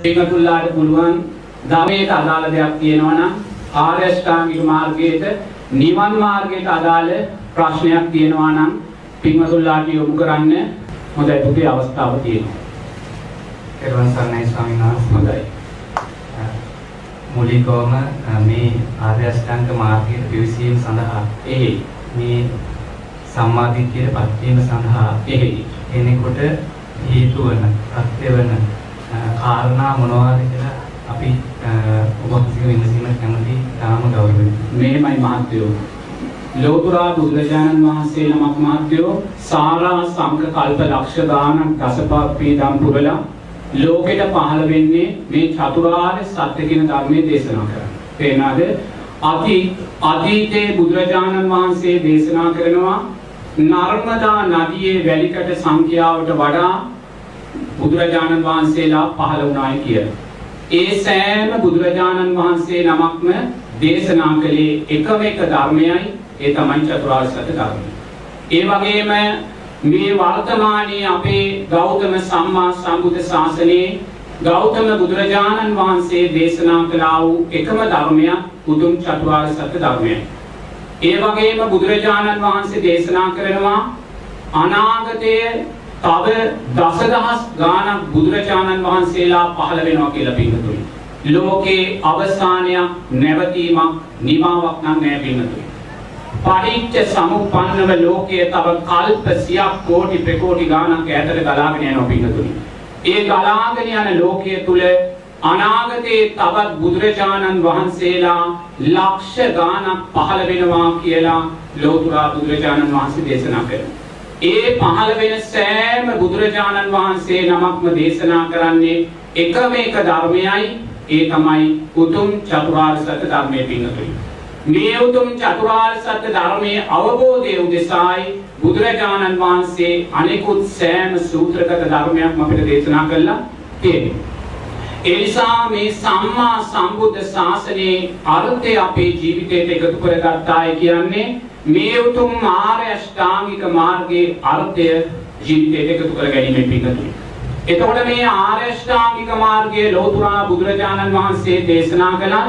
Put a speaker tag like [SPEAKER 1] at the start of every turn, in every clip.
[SPEAKER 1] පින්වතුන්ලාට පුළුවන් ධර්මයට අදාළ දෙයක් තියෙනවා නම් ආර්ය අෂ්ටාංගික මාර්ගයට නිවන් මාර්ගයට අදාළ ප්‍රශ්නයක් තියෙනවා නම් පින්වතුන්ලාට යොමු කරන්න හොඳයි පුතේ අවස්ථාව තියෙනවා.
[SPEAKER 2] පෙරවන් සරණයි ස්වාමීන් වහන්සේ.
[SPEAKER 1] හොඳයි.
[SPEAKER 2] මූලිකවම මේ ආර්ය අෂ්ටාංග මාර්ගයේ පිවිසීම සඳහා
[SPEAKER 1] එහි
[SPEAKER 2] මේ සම්මාදිට්ඨියට පත් වීම සඳහා
[SPEAKER 1] එහි
[SPEAKER 2] කෙනෙකුට හේතු වන, ප්‍රත්‍ය වන කාරණා මොනවාද කියලා අපි ඔබ වහන්සේගෙන් විමසීමට කැමති තාම ගෞරවයි.
[SPEAKER 1] මේමයි මහත්වයෝ. ලෝතුරා බුදුරජාණන් වහන්සේ නමක් මහත්වයෝ සාරා සංක කල්ප ලක්ෂ ගානක් දසපප්පී දම් පුරලා ලෝකෙට පහළ වෙන්නේ මේ චතුරාර්ය සත්‍ය කියන ධර්මයේ දේශනා කරන්න. පේනවාද? අති අතීතයේ බුදුරජාණන් වහන්සේ දේශනා කරනවා නර්මදා නදියේ වැලිකට සංඛ්‍යාවට වඩා බුදුරජාණන් වහන්සේලා පහළ වුණායි කියලා. ඒ සෑම බුදුරජාණන් වහන්සේ නමක්ම දේශනා කළේ එකම එක ධර්මයයි ඒ තමයි චතුරාර්ය සත්‍ය ධර්මය. ඒ වගේම මේ වර්තමානයේ අපේ ගෞතම සම්මා සම්බුද්ධ ශාසනයේ ගෞතම බුදුරජාණන් වහන්සේ දේශනා කළා වූ එකම ධර්මයක් උතුම් චතුරාර්ය සත්‍ය ධර්මයයි. ඒ වගේම බුදුරජාණන් වහන්සේ දේශනා කරනවා අනාගතයේ තව දසදහස් ගානක් බුදුරජාණන් වහන්සේලා පහළ වෙනවා කියලා පින්නතුයි. ලෝකේ අවසානයක් නැවතීමක් නිමාවක් නම් නෑ පින්නතුයි. පටිච්ච සමුප්පන්නව ලෝකයේ තව කල්ප සියක් කෝටි ප්‍රකෝටි ගානක් ඈතට ගලාගෙන යනවා පින්නතුයි. ඒ ගලාගෙන යන ලෝකයේ තුල අනාගතයේ තවත් බුදුරජාණන් වහන්සේලා ලක්ෂ ගානක් පහළ වෙනවා කියලා ලෝතුරා බුදුරජාණන් වහන්සේ දේශනා කරනවා. ඒ පහළ වෙන සෑම බුදුරජාණන් වහන්සේ නමක්ම දේශනා කරන්නේ එකම එක ධර්මයයි ඒ තමයි උතුම් චතුරාර්ය සත්‍ය ධර්මයේ පින්නතුයි. මේ උතුම් චතුරාර්ය සත්‍ය ධර්මයේ අවබෝධය උදෙසායි බුදුරජාණන් වහන්සේ අනෙකුත් සෑම සූත්‍රගත ධර්මයක්ම අපිට දේශනා කළා තියෙනවා. ඒ නිසා මේ සම්මා සම්බුද්ධ ශාසනයේ අර්ථය අපේ ජීවිතයට එකතු කරගත්තායි කියන්නේ මේ උතුම් ආර්ය අෂ්ටාංගික මාර්ගයේ අර්ථය ජීවිතයට එකතු කර ගැනීමෙන් පිටතුයි. එතකොට මේ ආර්ය අෂ්ටාංගික මාර්ගයේ ලෝතුරා බුදුරජාණන් වහන්සේ දේශනා කළා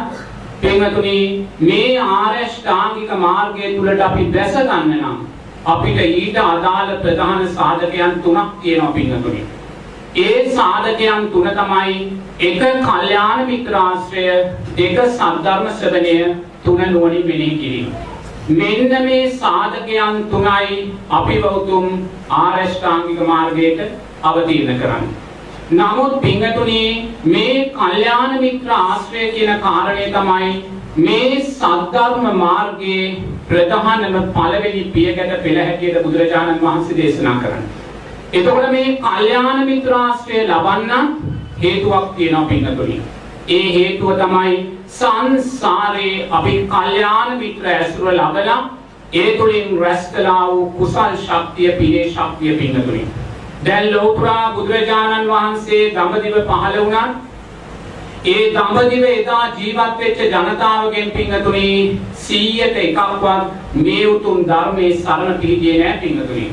[SPEAKER 1] පින්වතුනි මේ ආර්ය අෂ්ටාංගික මාර්ගය තුලට අපි දැස ගන්න නම් අපිට ඊට අදාළ ප්‍රධාන සාධකයන් තුනක් තියෙනවා පින්වතුනි. ඒ සාධකයන් තුන තමයි එක කල්යාණ මිත්‍රාශ්‍රය දෙක සද්ධර්ම ශ්‍රවණය තුන නුවණින් මෙනෙහි කිරීම. මෙන්න මේ සාධකයන් තුනයි අපි වෞතුම් ආරෂ්ඨාංගික මාර්ගයට අවතීර්ණ කරන්නේ. නමුත් පිංගතුනි මේ කල්යාණ මිත්‍ර ආශ්‍රය කියන කාරණය තමයි මේ සද්ධර්ම මාර්ගයේ ප්‍රධානම පළවෙනි පියගැට පෙළ හැටියට බුදුරජාණන් වහන්සේ දේශනා කරන්නේ. එතකොට මේ කල්යාණ මිත්‍ර ආශ්‍රය ලබන්න හේතුවක් තියෙනවා පිංගතුනි. ඒ හේතුව තමයි සංසාරේ අපි කල්යාණ මිත්‍ර ඇසුර ලබලා ඒ තුලින් රැස් කළා වූ කුසල් ශක්තිය පිනේ ශක්තිය පින්නතුනි. දැන් ලෝතුරා බුදුරජාණන් වහන්සේ දඹදිව පහළ වුණත් ඒ දඹදිව එදා ජීවත් වෙච්ච ජනතාවගෙන් පින්නතුනි 100ට එකක්වත් මේ උතුම් ධර්මයේ සරණ පිහිටියේ නැහැ පින්නතුනි.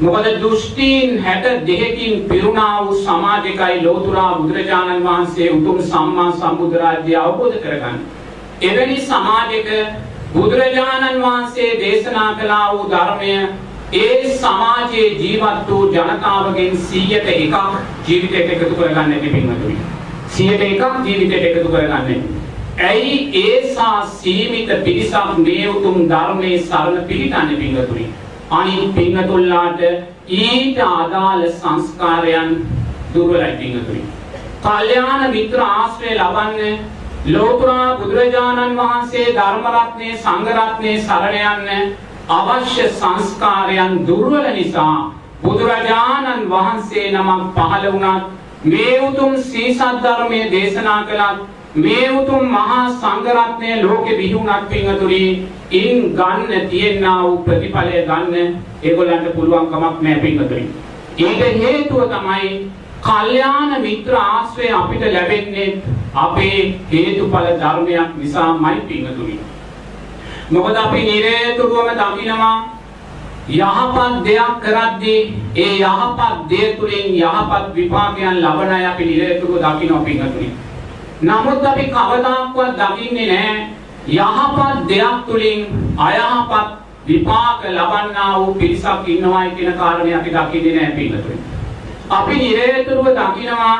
[SPEAKER 1] මොකද දෘෂ්ටීන් 62කින් පිරුණා වූ සමාජයකයි ලෝතුරා බුදුරජාණන් වහන්සේ උතුම් සම්මා සම්බුද්ධ රාජ්‍යය අවබෝධ කරගන්න. එවැනි සමාජයක බුදුරජාණන් වහන්සේ දේශනා කළා වූ ධර්මය ඒ සමාජයේ ජීවත් වූ ජනතාවගෙන් 100ට එකක් ජීවිතයට එකතු කරගන්න පිටින්මතුයි. 100ට එකක් ජීවිතයට එකතු කරගන්න. ඇයි ඒසා සීමිත පිරිසක් මේ උතුම් ධර්මයේ සරණ පිහිටන්නේ පිටුතුනි? අනිත් පිංගතුල්ලාට ඊට අදාළ සංස්කාරයන් දුර්වලයි පිංගතුනි. කල්යාණ මිත්‍ර ආශ්‍රය ලබන්නේ ලෝතුරා බුදුරජාණන් වහන්සේ ධර්ම රත්නයේ සංඝ රත්නයේ සරණ යන්න අවශ්‍ය සංස්කාරයන් දුර්වල නිසා බුදුරජාණන් වහන්සේ නමක් පහළ වුණත් මේ උතුම් සීසත් ධර්මයේ දේශනා කළත් මේ උතුම් මහා සංඝරත්නය ලෝකෙ බිහිවුණත් පින්වතුනි ඉන් ගන්න තියෙනා වූ ප්‍රතිඵලය ගන්න ඒගොල්ලන්ට පුළුවන් කමක් නැහැ පින්වතුනි. ඒක හේතුව තමයි කල්යාණ මිත්‍ර ආශ්‍රය අපිට ලැබෙන්නේ අපේ හේතුඵල ධර්මයක් නිසාමයි පින්වතුනි. මොකද අපි නිරේතුරුවම දකිනවා යහපත් දෙයක් කරද්දී ඒ යහපත් දේ තුලින් යහපත් විපාකයන් ලබන අය අපි නිරතුරුව දකින්න පිංගතුනි. නමුත් අපි කවදාක්වත් දකින්නේ නැහැ යහපත් දෙයක් තුලින් අයහපත් විපාක ලබන්නා වූ පිරිසක් ඉන්නවායි කියන කාරණේ අපි දකින්නේ නැහැ පිංගතුනි. අපි නිරතුරුව දකිනවා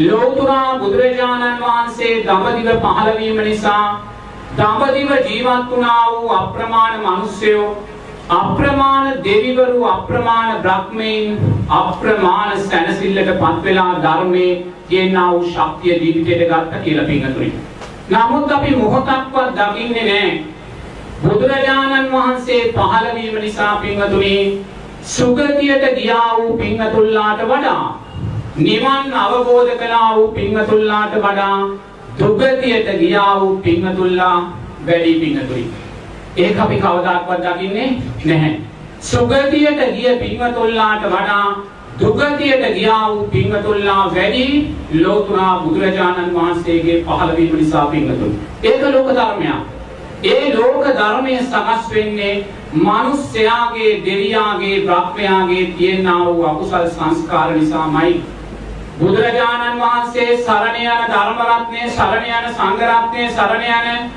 [SPEAKER 1] ලෝතුරා බුදුරජාණන් වහන්සේ දඹදිව පහළ වීම නිසා දඹදිව ජීවත් වුණා වූ අප්‍රමාණ මිනිස්සයෝ අප්‍රමාණ දෙවිවරු අප්‍රමාණ බ්‍රහ්මීන් අප්‍රමාණ සැනසෙල්ලට පත් වෙලා ධර්මයේ කියනා වූ ශක්තිය ජීවිතයට ගත්ත කියලා පිංගතුනි. නමුත් අපි මොහොතක්වත් දකින්නේ නැහැ. බුදුරජාණන් වහන්සේ පහළ වීම නිසා පිංගතුනි සුගතියට ගියා වූ පිංගතුල්ලාට වඩා නිවන් අවබෝධ කළා වූ පිංගතුල්ලාට වඩා දුගතියට ගියා වූ පිංගතුල්ලා වැඩි පිංගතුනි. ඒක අපි කවදාක්වත් දකින්නේ නැහැ. සුගතියට ගිය පිංගතුල්ලාට වඩා දුගතියට ගියා වූ පිංගතුල්ලා වැඩි ලෝතුරා බුදුරජාණන් වහන්සේගේ පහළ වීම නිසා පිංගතුනි. ඒක ලෝක ධර්මයක්. ඒ ලෝක ධර්මයේ සකස් වෙන්නේ මිනිස්යාගේ දෙවියාගේ බ්‍රහ්මයාගේ තියෙනා වූ අකුසල් සංස්කාර නිසාමයි. බුදුරජාණන් වහන්සේ සරණ යන ධර්ම රත්නයේ සරණ යන සංඝ රත්නයේ සරණ යන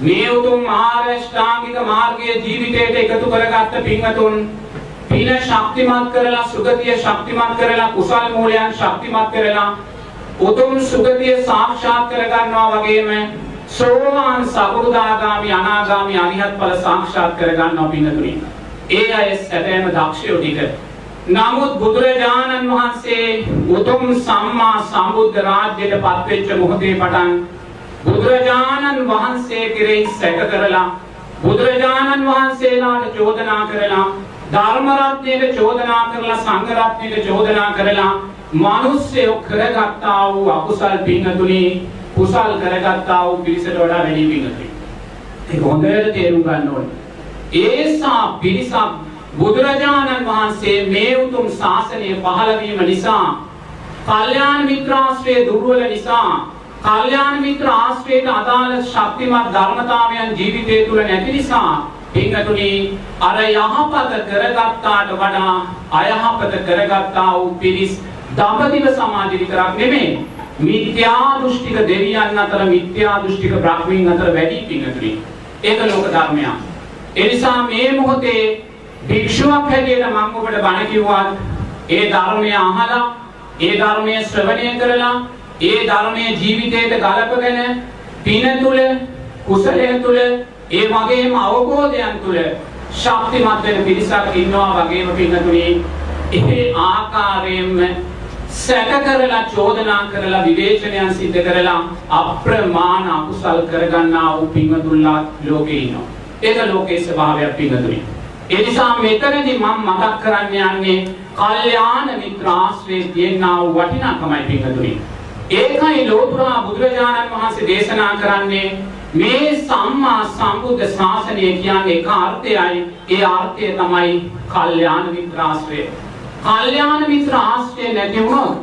[SPEAKER 1] මේ උතුම් මහාරෂ්ඨාංගික මාර්ගයේ ජීවිතයට එකතු කරගත්ත පින්වතුන් පින ශක්තිමත් කරලා සුගතිය ශක්තිමත් කරලා කුසල් මූලයන් ශක්තිමත් කරලා උතුම් සුගතිය සාක්ෂාත් කරගන්නවා වගේම සෝවාන් සකෘදාගාමි අනාගාමි අරිහත් ඵල සාක්ෂාත් කරගන්නවා පින්වතුනි. ඒ අය සැබෑම දක්ෂයෝ ටික නමුත් බුදුරජාණන් වහන්සේ උතුම් සම්මා සම්බුද්ධ රාජ්‍යයට පත්වෙච්ච මොහොතේ පටන් බුදුරජාණන් වහන්සේ කෙරෙහි සැක කරලා බුදුරජාණන් වහන්සේලාට චෝදනා කරලා ධර්ම රත්නයට චෝදනා කරලා සංඝ රත්නයට චෝදනා කරලා මිනිස්සු කරගත්තා වූ අකුසල් පින්නතුනි කුසල් කරගත්තා වූ පිරිසට වඩා වැඩි පින්නතුනි. ඒක හොඳට තේරුම් ගන්න ඕනේ. ඒසා පිරිසක් බුදුරජාණන් වහන්සේ මේ උතුම් ශාසනය පහළ වීම නිසා කල්යාණ මිත්‍රාශ්‍රය දුර්වල නිසා කල්යාණ මිත්‍ර ආශ්‍රයයට අදාළ ශක්තිමත් ධර්මතාවයන් ජීවිතය තුළ නැති නිසා පින්තුනි අර යහපත කරගත්තාට වඩා අයහපත කරගත්තා වූ පිරිස් දඹදිව සමාජ විතරක් නෙමෙයි මිත්‍යා දෘෂ්ටික දෙවියන් අතර මිත්‍යා දෘෂ්ටික බ්‍රහ්මීන් අතර වැඩි පින්තුනි ඒක ලෝක ධර්මයක්. ඒ නිසා මේ මොහොතේ භික්ෂුවක් හැටියට මම ඔබට බණ කිව්වත් ඒ ධර්මය අහලා ඒ ධර්මය ශ්‍රවණය කරලා ඒ ධර්මයේ ජීවිතයට ගලපගෙන පින තුල කුසලය තුල ඒ වගේම අවබෝධයන් තුල ශක්තිමත් වෙන පිරිසක් ඉන්නවා වගේම පින්නතුනි ඒ ආකාරයෙන්ම සැක කරලා චෝදනා කරලා විවේචනයන් සිද්ධ කරලා අප්‍රමාණ අකුසල් කරගන්නා වූ පින්වතුන්ලා ලෝකේ ඉන්නවා. ඒක ලෝකයේ ස්වභාවයක් පින්වතුනි. ඒ නිසා මෙතනදී මම මතක් කරන්න යන්නේ කල්යාණ මිත්‍ර ආශ්‍රයේ තියෙනා වූ වටිනාකමයි පිටුදුනි. ඒකයි ලෝතුරා බුදුරජාණන් වහන්සේ දේශනා කරන්නේ මේ සම්මා සම්බුද්ධ ශාසනය කියන්නේ එක අර්ථයයි. ඒ අර්ථය තමයි කල්යාණ මිත්‍ර ආශ්‍රය. කල්යාණ මිත්‍ර ආශ්‍රය නැති වුණොත්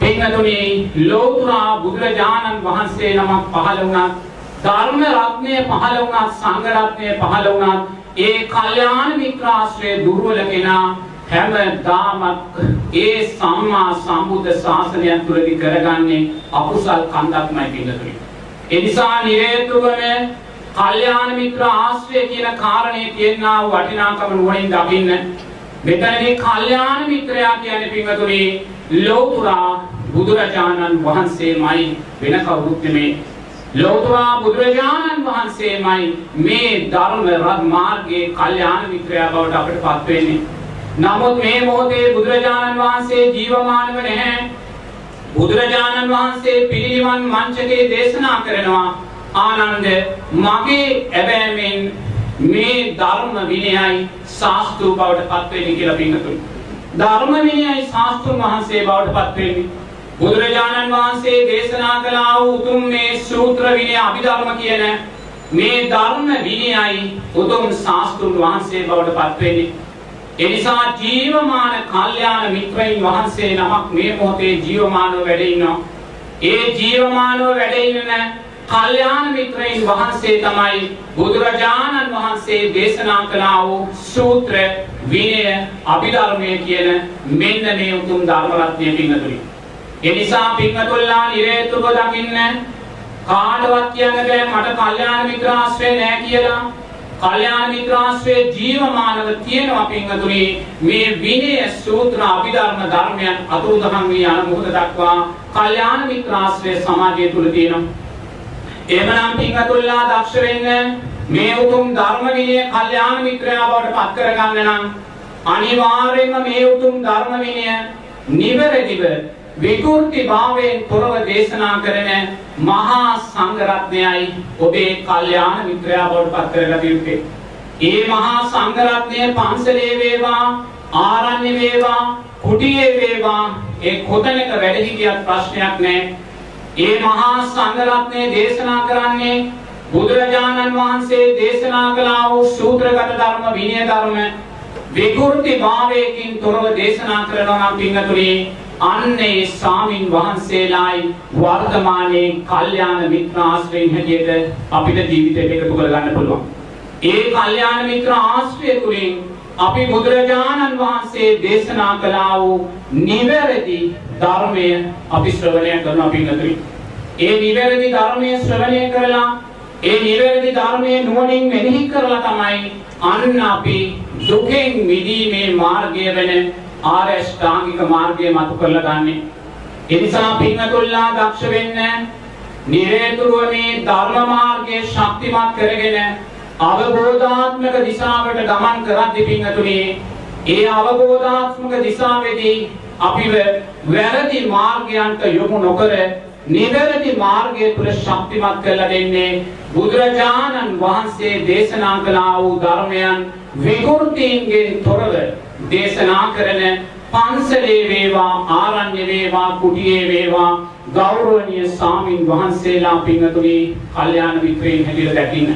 [SPEAKER 1] පින්වතුනි ලෝතුරා බුදුරජාණන් වහන්සේ නමක් පහළ වුණත් ධර්ම රත්නය පහළ වුණත් සංඝ රත්නය පහළ වුණත් ඒ කල්යාණ මිත්‍රාශ්‍රය දුර්වල කෙනා හැමදාමත් ඒ සම්මා සම්බුද්ධ ශාසනය තුළදී කරගන්නේ අකුසල් කන්දක්මයි පිළිතුරු. ඒ නිසා නිරේතුරුවම කල්යාණ මිත්‍ර ආශ්‍රය කියන කාරණේ තියෙනා වූ වටිනාකම නුවණින් දකින්න. මෙතනදී කල්යාණ මිත්‍රයා කියන්නේ පින්වතුනි ලෝතුරා බුදුරජාණන් වහන්සේමයි වෙන කවුරුත් නෙමේ. ලෝතුරා බුදුරජාණන් වහන්සේමයි මේ ධර්ම රත් මාර්ගයේ කල්යාණ මිත්‍රයා බවට අපට පත් වෙන්නේ. නමුත් මේ මොහොතේ බුදුරජාණන් වහන්සේ ජීවමානව නැහැ. බුදුරජාණන් වහන්සේ පිරිනිවන් මංචකේ දේශනා කරනවා ආනන්ද මගේ ඇබෑමෙන් මේ ධර්ම විනයයි ශාස්ත්‍රු බවට පත් වෙන්නේ කියලා පින්තුනි. ධර්ම විනයයි ශාස්ත්‍රුන් වහන්සේ බවට පත් වෙන්නේ බුදුරජාණන් වහන්සේ දේශනා කළා වූ උතුම් මේ සූත්‍ර විනය අභිධර්ම කියන මේ ධර්ම විනයයි උතුම් ශාස්ත්‍රුන් වහන්සේ බවට පත් වෙන්නේ. ඒ නිසා ජීවමාන කල්යාණ මිත්‍රයින් වහන්සේ නමක් මේ මොහොතේ ජීවමානව වැඩ ඉන්නවා. ඒ ජීවමානව වැඩ ඉන්න කල්යාණ මිත්‍රයින් වහන්සේ තමයි බුදුරජාණන් වහන්සේ දේශනා කළා වූ සූත්‍ර විනය අභිධර්මය කියන මෙන්න මේ උතුම් ධර්ම රත්නය පින්නතුනි. ඒ නිසා පින්නතුල්ලා නිරේතුක දකින්න කාටවත් කියන්න බෑ මට කල්යාණ මිත්‍ර ආශ්‍රය නෑ කියලා. කල්යාණ මිත්‍ර ආශ්‍රය ජීවමානව තියෙනවා පින්නතුනි. මේ විනය සූත්‍ර අභිධර්ම ධර්මයන් අතුරුදහන් වී යන මොහොත දක්වා කල්යාණ මිත්‍ර ආශ්‍රය සමාජය තුල තියෙනවා. එහෙමනම් පින්වතුන්ලා දක්ෂ වෙන්න මේ උතුම් ධර්ම විනය කල්යාණ මිත්‍රයා බවට පත් කරගන්න නම් අනිවාර්යයෙන්ම මේ උතුම් ධර්ම විනය නිවැරදිව විකෘති භාවයෙන් තොරව දේශනා කරන මහා සංඝ රත්නයයි ඔබේ කල්යාණ මිත්‍රයා බවට පත් කරගත යුත්තේ. ඒ මහා සංඝ රත්නය පන්සලේ වේවා ආරණ්‍ය වේවා කුටියේ වේවා ඒ කොතැනක වැඩ හිටියත් ප්‍රශ්නයක් නැහැ. ඒ මහා සංඝරත්නය දේශනා කරන්නේ බුදුරජාණන් වහන්සේ දේශනා කළා වූ සූත්‍රගත ධර්ම විනය ධර්ම විකෘති භාවයකින් තොරව දේශනා කරනවා නම් පින්තුනි අන්නේ ස්වාමින් වහන්සේලායි වර්තමානයේ කල්යාණ මිත්‍ර ආශ්‍රයෙන් හැටියට අපිට ජීවිතයට එකතු කරගන්න පුළුවන්. ඒ කල්යාණ මිත්‍ර ආශ්‍රය තුලින් අපි බුදුරජාණන් වහන්සේ දේශනා කළා වූ නිවැරදි ධර්මය අපි ශ්‍රවණය කරනවා පින්වතුනි. ඒ නිවැරදි ධර්මය ශ්‍රවණය කරලා ඒ නිවැරදි ධර්මයේ නුවණින් මෙනෙහි කරලා තමයි අන්න අපි දුකෙන් මිදීමේ මාර්ගය වෙන ආර්ය ශ්‍රාංගික මාර්ගය මතු කරලා ගන්නෙ. ඒ නිසා පින්වතුන්ලා දක්ෂ වෙන්න නිරේතුරුව මේ ධර්ම මාර්ගයේ ශක්තිමත් කරගෙන අවබෝධාත්මක දිශාවට ගමන් කරද්දී පින්වතුනි ඒ අවබෝධාත්මක දිශාවේදී අපිව වැරදි මාර්ගයන්ට යොමු නොකර නිවැරදි මාර්ගය තුල ශක්තිමත් කරලා දෙන්නේ බුදුරජාණන් වහන්සේ දේශනා කළා වූ ධර්මයන් විකෘතීන්ගෙන් තොරව දේශනා කරන පන්සලේ වේවා ආරණ්‍ය වේවා කුටියේ වේවා ගෞරවනීය ස්වාමින් වහන්සේලා පින්තුනි කල්යාණ මිත්‍රයන් හැටියට දැකින්න.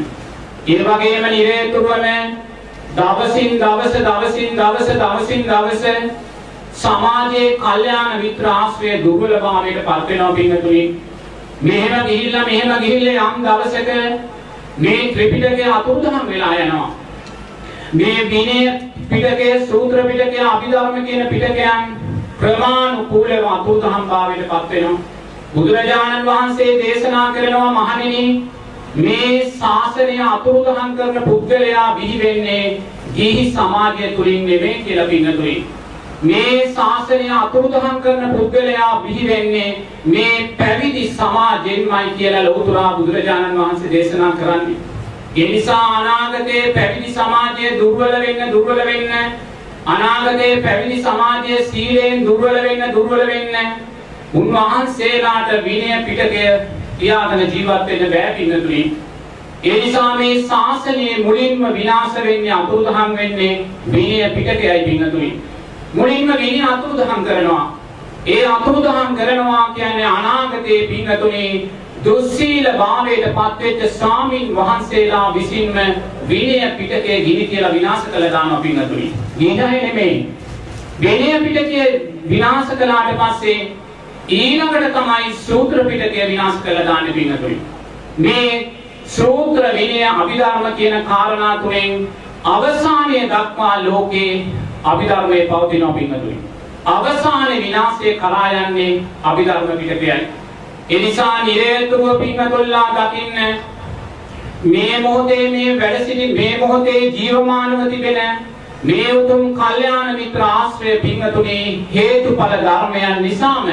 [SPEAKER 1] ඒ වගේම නිරේතුරුවම දවසින් දවස දවසින් දවස දවසින් දවස සමාජයේ කල්යාණ මිත්‍ර ආශ්‍රය දුර්වලභාවයට පත් වෙනවා පින්තුනි. මෙහෙම ගිහිල්ලා මෙහෙම ගිහිල්ලා යම් දවසක මේ ත්‍රිපිටකය අතුරුදහන් වෙලා යනවා. මේ විනය පිටකයේ සූත්‍ර පිටකයේ අභිධර්ම කියන පිටකයන් ක්‍රමානුකූලව අතුරුදහන් භාවයට පත් වෙනවා. බුදුරජාණන් වහන්සේ දේශනා කරනවා මහණෙනි මේ ශාසනය අතුරුදහන් කරන පුද්ගලයා බිහි වෙන්නේ ගිහි සමාජය තුලින් නෙමෙයි කියලා පින්නතුයි. මේ ශාසනය අතුරුදහන් කරන පුද්ගලයා බිහි වෙන්නේ මේ පැවිදි සමාජයෙන්මයි කියලා ලෞතර බුදුරජාණන් වහන්සේ දේශනා කරන්නේ. ඒ නිසා අනාගතයේ පැවිදි සමාජය දුර්වල වෙන්න දුර්වල වෙන්න අනාගතයේ පැවිදි සමාජය සීලයෙන් දුර්වල වෙන්න දුර්වල වෙන්න උන්වහන්සේලාට විනය පිටකය තියාගෙන ජීවත් වෙන්න බෑ පින්නතුනි. ඒ නිසා මේ ශාසනයේ මුලින්ම විනාශ වෙන්නේ අතුරුදහන් වෙන්නේ විනය පිටකයයි පින්නතුනි. මුලින්ම විනය අතුරුදහන් කරනවා. ඒ අතුරුදහන් කරනවා කියන්නේ අනාගතයේ පින්නතුනි දුස්සීල භාවයට පත්වෙච්ච ස්වාමින් වහන්සේලා විසින්ම විනය පිටකයේ ගිනි කියලා විනාශ කළ දානවා පින්නතුනි. ගිනය නෙමෙයි. විනය පිටකය විනාශ කළාට පස්සේ ඊළඟට තමයි සූත්‍ර පිටකය විනාශ කළා දාන්නේ පින්නතුනි. මේ සූත්‍ර විනය අභිධර්ම කියන කාරණා තුනෙන් අවසානයේ දක්වා ලෝකේ අභිධර්මයේ පවතින පින්නතුනි. අවසානයේ විනාශය කරා යන්නේ අභිධර්ම පිටකයයි. ඒ නිසා නිරේතුරුව පින්නතුල්ලා දකින්න මේ මොහොතේ මේ වැඩ සිටි මේ මොහොතේ ජීවමානව තිබෙන මේ උතුම් කල්යාණ මිත්‍ර ආශ්‍රය පින්නතුනේ හේතුඵල ධර්මයන් නිසාම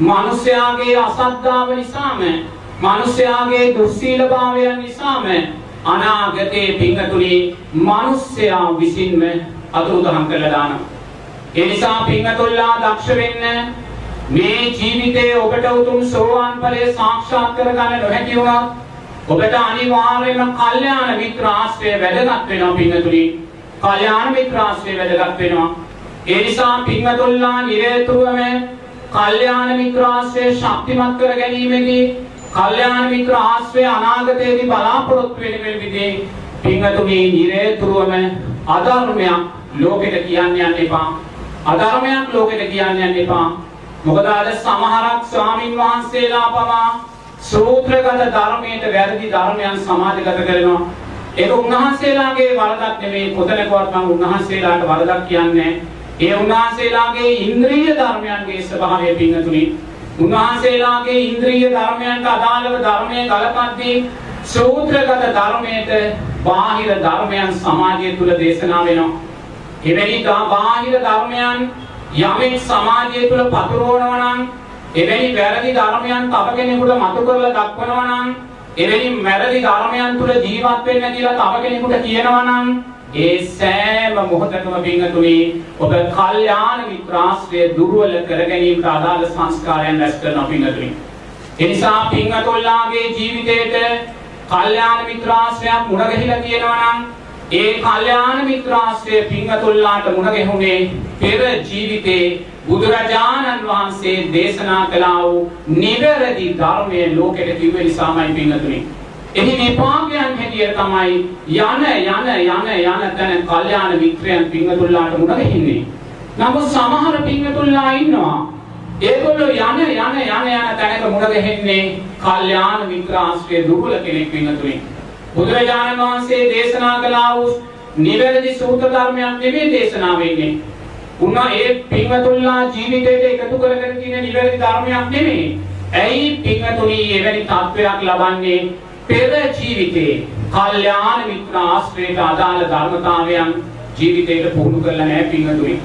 [SPEAKER 1] මිනිස්යාගේ අසද්ධාව නිසාම මිනිස්යාගේ දුස්සීලභාවයන් නිසාම අනාගතයේ පින්නතුනි මිනිස්යා විසින්ම අතුරුදහන් කළා දානවා. ඒ නිසා පින්නතුල්ලා දක්ෂ වෙන්න මේ ජීවිතයේ ඔබට උතුම් සෝවාන් ඵලය සාක්ෂාත් කරගන්න නොහැකි වුණත් ඔබට අනිවාර්යයෙන්ම කල්යාණ මිත්‍ර ආශ්‍රය වැදගත් වෙනවා පින්නතුනි. කල්යාණ මිත්‍ර ආශ්‍රය වැදගත් වෙනවා. ඒ නිසා පින්නතුල්ලා නිරේතුරුවම කල්යාණ මිත්‍ර ආශ්‍රය ශක්තිමත් කර ගැනීමේදී කල්යාණ මිත්‍ර ආශ්‍රය අනාගතයේදී බලාපොරොත්තු වෙන විදිහේ පින්වතුනි නිරේතුරුවම අධර්මයක් ලෝකෙට කියන්න යන්න එපා. අධර්මයක් ලෝකෙට කියන්න යන්න එපා. මොකද අද සමහරක් ස්වාමින් වහන්සේලා පවා සූත්‍රගත ධර්මයට වැරදි ධර්මයන් සමාජගත කරනවා. ඒක උන්වහන්සේලාගේ වරදක් නෙමෙයි කොතනකවත් මම උන්වහන්සේලාට වරදක් කියන්නේ ඒ උන්වහන්සේලාගේ ඉන්ද්‍රිය ධර්මයන්ගේ ස්වභාවය පින්නතුනි උන්වහන්සේලාගේ ඉන්ද්‍රිය ධර්මයන්ට අදාළව ධර්මයේ ගලපද්දී සූත්‍රගත ධර්මයට බාහිර ධර්මයන් සමාජය තුල දේශනා වෙනවා. එවැනි බාහිර ධර්මයන් යමෙක් සමාජය තුල පතුරවනවා නම් එවැනි වැරදි ධර්මයන් තව කෙනෙකුට මතු කරලා දක්වනවා නම් එවැනි වැරදි ධර්මයන් තුල ජීවත් වෙන්න කියලා තව කෙනෙකුට කියනවා නම් ඒ සෑම මොහොතකම පිංගතුනි ඔබ කල්යාණ මිත්‍රාශ්‍රය දුර්වල කර ගැනීමට අදාළ සංස්කාරයන් රැස් කරන පිංගතුනි. ඒ නිසා පිංගතුල්ලාගේ ජීවිතේට කල්යාණ මිත්‍රාශ්‍රයක් මුණ ගැහිලා තියෙනවා නම් ඒ කල්යාණ මිත්‍රාශ්‍රය පිංගතුල්ලාට මුණ ගැහුනේ පෙර ජීවිතේ බුදුරජාණන් වහන්සේ දේශනා කළා වූ නිවැරදි ධර්මයේ ලෝකෙට කිව්ව නිසාමයි පිංගතුනි. එහි විපාකයන් හැටියට තමයි යන යන යන යන තැන කල්යාණ මිත්‍රයන් පිංගතුල්ලාට මුණ ගැහින්නේ. නමුත් සමහර පිංගතුල්ලා ඉන්නවා ඒගොල්ලෝ යන යන යන යන තැනක මුණ ගැහෙන්නේ කල්යාණ මිත්‍ර ආශ්‍රය දුර්වල කෙනෙක් පිංගතුනි. බුදුරජාණන් වහන්සේ දේශනා කළා වූ නිවැරදි සූත්‍ර ධර්මයක් නෙමෙයි දේශනා වෙන්නේ. උනා ඒ පිංගතුල්ලා ජීවිතේට එකතු කරගෙන තියෙන නිවැරදි ධර්මයක් නෙමෙයි. ඇයි පිංගතුනි එවැනි තත්වයක් ලබන්නේ පෙර ජීවිතේ කල්යාණ මිත්‍ර ආශ්‍රයයට අදාළ ධර්මතාවයන් ජීවිතයට පුහුණු කරලා නැහැ පින්වතුනි.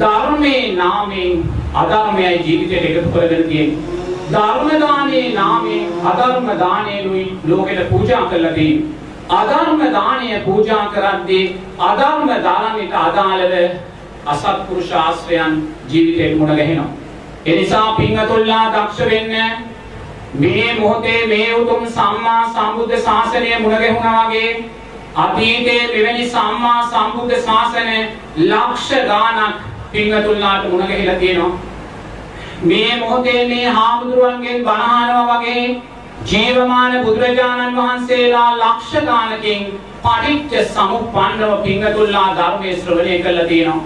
[SPEAKER 1] ධර්මයේ නාමයෙන් අධර්මයයි ජීවිතයට එකතු කරගෙන තියෙන්නේ. ධර්ම දානයේ නාමයෙන් අධර්ම දානයනුයි ලෝකෙට පූජා කරලා තියෙන්නේ. අධර්ම දානය පූජා කරද්දී අධර්ම දානයට අදාළව අසත්පුරුෂ ආශ්‍රයන් ජීවිතයට මුණ ගැහෙනවා. ඒ නිසා පින්වතුන්ලා දක්ෂ වෙන්න මේ මොහොතේ මේ උතුම් සම්මා සම්බුද්ධ ශාසනය මුණ ගැහුණා වගේ අතීතයේ මෙවැනි සම්මා සම්බුද්ධ ශාසනය ලක්ෂ ගාණක් පින්වතුන්ලාට මුණ ගැහිලා තියෙනවා. මේ මොහොතේ මේ හාමුදුරුවන්ගෙන් බණ අහනවා වගේ ජීවමාන බුදුරජාණන් වහන්සේලා ලක්ෂ ගාණකින් පටිච්ච සමුප්පන්නව පින්වතුන්ලා ධර්මයේ ශ්‍රවණය කළා තියෙනවා.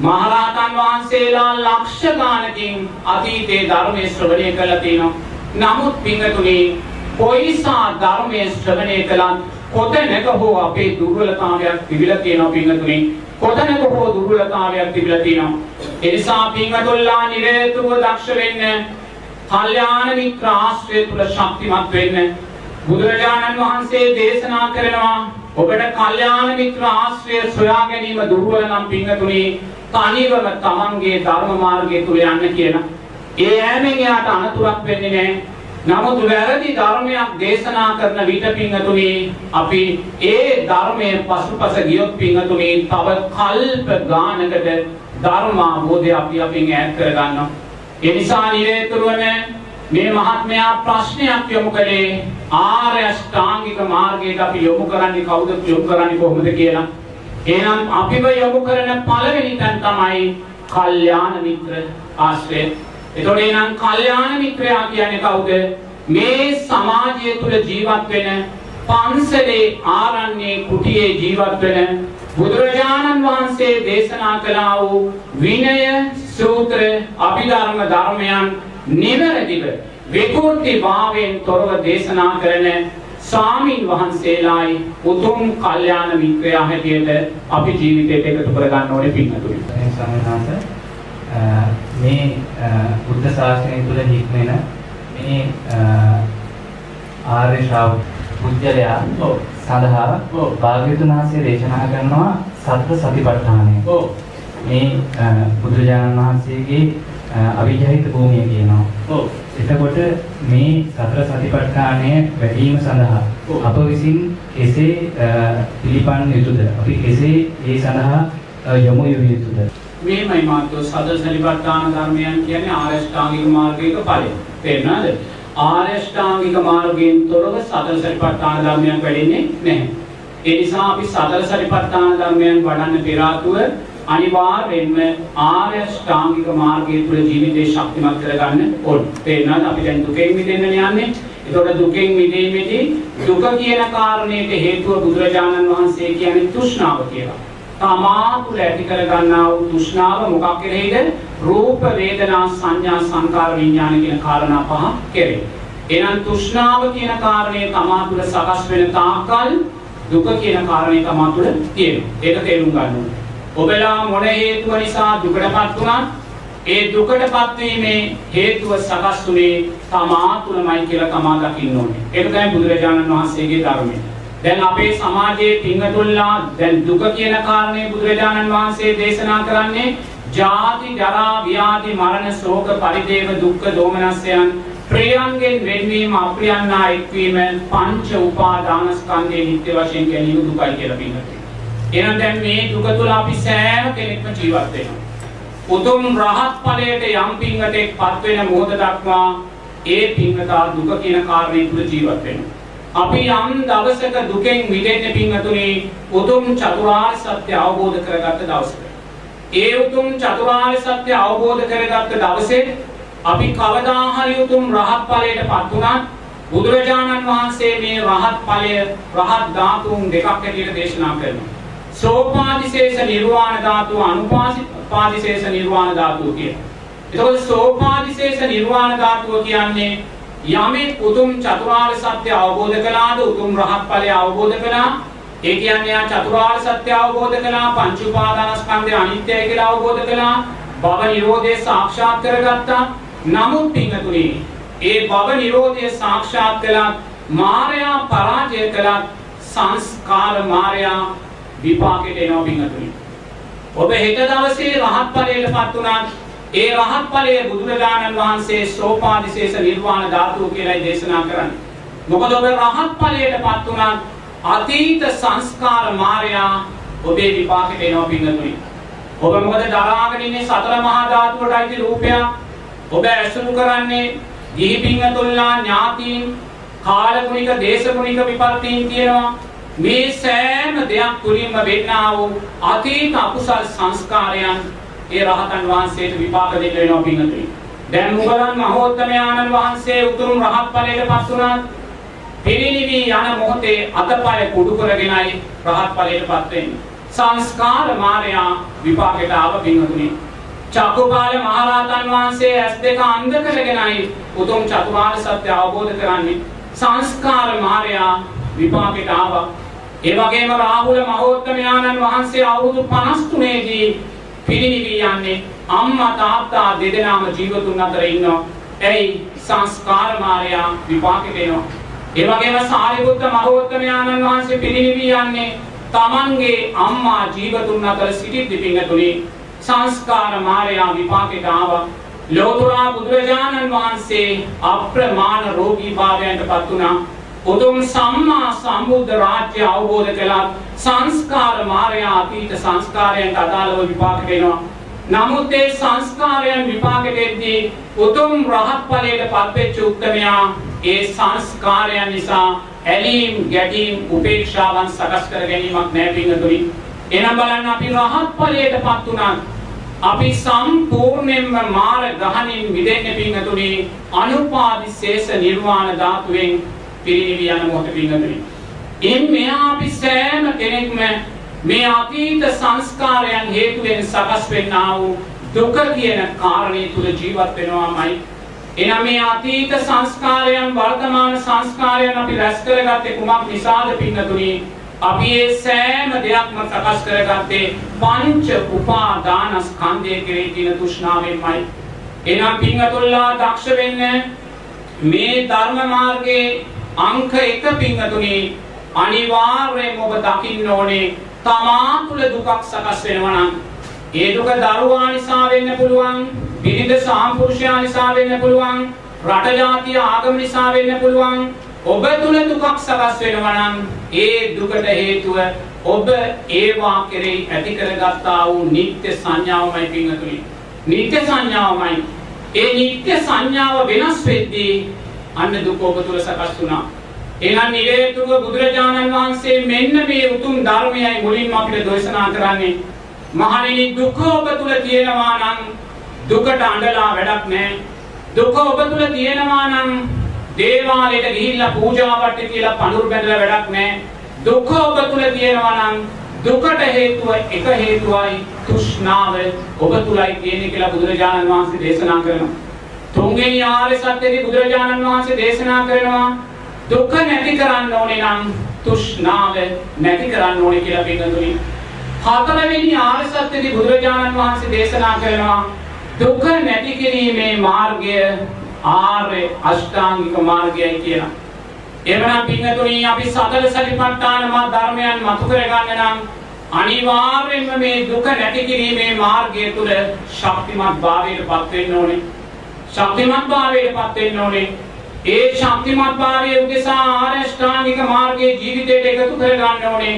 [SPEAKER 1] මහරහතන් වහන්සේලා ලක්ෂ ගාණකින් අතීතයේ ධර්මයේ ශ්‍රවණය කළා තියෙනවා. නමුත් පිංගතුනේ කොයිසා ධර්මයේ ශ්‍රවණය කළත් කොතැනක හෝ අපේ දුර්වලතාවයක් තිබිලා තියෙනවා පිංගතුනේ කොතැනක හෝ දුර්වලතාවයක් තිබිලා තියෙනවා ඒ නිසා පිංගතුල්ලා නිරේතුව දක්ෂ වෙන්න කල්යාණ මිත්‍ර ආශ්‍රය තුල ශක්තිමත් වෙන්න බුදුරජාණන් වහන්සේ දේශනා කරනවා ඔබට කල්යාණ මිත්‍ර ආශ්‍රය සොයා ගැනීම දුර්වල නම් පිංගතුනේ තනිවම තමන්ගේ ධර්ම මාර්ගය තුල යන්න කියලා ඒ ඈමෙන් එයාට අනතුරක් වෙන්නේ නැහැ. නමුත් වැරදි ධර්මයක් දේශනා කරන විට පිංගතුනි අපි ඒ ධර්මයේ පසුපස ගියොත් පිංගතුනි තව කල්ප ගානකට ධර්ම අවබෝධය අපි අපින් ඈත් කර ගන්නවා. ඒ නිසා නිරේතුරුවම මේ මහත්මයා ප්‍රශ්නයක් යොමු කළේ ආර්ය අෂ්ටාංගික මාර්ගයට අපි යොමු කරන්නේ කවුද යොමු කරන්නේ කොහොමද කියලා. එහෙනම් අපිව යොමු කරන පළවෙනි තැන තමයි කල්යාණ මිත්‍ර ආශ්‍රය. එතකොට එනම් කල්යාණ මිත්‍රයා කියන්නේ කවුද? මේ සමාජය තුල ජීවත් වෙන පන්සලේ ආරණ්‍යයේ කුටියේ ජීවත් වෙන බුදුරජාණන් වහන්සේ දේශනා කළා වූ විනය සූත්‍ර අභිධර්ම ධර්මයන් නිවැරදිව විකෘති භාවයෙන් තොරව දේශනා කරන ස්වාමින් වහන්සේලායි උතුම් කල්යාණ මිත්‍රයා හැටියට අපි ජීවිතයට එකතු කරගන්න ඕනේ පින්තුනි.
[SPEAKER 2] මේ බුද්ධ ශාසනය තුළ හික්මෙන මේ ආර්ය ශ්‍රාවක පුජ්‍යලයා සඳහා භාග්‍යවතුන් වහන්සේ දේශනා කරනවා සතර සතිපට්ඨානය. මේ බුදුරජාණන් වහන්සේගේ අවිජහිත භූමිය කියනවා. එතකොට මේ සතර සතිපට්ඨානය වැඩිම සඳහා අප විසින් කෙසේ පිළිපන් යුතුද? අපි කෙසේ ඒ සඳහා යොමු යුතුද?
[SPEAKER 1] මේමයි මාත්‍රෝ සද සලිපට්ඨාන ධර්මයන් කියන්නේ ආරෂ්ඨාංගික මාර්ගයක ඵලය. තේරුණාද? ආරෂ්ඨාංගික මාර්ගයෙන් තොරව සතර සලිපට්ඨාන ධර්මයන් වැඩෙන්නේ නැහැ. ඒ නිසා අපි සතර සලිපට්ඨාන ධර්මයන් වඩන්න පෙර ආතුව අනිවාර්යෙන්ම ආරෂ්ඨාංගික මාර්ගය තුළ ජීවිතේ ශක්තිමත් කරගන්න ඕන. තේරුණාද? අපි දැන් දුකෙන් මිදෙන්න යන්නේ. ඒතකොට දුකෙන් මිදීමේදී දුක කියන කාරණේට හේතුව බුදුරජාණන් වහන්සේ කියන්නේ තෘෂ්ණාව කියලා. තමා තුළ ඇති කර ගන්නා වූ තෘෂ්ණාව මොකක් කෙරෙහිද? රූප වේදනා සංඥා සංකාර විඥාන කියන කාරණා පහ කෙරෙහි. එහෙනම් තෘෂ්ණාව කියන කාරණේ තමා තුළ සකස් වෙන තාක්කල් දුක කියන කාරණේ තමා තුළ තියෙනවා. ඒක තේරුම් ගන්න ඕනේ. ඔබලා මොන හේතුව නිසා දුකටපත් වුණත් ඒ දුකටපත් වීමේ හේතුව සකස් වුණේ තමා තුළමයි කියලා තමා දකින්න ඕනේ. ඒක තමයි බුදුරජාණන් වහන්සේගේ ධර්මය. දැන් අපේ සමාජයේ පිංගතුල්ලා දැන් දුක කියන කාරණේ බුදුරජාණන් වහන්සේ දේශනා කරන්නේ ජාති ජරා ව්‍යාධි මරණ ශෝක පරිදේව දුක්ඛ දෝමනස්යන් ප්‍රියංගෙන් වෙන්වීම අප්‍රියන්නා එක්වීම පංච උපාදානස්කන්ධයේ නිත්‍ය වශයෙන් ගැනීම දුකයි කියලා පිළිගන්නවා. එහෙනම් දැන් මේ දුක තුල අපි සෑම කෙනෙක්ම ජීවත් වෙනවා. උතුම් රහත් ඵලයට යම් පිංගතෙක්පත් වෙන මොහොත දක්වා ඒ පිංගතා දුක කියන කාරණේ තුල ජීවත් වෙනවා. අපි යම් දවසක දුකෙන් මිදෙන්න පිංගතුනේ උතුම් චතුරාර්ය සත්‍ය අවබෝධ කරගත්ත දවසක. ඒ උතුම් චතුරාර්ය සත්‍ය අවබෝධ කරගත්ත දවසේ අපි කවදා හරි උතුම් රහත් ඵලයටපත් උනත් බුදුරජාණන් වහන්සේ මේ රහත් ඵලය රහත් ධාතුන් දෙකක් හැටියට දේශනා කරනවා. සෝපාදිශේෂ නිර්වාණ ධාතුව අනුපාදිශේෂ නිර්වාණ ධාතුව කියන. එතකොට සෝපාදිශේෂ නිර්වාණ ධාතුව කියන්නේ යමෙක් උතුම් චතුරාර්ය සත්‍ය අවබෝධ කළාද උතුම් රහත් ඵලය අවබෝධ කළා? ඒ කියන්නේ යා චතුරාර්ය සත්‍ය අවබෝධ කළා පංච උපාදානස්කන්ධය අනිත්‍යයි කියලා අවබෝධ කළා භව නිරෝධය සාක්ෂාත් කරගත්තා. නමුත් පින්තුනි ඒ භව නිරෝධය සාක්ෂාත් කළත් මායя පරාජය කළත් සංස්කාර මායя විපාකෙට එනවා පින්තුනි ඔබ හෙට දවසේ රහත් ඵලයටපත් උනත් ඒ රහත් ඵලයේ බුදුරජාණන් වහන්සේ සෝපාදිශේෂ නිර්වාණ ධාතුව කියලායි දේශනා කරන්නේ. මොකද ඔබ රහත් ඵලයටපත් උනත් අතීත සංස්කාර මායя ඔබේ විපාකෙට එනවා පින්තුනි. ඔබ මොකද දරාගෙන ඉන්නේ සතර මහා ධාතුවට අයිති රූපයක්. ඔබ ඇසුරු කරන්නේ ගිහි පින්තුල්ලා ඥාතීන් කාලගුණික දේශගුණික විපත්තීන් කියනවා. මේ සෑම දෙයක් තුලින්ම වෙන්නා වූ අතීත අකුසල් සංස්කාරයන් ඒ රහතන් වහන්සේට විපාක දෙන්න වෙනවා පින්තුනි. දැන් මුගලන් මහෝත්තමයාණන් වහන්සේ උතුම් රහත් ඵලයටපත් වුණා. පිරිනිවි යන මොහොතේ අතපය කුඩු කරගෙනයි රහත් ඵලයටපත් වෙන්නේ. සංස්කාර මායя විපාකයට ආව පින්තුනි. චක්කුපාල මහරහතන් වහන්සේ ඇස් දෙක අන්ධ කරගෙනයි උතුම් චතුරාර්ය සත්‍ය අවබෝධ කරන්නේ. සංස්කාර මායя විපාකයට ආවා. ඒ වගේම රාහුල මහෝත්තමයාණන් වහන්සේ අවුරුදු 53 දී පිරිනිවී යන්නේ අම්මා තාත්තා දෙදෙනාම ජීවතුන් අතර ඉන්නවා. ඇයි සංස්කාර මායя විපාකෙට එනවා. ඒ වගේම සාරිපුත්ත මහෝත්තමයාණන් වහන්සේ පිරිනිවී යන්නේ තමන්ගේ අම්මා ජීවතුන් අතර සිටිද්දි පිංගතුනි සංස්කාර මායя විපාකෙට ආවා. ලෝතුරා බුදුරජාණන් වහන්සේ අප්‍රමාණ රෝගී භාවයන්ට පත් වුණා. උතුම් සම්මා සම්බුද්ධ රාජ්‍ය අවබෝධ කළත් සංස්කාර මායя අතීත සංස්කාරයන්ට අදාළව විපාක දෙනවා. නමුත් ඒ සංස්කාරයන් විපාක දෙද්දී උතුම් රහත් ඵලයට පත්වෙච්ච උත්තමයා ඒ සංස්කාරයන් නිසා ඇලීම් ගැටීම් උපේක්ෂාවන් සකස් කර ගැනීමක් නැහැ පින්තුනි. එනම් බලන්න අපි රහත් ඵලයට පත් උනත් අපි සම්පූර්ණයෙන්ම මාර ගහනින් මිදෙන්න පින්තුනි අනුපාදිශේෂ නිර්වාණ ධාතුවෙන් පිරිනිවි යන මොහොත පින්තුනි. එම් මෙහා අපි සෑම කෙනෙක්ම මේ අතීත සංස්කාරයන් හේතුවෙන් සකස් වෙන්නා වූ දුක කියන කාරණේ තුල ජීවත් වෙනවාමයි. එනම් මේ අතීත සංස්කාරයන් වර්තමාන සංස්කාරයන් අපි රැස් කරගත්තේ කුමක් නිසාද පින්නතුනි? අපි ඒ සෑම දෙයක්ම සකස් කරගත්තේ පංච උපාදානස්කන්ධය කෙරෙහි තියෙන තෘෂ්ණාවෙන්මයි. එනම් පින්වතුල්ලා දක්ෂ වෙන්න මේ ධර්ම මාර්ගයේ අංක 1 පින්වතුනි අනිවාර්යයෙන්ම ඔබ දකින්න ඕනේ තමා තුළ දුකක් සකස් වෙනවා නම් ඒ දුක දරුවා නිසා වෙන්න පුළුවන් බිරිඳ සාම්පුරුෂයා නිසා වෙන්න පුළුවන් රට ජාතිය ආගම නිසා වෙන්න පුළුවන් ඔබ තුළ දුකක් සකස් වෙනවා නම් ඒ දුකට හේතුව ඔබ ඒවා කෙරෙහි ඇති කරගත්තා වූ නිත්‍ය සංඥාවමයි පින්වතුනි. නිත්‍ය සංඥාවමයි. ඒ නිත්‍ය සංඥාව වෙනස් වෙද්දී අන්න දුක ඔබ තුළ සකස් වුණා එහෙනම් නිරේතුරුව බුදුරජාණන් වහන්සේ මෙන්න මේ උතුම් ධර්මයයි මුලින්ම අපිට දේශනා කරන්නේ. මහණෙනි දුක ඔබ තුල තියෙනවා නම් දුකට අඬලා වැඩක් නැහැ. දුක ඔබ තුල තියෙනවා නම් දේවාලයට ගිහිල්ලා පූජාවට කියලා පඳුරු බැඳලා වැඩක් නැහැ. දුක ඔබ තුල තියෙනවා නම් දුකට හේතුව එක හේතුවයි තෘෂ්ණාව ඔබ තුලයි තියෙන්නේ කියලා බුදුරජාණන් වහන්සේ දේශනා කරනවා. තුන්වෙනි ආර්ය සත්‍යදී බුදුරජාණන් වහන්සේ දේශනා කරනවා දුක නැති කරන්න ඕනේ නම් තෘෂ්ණාව නැති කරන්න ඕනේ කියලා පින්වතුනි. හතරවෙනි ආර්ය සත්‍යදී බුදුරජාණන් වහන්සේ දේශනා කරනවා දුක නැති කිරීමේ මාර්ගය ආර්ය අෂ්ටාංගික මාර්ගයයි කියලා. එවනම් පින්වතුනි අපි සතර සතිපට්ඨාන මා ධර්මයන් මතු කරගන්න නම් අනිවාර්යෙන්ම මේ දුක නැති කිරීමේ මාර්ගය තුල ශක්තිමත් භාවයට පත් වෙන්න ඕනේ. ශක්තිමත් භාවයට පත් වෙන්න ඕනේ. ඒ ශක්තිමත් භාවය උදෙසා ආර්ය ශ්‍රාණික මාර්ගයේ ජීවිතයට එකතු කරගන්න ඕනේ.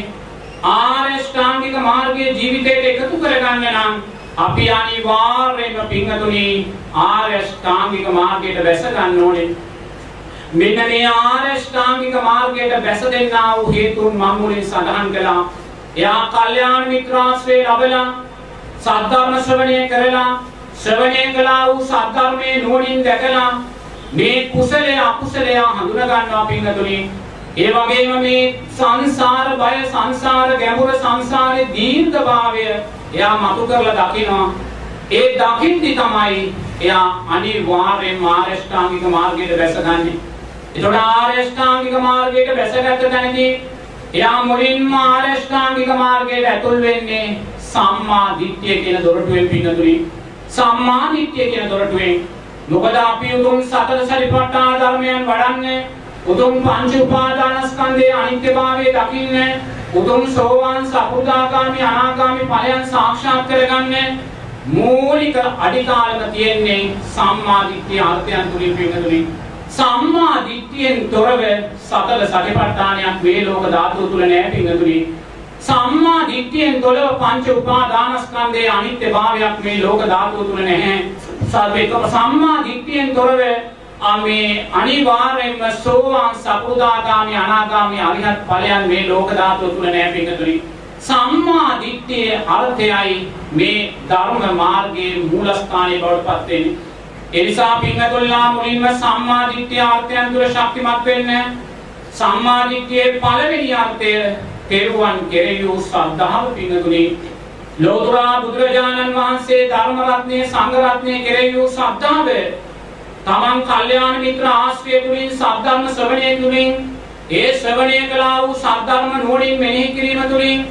[SPEAKER 1] ආර්ය ශ්‍රාණික මාර්ගයේ ජීවිතයට එකතු කරගන්න නම් අපි අනිවාර්යයෙන්ම පින්වතුනි ආර්ය ශ්‍රාණික මාර්ගයට වැස ගන්න ඕනේ. මෙන්න මේ ආර්ය ශ්‍රාණික මාර්ගයට වැස දෙන්නා වූ හේතුන් මම මුලින් සඳහන් කළා. එයා කල්යාණ මිත්‍රාශ්‍රේ ලැබලා සද්ධර්ම ශ්‍රවණය කරලා ශ්‍රවණය කළා වූ සද්ධර්මයේ නුවණින් දැකලා මේ කුසලයේ අකුසලයේ හඳුනා ගන්නවා පින්වතුනි. ඒ වගේම මේ සංසාර බය සංසාර ගැඹුර සංසාරේ දීර්ඝභාවය එයා මතු කරලා දකිනවා. ඒ දකින්දි තමයි එයා අනිවාර්යෙන් මාර්ගෂ්ටාංගික මාර්ගයට බැසගන්නේ. ඒතකොට ආර්යෂ්ටාංගික මාර්ගයට බැසගත්ත තැනදී එයා මුලින්ම ආරෂ්ඨාංගික මාර්ගයට ඇතුල් වෙන්නේ සම්මා දිට්ඨිය කියන දොරටුවෙන් පින්නතුනි. සම්මා දිට්ඨිය කියන දොරටුවෙන්. මොකද අපි උතුම් සතර සරිපට්ඨාන ධර්මයන් වඩන්නේ උතුම් පංච උපාදානස්කන්ධයේ අනිත්‍යභාවය දකින්නේ උතුම් සෝවාන් සකෘදාගාමි අනාගාමි ඵලයන් සාක්ෂාත් කරගන්නේ මූලික අඩිතාලම තියෙන්නේ සම්මා දිට්ඨිය අර්ථයන් තුලින් පින්නතුනි. සම්මා දිට්ඨියෙන් තොරව සතර සතිපට්ඨානයක් මේ ලෝක ධාතුව තුල නැහැ පිංගුතුනි. සම්මා දිට්ඨියෙන් තොරව පංච උපාදානස්කන්ධයේ අනිත්‍යභාවයක් මේ ලෝක ධාතුව තුල නැහැ. සබ්බේක සම්මා දිට්ඨියෙන් තොරව මේ අනිවාර්යෙන්ම සෝවාන් සකෘදාගාමි අනාගාමි අරිහත් ඵලයන් මේ ලෝක ධාතුව තුල නැහැ පිංගුතුනි. සම්මා දිට්ඨියේ අර්ථයයි මේ ධර්ම මාර්ගයේ මූලස්ථානයේ බවට පත් වෙන්නේ. එනිසා පින්වතුන්ලා මුලින්ම සම්මා දිට්ඨිය අර්ථයන් තුළ ශක්තිමත් වෙන්න සම්මා දිට්ඨියේ පළවෙනි අර්ථය තෙරුවන් කෙරෙහි වූ ශ්‍රද්ධාව පින්වතුනි ලෝතර බුදුරජාණන් වහන්සේ ධර්ම රත්නයේ සංඝ රත්නයේ කෙරෙහි වූ ශ්‍රද්ධාව තමන් කල්යාණ මිත්‍ර ආශ්‍රය තුලින් සද්ධර්ම ශ්‍රවණය තුලින් ඒ ශ්‍රවණය කළා වූ සද්ධර්ම නුවණින් මෙනෙහි කිරීම තුලින්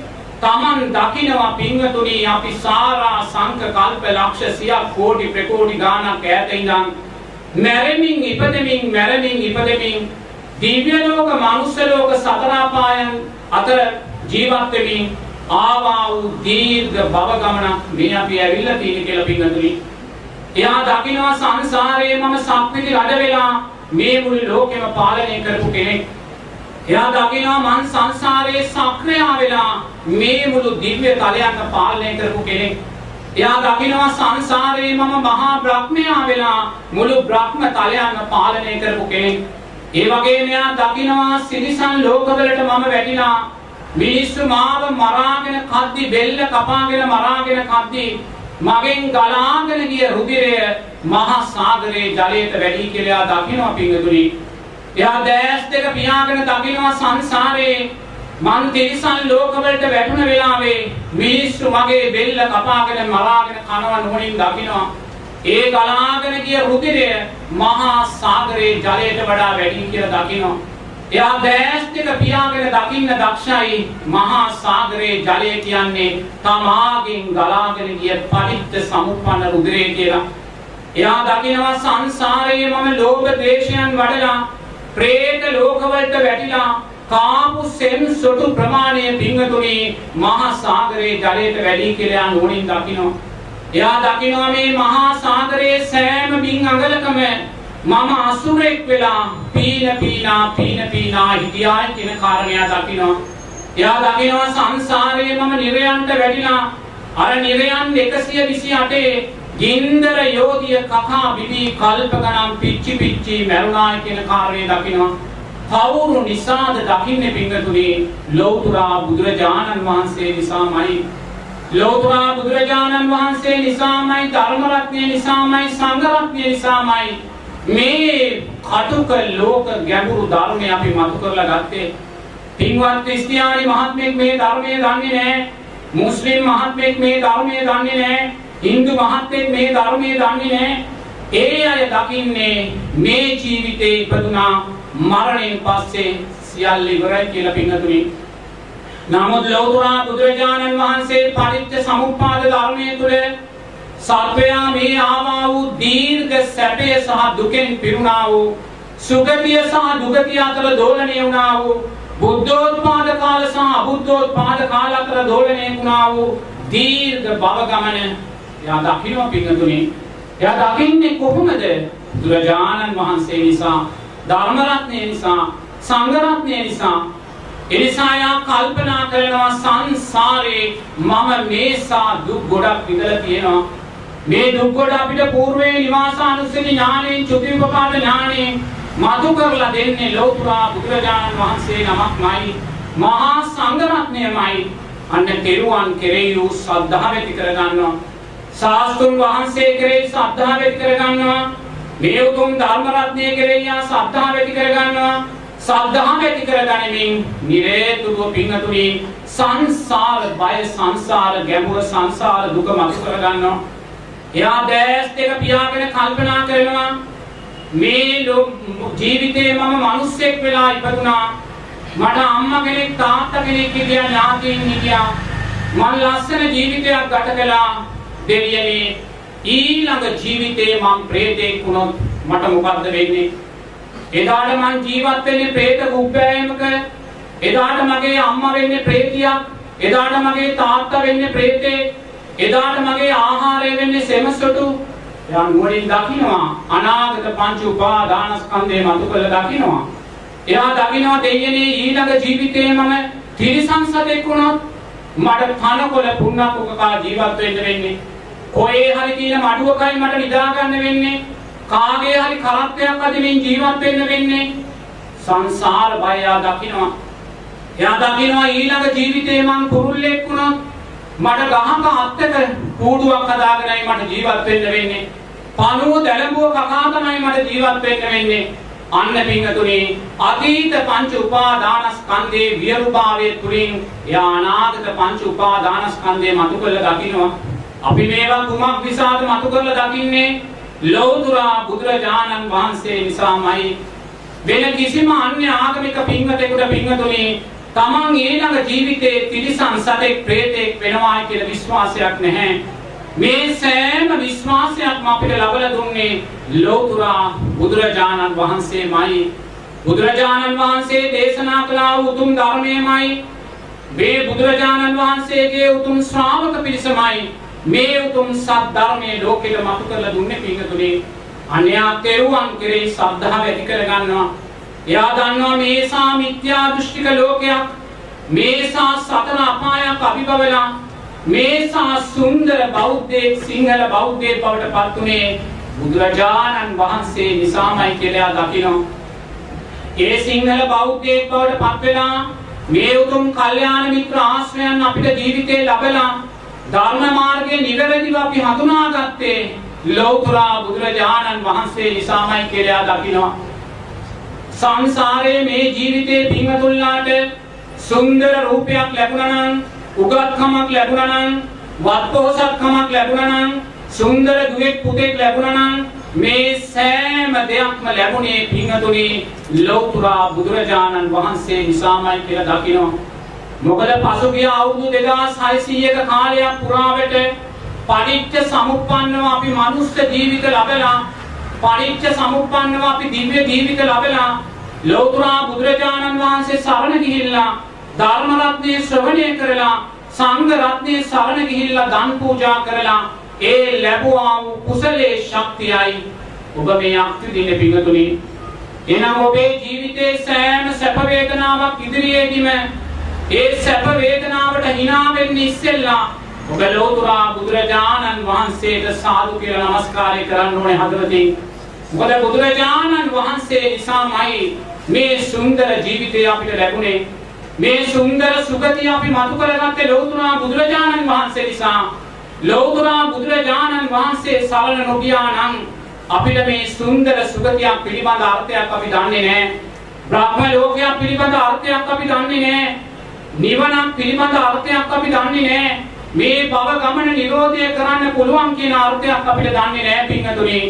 [SPEAKER 1] තමන් දකිනවා පින්වතුනි අපි සාරා සංක කල්ප ලක්ෂ සියක් කෝටි ප්‍රකෝටි ගානක් ඈත ඉඳන් මැරෙමින් ඉපදෙමින් මැරෙමින් ඉපදෙමින් දිව්‍ය ලෝක මනුෂ්‍ය ලෝක සතර අපායන් අතර ජීවත් වෙමින් ආවා වූ දීර්ඝ භව ගමනක් මේ අපි ඇවිල්ලා තියෙන කියලා පින්වතුනි එයා දකිනවා සංසාරයේ මම සක්විති රජ වෙලා මේ මුළු ලෝකෙම පාලනය කරපු කෙනෙක් එයා දකිනවා මං සංසාරයේ සක්‍රියා වෙලා මේ මුළු දිව්‍ය තලයන් පාලනය කරපු කෙනෙක්. එයා දකිනවා සංසාරයේ මම මහා බ්‍රහ්මයා වෙලා මුළු බ්‍රහ්ම තලයන් පාලනය කරපු කෙනෙක්. ඒ වගේම එයා දකිනවා සිරිසන් ලෝකවලට මම වැටිලා මිනිස්සු මාව මරාගෙන කද්දි බෙල්ල කපාගෙන මරාගෙන කද්දි මගෙන් ගලාගෙන ගිය රුධිරය මහා සාගරයේ ජලයට වැඩි කියලා දකිනවා පිංගුතුනි. එයා දැස් දෙක පියාගෙන දකිනවා සංසාරේ. මං තිරිසන් ලෝකවලට වැටුණ වෙලාවේ මිනිස්සු මගේ බෙල්ල කපාගෙන මරාගෙන කනවා නොනින් දකිනවා. ඒ ගලාගෙන ගිය රුධිරය මහා සාගරයේ ජලයට වඩා වැඩි කියලා දකිනවා. එයා දැස් දෙක පියාගෙන දකින්න දක්ෂයි. මහා සාගරයේ ජලය කියන්නේ තමාගෙන් ගලාගෙන ගිය පරිත්‍ත සමුප්පන්න රුධිරය කියලා. එයා දකිනවා සංසාරයේ මම ලෝභ ද්වේෂයන් වඩලා പ്രേත ලෝකවලට වැටිලා කාපු සෙන් සොටු ප්‍රමාණය පිංගතුනි මහා සාගරයේ ජලයට වැඩි කියලා නුවණින් දකිනවා. එයා දකිනවා මේ මහා සාගරයේ සෑම බින් අඟලකම මම අසුරෙක් වෙලා පීන පීනා පීන පීනා හිටියා කියන කාරණය දකිනවා. එයා දකිනවා සංසාරයේ මම නිරයන්ට වැඩිලා අර නිරයන් 128 ගින්දර යෝධිය කකා බිබී කල්ප ගණන් පිච්චි පිච්චි මැරුණායි කියන කාරණේ දකිනවා. කවුරු නිසාද දකින්නේ පිංගතුනි? ලෞතුරා බුදුරජාණන් වහන්සේ නිසාමයි. ලෞතුරා බුදුරජාණන් වහන්සේ නිසාමයි ධර්ම රත්නය නිසාමයි සංඝ රත්නය නිසාමයි මේ කටුක ලෝක ගැඹුරු ධර්මය අපි මතු කරලා ගත්තේ. පින්වත් ක්‍රිස්තියානි මහත්මයෙක් මේ ධර්මය දන්නේ නැහැ. මුස්ලිම් මහත්මයෙක් මේ ධර්මය දන්නේ නැහැ. Hindu මහත්මයෙක් මේ ධර්මයේ දන්නේ නැහැ. ඒ අය දකින්නේ මේ ජීවිතේ ඉපදුනා මරණයෙන් පස්සේ සියල්ල ඉවරයි කියලා පින්තුනි නමුත් ලෞතර බුදුරජාණන් වහන්සේ පරිත්‍ය සමුප්පාද ධර්මයේ තුල සත්වයා මේ ආවා වූ දීර්ඝ සැපය සහ දුකෙන් පිරුණා වූ සුගතිය සහ දුගතිය අතර දෝලණය වුණා වූ බුද්ධෝත්පාද කාල සහ අබුද්ධෝත්පාද කාල අතර දෝලණය වුණා වූ දීර්ඝ භව ගමන එයා දකින්න පිංගතුනි එයා දකින්නේ කොහොමද? බුදුරජාණන් වහන්සේ නිසා ධර්ම රත්නය නිසා සංඝ රත්නය නිසා එනිසා යා කල්පනා කරනවා සංසාරේ මම මේසා දුක් ගොඩක් විඳලා තියෙනවා. මේ දුක් ගොඩ අපිට పూర్වේ නිවාසානුස්සති ඥාණයෙන් චුතිපපාද ඥාණයෙන් මතු කරලා දෙන්නේ ලෝතුරා බුදුරජාණන් වහන්සේ නමක්මයි මහා සංඝ රත්නයමයි අන්න තෙරුවන් කෙරෙහි වූ ශ්‍රද්ධාව ඇති කරගන්නවා. ශාස්ත්‍රුන් වහන්සේ කෙරෙහි ශ්‍රද්ධාව ඇති කරගන්නවා. මේ උතුම් ධර්ම රත්නය කෙරෙහි ආ ශ්‍රද්ධාව ඇති කරගන්නවා. ශ්‍රද්ධාව ඇති කරගනිමින් නිරේතුරුව පිංගතුනි සංසාර බය සංසාර ගැඹුර සංසාර දුක මතු කරගන්නවා එයා දැස් දෙක පියාගෙන කල්පනා කරනවා මේ ජීවිතේ මම මිනිස්සෙක් වෙලා ඉපදුනා. මට අම්මා කෙනෙක් තාත්තා කෙනෙක් හිටියා ඥාතීන් හිටියා. මම ලස්සන ජීවිතයක් ගත කළා. දෙවියනේ ඊළඟ ජීවිතේ මම ප්‍රේතෙක් වුණොත් මට මොකද්ද වෙන්නේ? එදාට මං ජීවත් වෙන්නේ പ്രേත කුප්පෑයමක. එදාට මගේ අම්මා වෙන්නේ ප්‍රේතියක් එදාට මගේ තාත්තා වෙන්නේ ප්‍රේතේ එදාට මගේ ආහාරය වෙන්නේ සෙමසොටු. එයා නුවණින් දකිනවා. අනාගත පංච උපාදානස්කන්ධය මතු කරලා දකිනවා. එයා දකිනවා දෙයනේ ඊළඟ ජීවිතේ මම තිරිසන් සතෙක් වුණොත් මට තනකොළ පුන්නක් උකකා ජීවත් වෙන්න වෙන්නේ. කොහේ හරි තියෙන මඩුවකයි මට නිදා ගන්න වෙන්නේ. කාගේ හරි කරත්තයක් අදිමින් ජීවත් වෙන්න වෙන්නේ සංසාර බය එයා දකිනවා එයා දකිනවා ඊළඟ ජීවිතේ මං කුරුල්ලෙක් වුණොත් මට ගහක අත්තක කූඩුවක් හදාගෙනයි මට ජීවත් වෙන්න වෙන්නේ. පණුව දැලඹුව කකා තමයි මට ජීවත් වෙන්න වෙන්නේ. අන්න පිංගතුනි අතීත පංච උපාදානස්කන්ධේ වියරුභාවයේ තුලින් එයා අනාගත පංච උපාදානස්කන්ධේ මතු කරලා දකින්නවා. අපි මේවා කුමක් නිසාද මතු කරලා දකින්නේ? ලෞතුරා බුදුරජාණන් වහන්සේ නිසාමයි. වෙන කිසිම අන්‍ය ආගමික පිංගතෙකුට පිංගතුනි තමන් ඊළඟ ජීවිතයේ තිරිසන් සතෙක් ප්‍රේතෙක් වෙනවා කියලා විශ්වාසයක් නැහැ. මේ සෑම විශ්වාසයක්ම අපිට ලබලා දුන්නේ ලෝතුරා බුදුරජාණන් වහන්සේමයි. බුදුරජාණන් වහන්සේ දේශනා කළා උතුම් ධර්මයමයි. මේ බුදුරජාණන් වහන්සේගේ උතුම් ශ්‍රාවක පිරිසමයි. මේ උතුම් සත් ධර්මයේ ලෝකෙට මතු කරලා දුන්නේ පිංගතුනේ. අන්‍යා තෙරුවන් කෙරෙහි ශ්‍රද්ධාව ඇති කරගන්නවා. එයා දන්නවා මේසා මිත්‍යා දෘෂ්ටික ලෝකයක් මේසා සතර අපායක් අභිබවලා මේසා සුන්දර බෞද්ධයෙක් සිංහල බෞද්ධයෙක් බවට පත් උනේ බුදුරජාණන් වහන්සේ නිසාමයි කියලා දකිනවා. ඒ සිංහල බෞද්ධයෙක් බවට පත් වෙලා මේ උතුම් කල්යාණ මිත්‍ර ආශ්‍රයන් අපිට ජීවිතේ ලැබලා ධර්ම මාර්ගයේ නිවැරදිව අපි හඳුනාගත්තේ ලෞතර බුදුරජාණන් වහන්සේ නිසාමයි කියලා දකිනවා. සංසාරයේ මේ ජීවිතේ පින්වතුන්ලාට සුන්දර රූපයක් ලැබුණා නම් උගත්කමක් ලැබුණා නම් වත්පොහසත්කමක් ලැබුණා නම් සුන්දර දුවෙක් පුතෙක් ලැබුණා නම් මේ සෑම දෙයක්ම ලැබුණේ පින්වතුනි ලෞතර බුදුරජාණන් වහන්සේ නිසාමයි කියලා දකිනවා මොකද පසුගිය අවුරුදු 2600ක කාලයක් පුරාවට පටිච්ච සමුප්පන්නව අපි මනුස්ස ජීවිත ලැබලා පටිච්ච සමුප්පන්නව අපි දිව්‍ය ජීවිත ලැබලා ලෞතර බුදුරජාණන් වහන්සේ සරණ ගිහිල්ලා ධර්ම රත්නය ශ්‍රවණය කරලා සංඝ රත්නයේ සරණ ගිහිල්ලා දන් පූජා කරලා ඒ ලැබුවා වූ කුසලයේ ශක්තියයි ඔබ මේ අත්විඳින පිඟතුනි. එනම් ඔබේ ජීවිතයේ සෑම සැප වේදනාවක් ඉදිරියේදීම ඒ සැප වේදනාවට hina වෙන්න ඉස්සෙල්ලා ඔබ ලෝතුරා බුදුරජාණන් වහන්සේට සාදු කියලා নমස්කාරය කරන්න ඕනේ හදවතින්. මොකද බුදුරජාණන් වහන්සේ නිසාමයි මේ සුන්දර ජීවිතය අපිට ලැබුණේ. මේ සුන්දර සුගතිය අපි මතු කරගත්තේ ලෝතුරා බුදුරජාණන් වහන්සේ නිසා. ලෝතුරා බුදුරජාණන් වහන්සේ සරණ නොගියා නම් අපිට මේ සුන්දර සුගතියක් පිළිබඳ අර්ථයක් අපි දන්නේ නැහැ. බ්‍රහ්ම ලෝකයක් පිළිබඳ අර්ථයක් අපි දන්නේ නැහැ. නිවනක් පිළිබඳ අර්ථයක් අපි දන්නේ නැහැ. මේ භව ගමන නිරෝධය කරන්න පුළුවන් කියන අර්ථයක් අපිට දන්නේ නැහැ පින්වතුනි.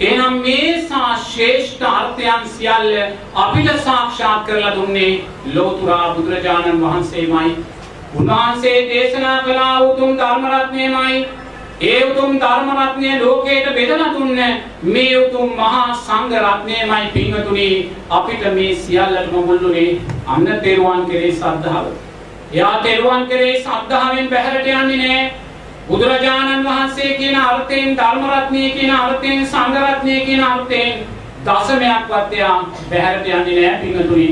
[SPEAKER 1] එහෙනම් මේ සා ශ්‍රේෂ්ඨ අර්ථයන් සියල්ල අපිට සාක්ෂාත් කරලා දුන්නේ ලෝතුරා බුදුරජාණන් වහන්සේමයි. උන්වහන්සේ දේශනා කළා උතුම් ධර්ම රත්නයමයි. ඒ උතුම් ධර්ම රත්නය ලෝකයට බෙදලා දුන්නේ මේ උතුම් මහා සංඝ රත්නයමයි පින්වතුනි අපිට මේ සියල්ලටම මුල්ුනේ අන්න තෙරුවන් කෙරේ ශ්‍රද්ධාව. එයා තෙරුවන් කෙරේ ශ්‍රද්ධාවෙන් බැහැරට යන්නේ නෑ. බුදුරජාණන් වහන්සේ කියන අර්ථයෙන් ධර්ම රත්නය කියන අර්ථයෙන් සංඝ රත්නය කියන අර්ථයෙන් දශමයක්වත් එයා බැහැරට යන්නේ නෑ පින්වතුනි.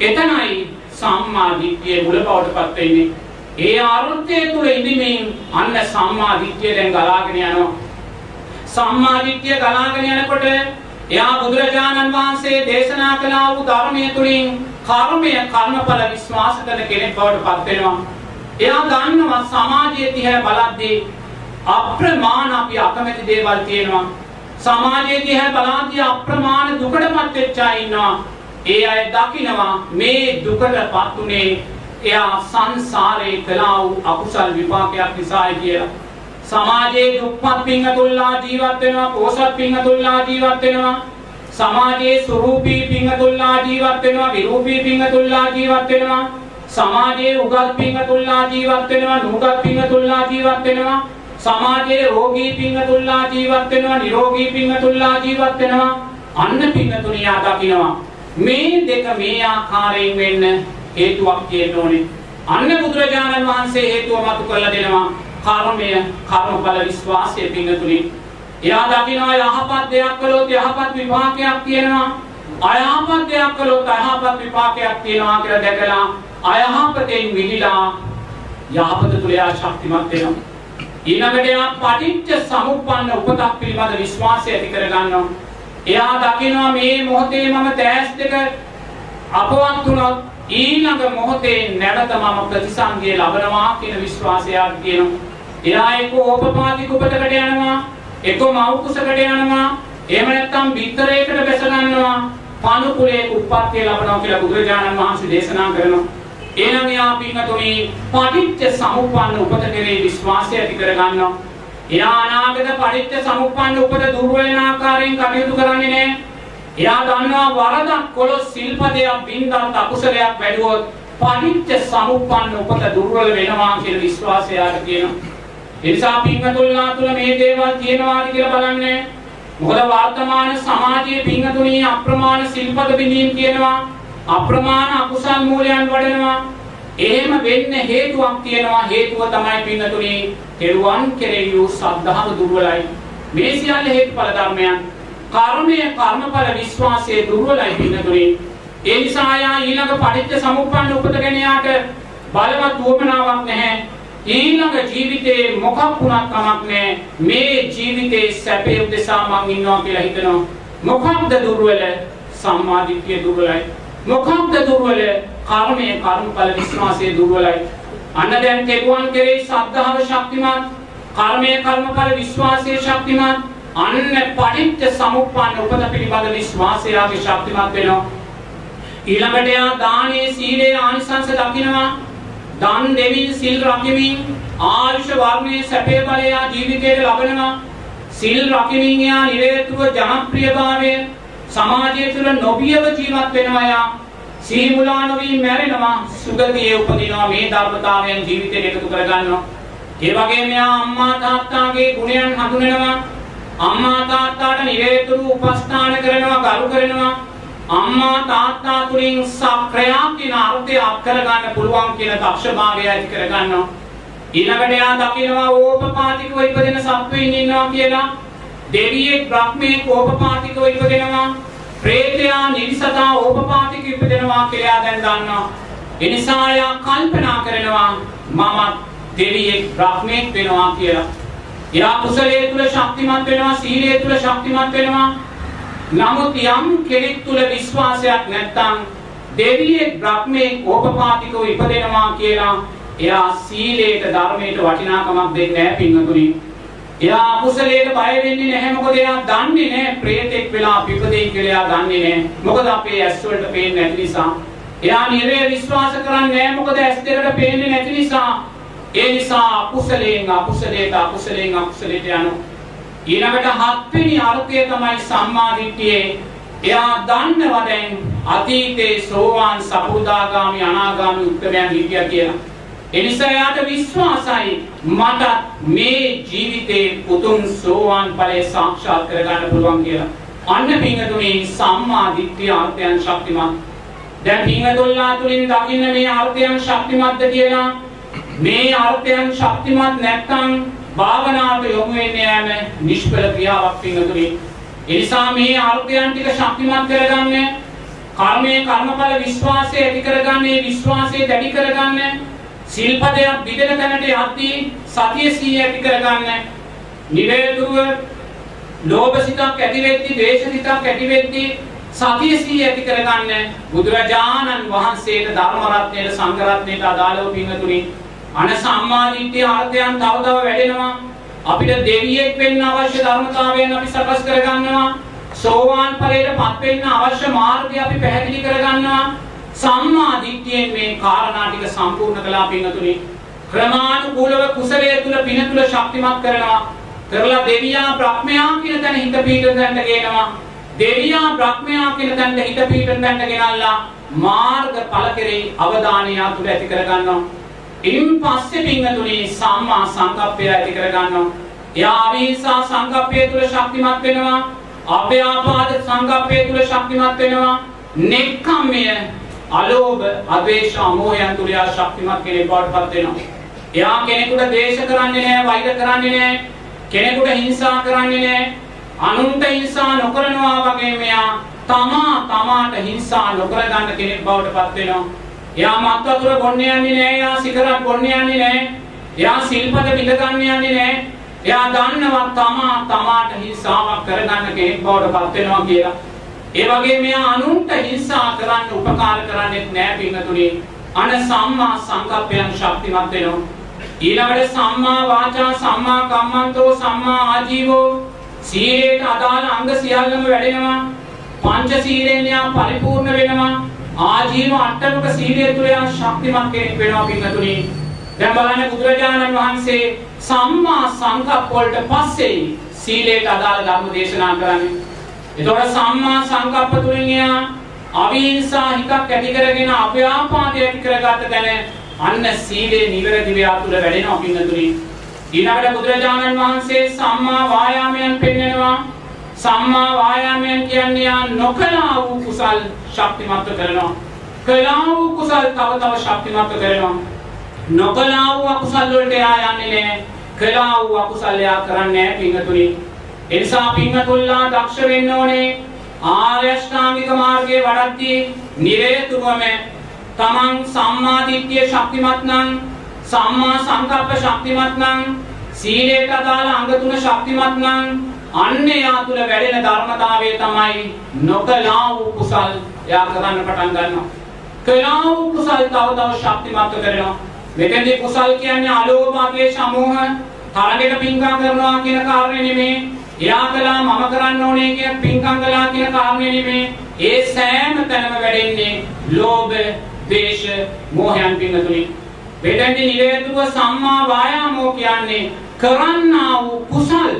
[SPEAKER 1] එතනයි සම්මා දිට්ඨිය මුල බවට පත් වෙන්නේ. ඒ අර්ථය තුල ඉඳිමින් අන්න සම්මා දිට්ඨිය දැන් ගලාගෙන යනවා. සම්මා දිට්ඨිය ගලාගෙන යනකොට එයා බුදුරජාණන් වහන්සේ දේශනා කළා වූ ධර්මයේ තුලින් කර්මය කර්මඵල විශ්වාස කරන කෙනෙක් බවට පත් වෙනවා. එයා දන්නවා සමාජයේ දිහා බලද්දී අප්‍රමාණ අපි අකමැති දේවල් තියෙනවා. සමාජයේ දිහා බලද්දී අප්‍රමාණ දුකටපත් වෙච්ච අය ඉන්නවා. ඒ අය දකිනවා මේ දුකටපත් උනේ එයා සංසාරේ කළා වූ අකුසල් විපාකයක් නිසායි කියලා. සමාජයේ දුක්පත් පින්තුල්ලා ජීවත් වෙනවා, පෝසත් පින්තුල්ලා ජීවත් වෙනවා. සමාජයේ ස්වරූපී පින්තුල්ලා ජීවත් වෙනවා, විරූපී පින්තුල්ලා ජීවත් වෙනවා. සමාජයේ උගත් පින්තුල්ලා ජීවත් වෙනවා, නුගත් පින්තුල්ලා ජීවත් වෙනවා. සමාජයේ රෝගී පින්තුල්ලා ජීවත් වෙනවා, නිරෝගී පින්තුල්ලා ජීවත් වෙනවා. අන්න පින්තුනියා දකින්නවා. මේ දෙක මේ ආකාරයෙන් වෙන්න හේතුවක් තියෙන්න ඕනේ. අන්න බුදුරජාණන් වහන්සේ හේතුව මතු කරලා දෙනවා. කර්මය, කර්මඵල විශ්වාසය පිංගතුනි. එයා දකිනවා යහපත් දෙයක් කළොත් යහපත් විපාකයක් තියෙනවා. අයහපත් දෙයක් කළොත් අයහපත් විපාකයක් තියෙනවා කියලා දැකලා අයහපතෙන් මිදිලා යහපත තුල එයා ශක්තිමත් වෙනවා. ඊළඟට එයා පටිච්ච සමුප්පන්න උපතක් පිළිබඳ විශ්වාසය ඇති කරගන්නවා. එයා දකිනවා මේ මොහොතේ මම තෑස් දෙක අපවත් වුණොත් ඊළඟ මොහොතේ නැවත මම ප්‍රතිසංගය ලබනවා කියන විශ්වාසයක් තියෙනවා. එයා එක්ක ඕපපාතික උපතකට යනවා, එක්ක මව් කුසකට යනවා, එහෙම නැත්නම් බිත්තරයකට බැස ගන්නවා, පණුකුලයක උප්පත්තිය ලබනවා කියලා බුදුරජාණන් වහන්සේ දේශනා කරනවා. එහෙනම් එයා පින්තුනි පටිච්ච සමුප්පන්න උපත කෙරේ විශ්වාසය ඇති කරගන්නවා. එයා අනාගත පටිච්ච සමුප්පන්න උපත දුර්වල වෙන ආකාරයෙන් කටයුතු කරන්නේ නැහැ. එයා දන්නවා වරදක් කළොත් සිල්පදයක් බින්දත් අකුසලයක් වැඩුවොත් පටිච්ච සමුප්පන්න උපත දුර්වල වෙනවා කියලා විශ්වාසය යාට තියෙනවා. ඒ නිසා පින්වතුන්ලා තුල මේ දේවල් තියෙනවාද කියලා බලන්නේ. මොකද වර්තමාන සමාජයේ පින්වතුනි අප්‍රමාණ සිල්පද බිඳීම් තියෙනවා. අප්‍රමාණ අකුසල් මූලයන් වඩනවා. එහෙම වෙන්න හේතුවක් තියෙනවා. හේතුව තමයි පින්වතුනි කෙරුවන් කෙරෙහි වූ සද්ධාව දුර්වලයි. මේ සියල්ල හේතුඵල ධර්මයන්. කර්මය කර්මඵල විශ්වාසයේ දුර්වලයි පින්නතුනි. ඒ නිසා යා ඊළඟ පටිච්ච සමුප්පන්න උපතගෙන යාට බලවත් උවමනාවක් නැහැ. ඊළඟ ජීවිතේ මොකක් වුණත් කමක් නැහැ. මේ ජීවිතේ සැපේ උදෙසා මං ඉන්නවා කියලා හිතනවා. මොකක්ද දුර්වල? සම්මාදිට්ඨිය දුර්වලයි. මොකක්ද දුර්වල? කර්මය කර්මඵල විශ්වාසයේ දුර්වලයි. අන්න දැන් කෙරුවන් කෙරෙහි ශ්‍රද්ධාව ශක්තිමත්. කර්මය කර්මඵල විශ්වාසයේ ශක්තිමත්. අන්න පටිච්ච සමුප්පන්න උපත පිළිබඳ විශ්වාසය යාගේ ශක්තිමත් වෙනවා. ඊළඟට යා දානයේ සීලේ ආනිසංස දකිනවා. දන් දෙමින් සිල් රකිමින් ආයුෂ වර්ණයේ සැපේ බලය ජීවිතයේ ලබනවා. සිල් රකිමින් යා නිරේතුව ජනප්‍රියභාවය සමාජය තුළ නොබියව ජීවත් වෙනවා යා. සිහි මුලා නොවී මැරෙනවා සුගතියේ උපදිනවා මේ ධර්මතාවයන් ජීවිතයට එකතු කරගන්නවා. ඒ වගේම යා අම්මා තාත්තාගේ ගුණයන් හඳුනනවා. අම්මා තාත්තාට නිරේතුරු උපස්ථාන කරනවා ගරු කරනවා අම්මා තාත්තා තුලින් සක්‍රයා කියන අර්ථය අත් කරගන්න පුළුවන් කියන දක්ෂභාවය ඇති කරගන්නවා. ඊළඟට එයා දකිනවා ඕපපාතිකව ඉපදෙන සත්වයින් ඉන්නවා කියලා. දෙවියෙක් බ්‍රහ්මයෙක් ඕපපාතිකව ඉපදෙනවා. ප්‍රේතයා නිරිසතා ඕපපාතික ඉපදෙනවා කියලා දැන් දන්නවා. එනිසා එයා කල්පනා කරනවා මම දෙවියෙක් බ්‍රහ්මයෙක් වෙනවා කියලා. එයා කුසලයේ තුල ශක්තිමත් වෙනවා සීලයේ තුල ශක්තිමත් වෙනවා. නමුත් යම් කෙනෙක් තුල විශ්වාසයක් නැත්නම් දෙවියෙක් බ්‍රහ්මයෙක් ඕපපාතිකව ඉපදෙනවා කියලා එයා සීලයට ධර්මයට වටිනාකමක් දෙන්නේ නැහැ පින්වතුනි. එයා කුසලයට බය වෙන්නේ නැහැ මොකද එයා දන්නේ නැහැ ප්‍රේතෙක් වෙලා පිපදෙයි කියලා එයා දන්නේ නැහැ. මොකද අපේ ඇස් වලට පේන්නේ නැති නිසා. එයා නිරේ විශ්වාස කරන්නේ නැහැ මොකද ඇස් දෙකට පේන්නේ නැති නිසා. ඒ නිසා අකුසලයෙන් අකුසලයට අකුසලයෙන් අකුසලයට යනවා. ඊළඟට හත්වෙනි අර්ථය තමයි සම්මා දිට්ඨියේ එයා දන්නවා දැන් අතීතේ සෝවාන් සකෘදාගාමි අනාගාමි උත්තරයන් හිටියා කියලා. එනිසා එයාට විශ්වාසයි මට මේ ජීවිතේ උතුම් සෝවාන් ඵලය සාක්ෂාත් කරගන්න පුළුවන් කියලා. අන්න පිංගතුනේ සම්මා දිට්ඨිය අර්ථයන් ශක්තිමත්. දැන් පිංගතුල්ලා තුලින් දකින්න මේ අර්ථයන් ශක්තිමත්ද කියලා මේ අර්ථයන් ශක්තිමත් නැත්නම් භාවනාවට යොමු වෙන්නේ නෑම නිෂ්ඵල ක්‍රියාවක් පිංගතුනේ. ඒ නිසා මේ අර්ථයන් ටික ශක්තිමත් කරගන්න කර්මයේ කර්මඵල විශ්වාසය ඇති කරගන්න ඒ විශ්වාසය දැඩි කරගන්න සිල්පදයක් බිඳෙන තැනට යද්දී සතිය සීය ඇති කරගන්න නිරේතුරුව ලෝභ සිතක් ඇති වෙද්දී ද්වේෂ සිතක් ඇති වෙද්දී සතිය සීය ඇති කරගන්න බුදුරජාණන් වහන්සේට ධර්ම රත්නයේ සංඝ රත්නයට අදාළව පින්තුනි අන සම්මාදිට්ඨිය අර්ථයන් තව තව වැඩෙනවා. අපිට දෙවියෙක් වෙන්න අවශ්‍ය ධර්මතාවයන් අපි සකස් කරගන්නවා. සෝවාන් ඵලයට පත් වෙන්න අවශ්‍ය මාර්ගය අපි පැහැදිලි කරගන්නවා. සම්මා දිට්ඨියෙන් මේ කාරණා ටික සම්පූර්ණ කළා පින්තුනි ක්‍රමානුකූලව කුසලයේ තුල පින තුල ශක්තිමත් කරනවා. කරලා දෙවියා බ්‍රහ්මයා කියන තැන හිත පීඩන දැන්න ගේනවා. දෙවියා බ්‍රහ්මයා කියන තැනට හිත පීඩන දැන්න ගෙනල්ලා මාර්ග ඵල කෙරෙහි අවධානය තුල ඇති කරගන්නවා. ඉන් පස්සේ පින්තුනි සම්මා සංකප්පය ඇති කරගන්නවා එයා අවිහිංසා සංකප්පය තුල ශක්තිමත් වෙනවා අප්‍යාපාද සංකප්පය තුල ශක්තිමත් වෙනවා නෙක්ඛම්මය අලෝභ අද්වේෂ අමෝහයන් තුල යා ශක්තිමත් කෙනෙක් බවට පත් වෙනවා. එයා කෙනෙකුට ද්වේෂ කරන්නේ නැහැ, වෛර කරන්නේ නැහැ, කෙනෙකුට හිංසා කරන්නේ නැහැ, අනුන්ට හිංසා නොකරනවා වගේ මෙයා තමා තමාට හිංසා නොකර ගන්න කෙනෙක් බවට පත් වෙනවා. එයා මත් වතුර බොන්න යන්නේ නැහැ, එයා සිගරට් බොන්න යන්නේ නැහැ, එයා සිල්පද බිඳ ගන්න යන්නේ නැහැ. එයා දන්නවා තමා තමාට හිංසාවක් කරගන්න කෙනෙක් බවට පත් වෙනවා කියලා. ඒ වගේ මෙයා අනුන්ට හිංසා කරන්න උපකාර කරන්නේ නැහැ පින්තුනි. අන සම්මා සංකප්පයන් ශක්තිමත් වෙනවා. ඊළඟට සම්මා වාචා සම්මා කම්මන්තෝ සම්මා ආජීවෝ සීලයට අදාළ අංග සියල්ලම වැඩෙනවා. පංච සීලෙන් යා පරිපූර්ණ වෙනවා. ආජීව අට්ටමක සීලය තුළ යා ශක්තිමත් කෙනෙක් වෙනවා පින්තුනි. දැන් බලන්න බුදුරජාණන් වහන්සේ සම්මා සංකප්ප වලට පස්සේ සීලයට අදාළ ධර්ම දේශනා කරන්නේ. එතකොට සම්මා සංකප්ප තුලින් එයා අවිහිංසා හිතක් ඇති කරගෙන අප්‍යාපාදය ඇති කරගත්ත තැන අන්න සීලේ නිවැරදි ව්‍යා තුල වැඩෙනවා පින්නතුනි. ඊළඟට බුදුරජාණන් වහන්සේ සම්මා වායාමයන් පෙන්වනවා. සම්මා වායාමයන් කියන්නේ යා නොකලා වූ කුසල් ශක්තිමත් කරනවා. කළා වූ කුසල් තව තව ශක්තිමත් කරනවා. නොකලා වූ අකුසල් වලට එයා යන්නේ නැහැ. කළා වූ අකුසල් එයා කරන්නේ නැහැ පින්නතුනි. එනිසා පින්වතුල්ලා දක්ෂ වෙන්න ඕනේ ආර්ය අෂ්ටාංගික මාර්ගයේ වඩද්දී නිරේතුරුවම තමන් සම්මා දිට්ඨිය ශක්තිමත් නම් සම්මා සංකප්ප ශක්තිමත් නම් සීලයට අදාළ අංග තුන ශක්තිමත් නම් අන්න යා තුල වැඩෙන ධර්මතාවය තමයි නොකලා වූ කුසල්. යා කරන්න පටන් ගන්නවා. කළා වූ කුසල් තව තව ශක්තිමත් කරනවා. මෙතෙන්දී කුසල් කියන්නේ අලෝභ ආදේශ අමෝහ තරගෙට පිංකම් කරනවා කියන කාරණේ නෙමෙයි එයා කළා මම කරන්න ඕනේ කියන පින්කම් කළා කියන කාරණේ නෙමේ. ඒ සෑම තැනම වැඩෙන්නේ ලෝභ, ද්වේෂ, මෝහයන් පින්නතුනි. වෙදෙන්දි නිරේතුව සම්මා වායාමෝ කියන්නේ කරන්නා වූ කුසල්.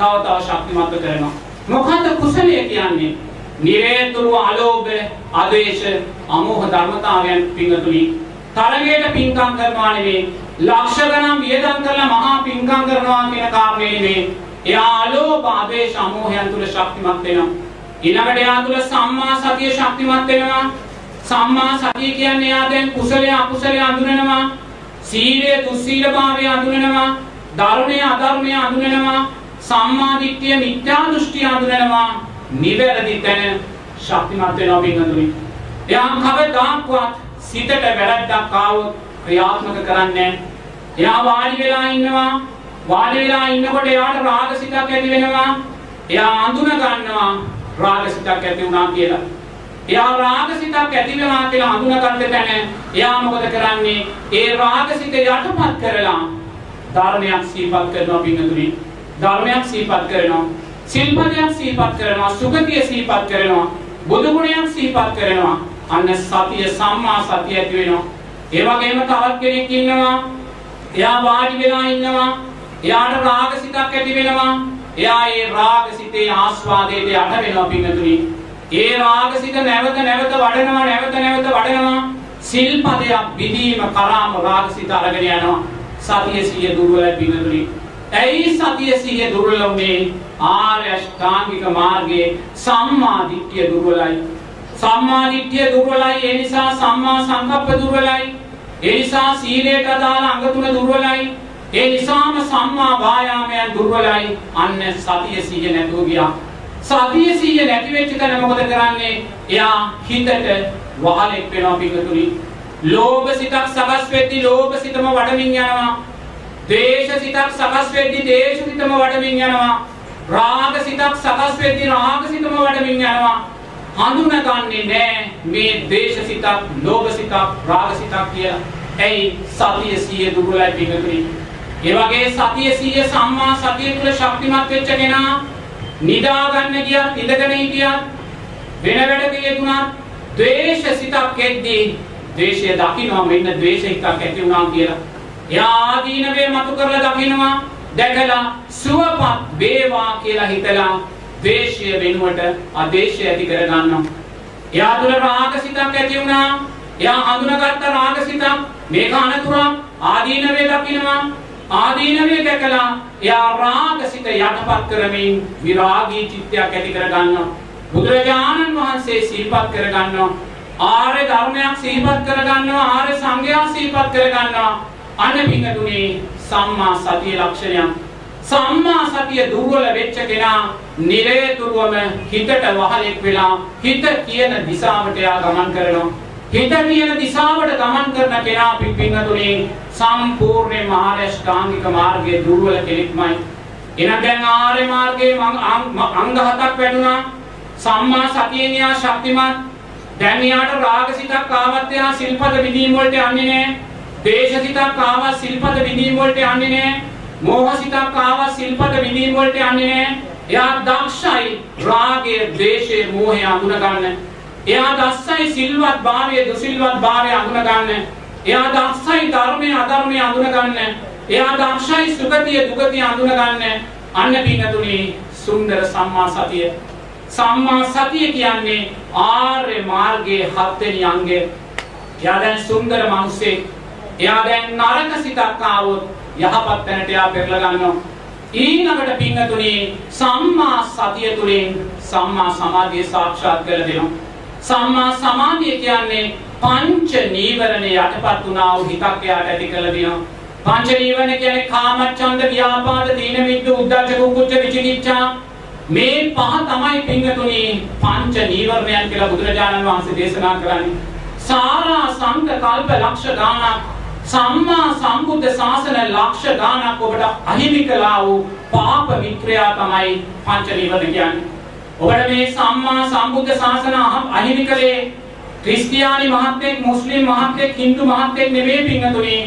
[SPEAKER 1] තව තව ශක්තිමත් කරනවා. මොකද්ද කුසලය කියන්නේ? නිරේතුරු අලෝභ, අද්වේෂ, අමෝහ ධර්මතාවයන් පින්නතුනි. තරගයට පින්කම් කරනවා නෙමේ. ලක්ෂ ගණන් වියදම් කරලා මහා පින්කම් කරනවා කියන කාරණේ නෙමේ. එයා අලෝභ ආදේශ අමෝහයන් තුල ශක්තිමත් වෙනවා. ඊළඟට එයා තුල සම්මා සතිය ශක්තිමත් වෙනවා. සම්මා සතිය කියන්නේ එයා දැන් කුසලයේ අකුසලයේ අඳුනනවා. සීලයේ දුස්සීලභාවය අඳුනනවා. ධර්මයේ අධර්මයේ අඳුනනවා. සම්මා දිට්ඨිය මිත්‍යා දෘෂ්ටිය අඳුනනවා. නිවැරදි තැන ශක්තිමත් වෙනවා පින්වතුනි. එයා කවදාක්වත් සිතට වැරද්දක් ආවොත් ක්‍රියාත්මක කරන්නේ එයා වාඩි වෙලා ඉන්නවා වාඩි වෙලා ඉන්නකොට එයාට රාගසිතක් ඇති වෙනවා. එයා අඳුන ගන්නවා රාගසිතක් ඇති වුණා කියලා. එයා රාගසිතක් ඇති වෙනවා කියලා අඳුන ගන්න තැන එයා මොකද කරන්නේ? ඒ රාගසිත යටපත් කරලා ධර්මයක් සීපත් කරනවා පින්තුනි. ධර්මයක් සීපත් කරනවා. සිල්පදයක් සීපත් කරනවා. සුගතිය සීපත් කරනවා. බුදු ගුණයක් සීපත් කරනවා. අන්න සතිය සම්මා සතිය ඇති වෙනවා. ඒ වගේම තවත් කෙනෙක් ඉන්නවා. එයා වාඩි වෙලා ඉන්නවා. එයාට රාගසිතක් ඇති වෙනවා. එයා ඒ රාගසිතේ ආස්වාදයට යට වෙනවා පිංගතුනි. ඒ රාගසිත නැවත නැවත වඩනවා නැවත නැවත වඩනවා. සිල්පදයක් විදීම කරාම රාගසිත අරගෙන යනවා. සතිය සිය දුර්වලයි පිංගතුනි. ඇයි සතිය සිය දුර්වල වුනේ? ආර්ය අෂ්ටාංගික මාර්ගයේ සම්මා දිට්ඨිය දුර්වලයි. සම්මා දිට්ඨිය දුර්වලයි. ඒ නිසා සම්මා සංකප්ප දුර්වලයි. ඒ නිසා සීලයට අදාළ අංග තුන දුර්වලයි. ඒ නිසාම සම්මා වායාමයන් දුර්වලයි. අන්න සතිය සිහිය නැතුව ගියා. සතිය සිහිය නැති වෙච්ච තැන මොකද කරන්නේ? එයා හිතට වහලෙක් වෙනවා පිටුතුනි. ලෝභ සිතක් සකස් වෙද්දී ලෝභ සිතම වඩමින් යනවා. ද්වේෂ සිතක් සකස් වෙද්දී ද්වේෂ සිතම වඩමින් යනවා. රාග සිතක් සකස් වෙද්දී රාග සිතම වඩමින් යනවා. හඳුනගන්නේ නැහැ මේ ද්වේෂ සිතක්, ලෝභ සිතක්, රාග සිතක් කියලා. ඇයි සතිය සිහිය දුර්වලයි පිටුතුනි. ඒ වගේ සතිය සිහිය සම්මා සතිය තුල ශක්තිමත් වෙච්ච කෙනා නිදා ගන්න ගියත් ඉඳගෙන හිටියත් වෙන වැඩක යෙදුණත් ද්වේෂ සිතක් එද්දී ද්වේෂය දකින්නවා මෙන්න ද්වේෂ හිතක් ඇති වුණා කියලා. එයා ආදීනවේ මතු කරලා දකින්නවා දැකලා සුවපත් වේවා කියලා හිතලා ද්වේෂය වෙනුවට අදේශය ඇති කර ගන්නවා. එයා තුල රාගසිතක් ඇති වුණා. එයා හඳුනාගත්ත රාගසිතක් මේක අනතුරක් ආදීනවේ දකින්නවා. ආදීනවේ දැකලා එයා රාගසිත යටපත් කරමින් විරාගී චිත්තයක් ඇති කර ගන්නවා. බුදුරජාණන් වහන්සේ සිහිපත් කර ගන්නවා. ආර්ය ධර්මයක් සිහිපත් කර ගන්නවා. ආර්ය සංඝයා සිහිපත් කර ගන්නවා. අන්න පිංගතුනේ සම්මා සතිය ලක්ෂණයක්. සම්මා සතිය දුර්වල වෙච්ච කෙනා නිරේතුරුවම හිතට වහලෙක් වෙලා හිත කියන දිශාවට යා ගමන් කරනවා. හිත කියන දිශාවට ගමන් කරන කෙනා පිංගතුනේ සම්පූර්ණ මාර්ගෂ්ටාංගික මාර්ගයේ දුර්වල කෙනෙක්මයි. එහෙනම් දැන් ආර්ය මාර්ගයේ අංග හතක් වැඩුණා. සම්මා සතියෙන් යා ශක්තිමත්. දැන් යාට රාගසිතක් ආවත් එයා සිල්පද විදීම් වලට යන්නේ නැහැ. දේශසිතක් ආවත් සිල්පද විදීම් වලට යන්නේ නැහැ. මෝහසිතක් ආවත් සිල්පද විදීම් වලට යන්නේ නැහැ. එයා දක්ෂයි රාගය, ද්වේෂය, මෝහය අඳුන ගන්න. එයා දස්සයි සිල්වත් භාවය, දුසිල්වත් භාවය අඳුන ගන්න. එයා දක්ෂයි ධර්මය, අධර්මය අඳුන ගන්න. එයා දක්ෂයි සුගතිය, දුගතිය අඳුන ගන්න. අන්න පින්නතුනි සුන්දර සම්මා සතිය. සම්මා සතිය කියන්නේ ආර්ය මාර්ගයේ හත්වෙනි අංගය. එයා දැන් සුන්දර මිනිසෙක්. එයා දැන් නරක සිතක් ආවොත් යහපත් තැනට එයා පෙරලා ගන්නවා. ඊළඟට පින්නතුනි සම්මා සතිය තුළින් සම්මා සමාධිය සාක්ෂාත් කර දෙනවා. සම්මා සමාධිය කියන්නේ පංච නීවරණ යටපත් වුණා වූ හිතක් එයාට ඇති කරලා දෙනවා. පංච නීවරණ කියන්නේ කාමච්ඡන්ද, ව්‍යාපාද, තීන මිද්ද, උද්ධච්ච, කුක්කුච්ච, විචිකිච්ඡා මේ පහ තමයි පින්වතුනි පංච නීවරණයන් කියලා බුදුරජාණන් වහන්සේ දේශනා කරන්නේ. සාරා සංඝ කල්ප ලක්ෂ ගාණක් සම්මා සම්බුද්ධ ශාසන ලක්ෂ ගාණක් ඔබට අහිමි කළා වූ පාප වික්‍රයා තමයි පංච නීවරණ කියන්නේ. ඔබට මේ සම්මා සම්බුද්ධ ශාසන අහිමි කළේ ක්‍රිස්තියානි මහත්මයෙක්, මුස්ලිම් මහත්මයෙක්, හින්දු මහත්මයෙක් නෙවෙයි පින්වතුනි.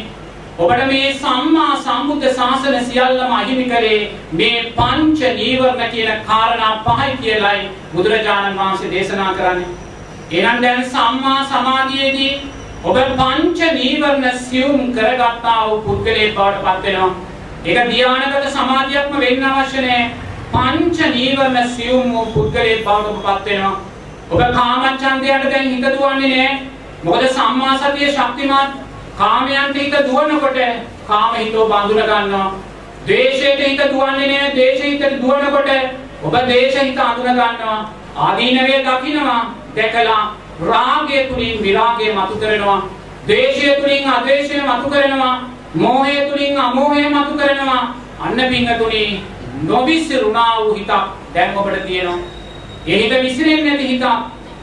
[SPEAKER 1] ඔබට මේ සම්මා සම්බුද්ධ ශාසන සියල්ලම අහිමි කරේ මේ පංච නීවරණ කියන කාරණා පහයි කියලයි බුදුරජාණන් වහන්සේ දේශනා කරන්නේ. එහෙනම් දැන් සම්මා සමාධියේදී ඔබ පංච නීවරණ සියුම් කරගත්තා වූ පුද්ගලයෙක් බවට පත් වෙනවා. ඒක ධානාගත සමාධියක්ම වෙන්න අවශ්‍ය නැහැ. පංච නීවරණ සියුම් වූ පුද්ගලයෙක් බවට පත් වෙනවා. ඔබ කාමච්ඡන්දයට දැන් හිත දුවන්නේ නැහැ. මොකද සම්මා සතිය ශක්තිමත් කාමයන්ට හිත දුවනකොට කාම හිතෝ බඳුන ගන්නවා. ද්වේෂයට හිත දුවන්නේ නැහැ. ද්වේෂ හිතට දුවනකොට ඔබ ද්වේෂ හිත අඳුන ගන්නවා. ආදීනවේ දකින්නවා. දැකලා රාගය තුලින් විරාගය මතු කරනවා. ද්වේෂය තුලින් අද්වේෂය මතු කරනවා. මෝහය තුලින් අමෝහය මතු කරනවා. අන්න පිංගතුනි නොවිසිරුණා වූ හිතක් දැන් ඔබට තියෙනවා. ඒ හිත විසිරෙන්නේ නැති හිතක්,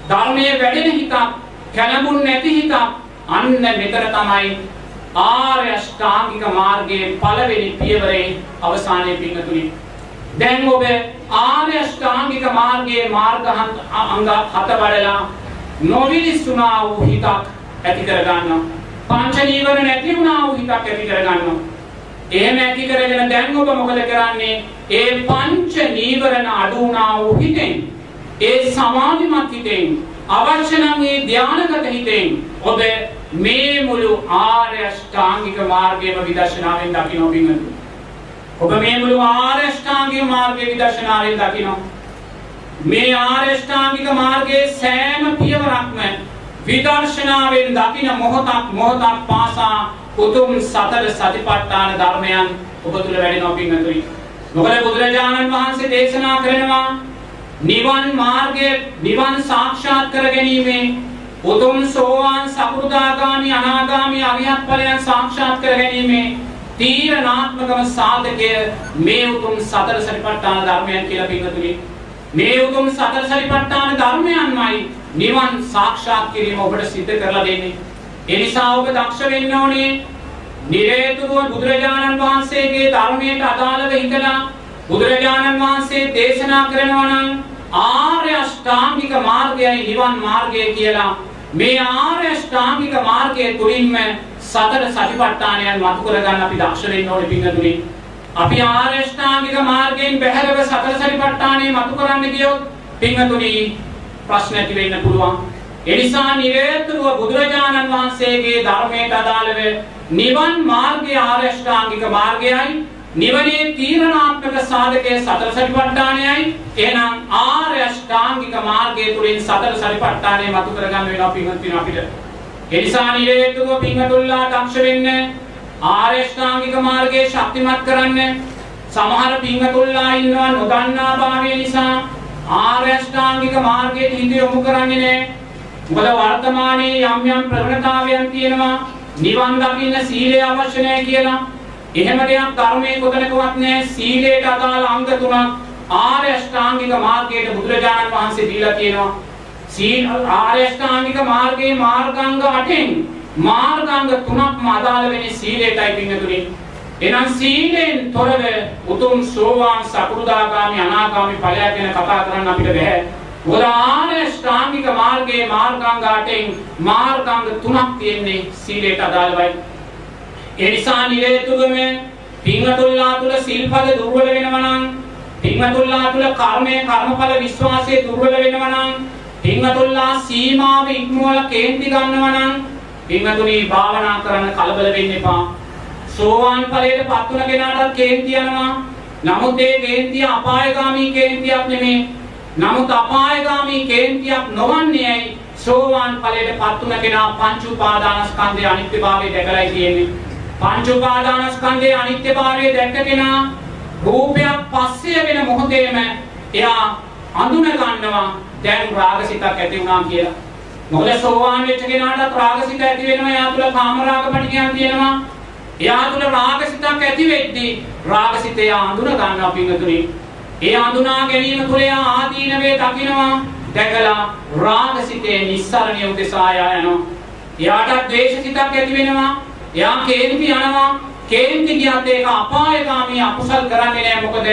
[SPEAKER 1] ධර්මයේ වැඩෙන හිතක්, කලබුන් නැති හිතක්, අන්න මෙතන තමයි ආර්ය අෂ්ටාංගික මාර්ගයේ පළවෙනි පියවරේ අවසානයේ පිංගතුනි. දැන් ඔබ ආර්ය අෂ්ටාංගික මාර්ගයේ මාර්ග අංග හත වඩලා නොවිලිසුනා වූ හිතක් ඇති කර ගන්නවා. පංච නීවරණ නැති වුණා වූ හිතක් ඇති කර ගන්නවා. එහෙම ඇති කරගෙන දැන් ඔබ මොකද කරන්නේ? ඒ පංච නීවරණ අඩු වුණා වූ හිතෙන් ඒ සමාධිමත් හිතෙන් අවශ්‍ය නම් මේ ධානගත හිතෙන් ඔබ මේ මුළු ආර්ය අෂ්ටාංගික මාර්ගයම විදර්ශනාවෙන් දකින්න පිංගතු. ඔබ මේ මුළු ආර්ය අෂ්ටාංගික මාර්ගයේ විදර්ශනාවෙන් දකිනවා. මේ ආර්ය අෂ්ටාංගික මාර්ගයේ සෑම පියවරක්ම විදර්ශනාවෙන් දකින මොහොතක් මොහොතක් පාසා උතුම් සතර සතිපට්ඨාන ධර්මයන් ඔබ තුල වැඩෙනවා පින්වතුනි. මොකද බුදුරජාණන් වහන්සේ දේශනා කරනවා නිවන් මාර්ගයේ නිවන් සාක්ෂාත් කර ගැනීමේ උතුම් සෝවාන් සකෘදාගාමි අනාගාමි අරිහත් ඵලයන් සාක්ෂාත් කර ගැනීමේ තීරණාත්මකම සාධකය මේ උතුම් සතර සතිපට්ඨාන ධර්මයන් කියලා පින්වතුනි. මේ උතුම් සතර සතිපට්ඨාන ධර්මයන්මයි නිවන් සාක්ෂාත් කිරීම ඔබට සිද්ධ කරලා දෙන්නේ. ඒ නිසා ඔබ දක්ෂ වෙන්න ඕනේ නිරේතුරුව බුදුරජාණන් වහන්සේගේ ධර්මයට අදාළව හිතලා බුදුරජාණන් වහන්සේ දේශනා කරනවා නම් ආර්ය අෂ්ටාංගික මාර්ගයයි නිවන් මාර්ගය කියලා මේ ආර්ය අෂ්ටාංගික මාර්ගයේ තුලින්ම සතර සතිපට්ඨානයන් මතු කරගන්න අපි දක්ෂ වෙන්න ඕනේ පින්වතුනි. අපි ආර්ය අෂ්ටාංගික මාර්ගයෙන් බැහැරව සතර සතිපට්ඨානය මතු කරන්න ගියොත් පින්වතුනි ප්‍රශ්න ඇති වෙන්න පුළුවන්. ඒ නිසා නිරේතුරුව බුදුරජාණන් වහන්සේගේ ධර්මයට අදාළව නිවන් මාර්ගය ආර්ය අෂ්ටාංගික මාර්ගයයි නිවනේ තීරණාත්මක සාධකයේ සතර සතිපට්ඨානයයි එහෙනම් ආර්ය අෂ්ටාංගික මාර්ගය තුලින් සතර සතිපට්ඨානය මතු කරගන්න වෙනවා පින්වත්නි අපිට. ඒ නිසා නිරේතුරුව පින්වතුන්ලා දක්ෂ වෙන්න ආර්ය අෂ්ටාංගික මාර්ගයේ ශක්තිමත් කරන්න සමහර පින්වතුන්ලා ඉන්නවා නොදන්නා භාවය නිසා ආර්ය අෂ්ටාංගික මාර්ගයට හිත යොමු කරන්නේ නැහැ. මොකද වර්තමානයේ යම් යම් ප්‍රවණතාවයන් තියෙනවා නිවන් දකින්න සීලය අවශ්‍ය නැහැ කියලා. එහෙම දෙයක් ධර්මයේ කොතනකවත් නැහැ. සීලයට අදාළ අංග තුනක් ආර්ය අෂ්ටාංගික මාර්ගයට බුදුරජාණන් වහන්සේ දීලා තියෙනවා. සීල ආර්ය අෂ්ටාංගික මාර්ගයේ මාර්ගාංග 8න් මාර්ගාංග තුනක්ම අදාළ වෙන්නේ සීලයටයි පින්නතුනි. එනම් සීලෙන් තොරව උතුම් සෝවාන් සකෘදාගාමි අනාගාමි ඵලය ගැන කතා කරන්න අපිට බැහැ. මොකද ආර්ය ශ්‍රාමික මාර්ගයේ මාර්ගාංග 8න් මාර්ගාංග තුනක් තියෙන්නේ සීලයට අදාළවයි. ඒ නිසා නිරේතුරුම පින්වතුන්ලා තුල සිල්පද දුර්වල වෙනවා නම් පින්වතුන්ලා තුල කර්මය කර්මඵල විශ්වාසය දුර්වල වෙනවා නම් පින්වතුන්ලා සීමාව ඉක්මවලා කේන්ති ගන්නවා නම් පින්වතුනි භාවනා කරන්න කලබල වෙන්න එපා. සෝවාන් ඵලයට පත් වුණ කෙනාට කේන්ති යනවා. නමුත් ඒ කේන්තිය අපායගාමී කේන්තියක් නෙමේ. නමුත් අපායගාමී කේන්තියක් නොවන්නේ ඇයි? සෝවාන් ඵලයට පත් වුණ කෙනා පංච උපාදානස්කන්ධයේ අනිත්‍යභාවය දැකලායි තියෙන්නේ. පංච උපාදානස්කන්ධයේ අනිත්‍යභාවය දැක්ක කෙනා රූපයක් පස්සේ වෙන මොහොතේම එයා අඳුන ගන්නවා දැන් රාගසිතක් ඇති වුණා කියලා. මොකද සෝවාන් වෙච්ච කෙනාට රාගසිත ඇති වෙනවා එයා තුල කාමරාග පටිගයන් තියෙනවා. එයා තුල රාගසිතක් ඇති වෙද්දී රාගසිතය අඳුන ගන්නවා පින්තුනි. ඒ අඳුනා ගැනීම තුළ එයා ආදීනවේ දකිනවා. දැකලා රාගසිතේ නිස්සරණිය උදෙසා යනවා. එයාට ද්වේෂසිතක් ඇති වෙනවා. එයා කේන්ති යනවා. කේන්ති ගියත් ඒක අපායগামী අකුසල් කරන්නේ නැහැ. මොකද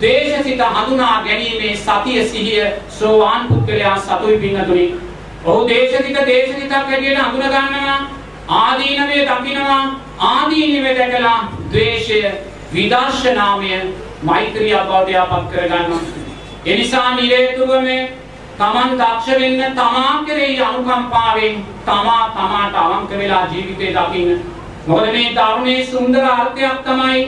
[SPEAKER 1] ද්වේෂසිත හඳුනා ගැනීමේ සතිය සිහිය සෝවාන් පුද්ගලයා සතුයි පින්නතුනි. ඔහු දේශසිත දේශසිතක් හැටියට හඳුන ගන්නවා. ආදීනවේ දකිනවා. ආදීනවේ දැකලා ද්වේෂය විදර්ශනාමය මෛත්‍රිය බවට පත් කර ගන්නවා. ඒ නිසා නිරේතුරුවම තමන් දක්ෂ වෙන්න තමා කෙරෙහි අනුකම්පාවෙන් තමා තමාට අවංක වෙලා ජීවිතේ දකින්න. මොකද මේ ධර්මයේ සුන්දර අර්ථයක් තමයි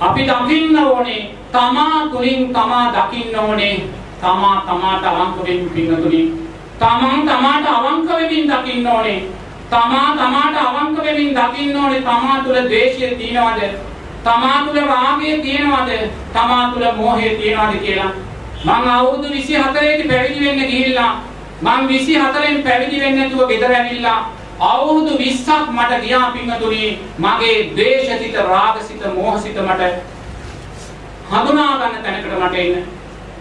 [SPEAKER 1] අපි දකින්න ඕනේ තමා තුලින් තමා දකින්න ඕනේ තමා තමාට අවංක වෙන්න පින්නතුනි. තමන් තමාට අවංක වෙමින් දකින්න ඕනේ. තමා තමාට අවංක වෙමින් දකින්න ඕනේ තමා තුල ද්වේෂය තියනවද? තමා තුල රාගය තියනවද? තමා තුල මෝහය තියනවද කියලා මං අවුරුදු 24 දී පැවිදි වෙන්න ගිහිල්ලා මං 24න් පැවිදි වෙන්නේ නැතුව ගෙදර ඇවිල්ලා අවුරුදු 20ක් මට ගියා පින්තුනි මගේ ද්වේෂසිත රාගසිත මෝහසිත මට හඳුනා ගන්න තැනකට මට එන්න.